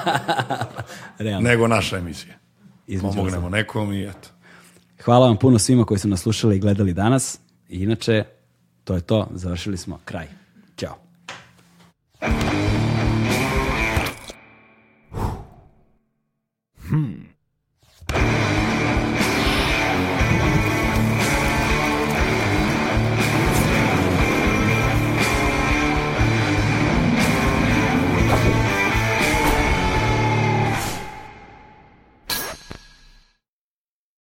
realno. Nego naša emisija. Između Pomognemo se. nekom i eto. Hvala vam puno svima koji su nas slušali i gledali danas. inače, to je to. Završili smo. Kraj. Ćao. Hmm.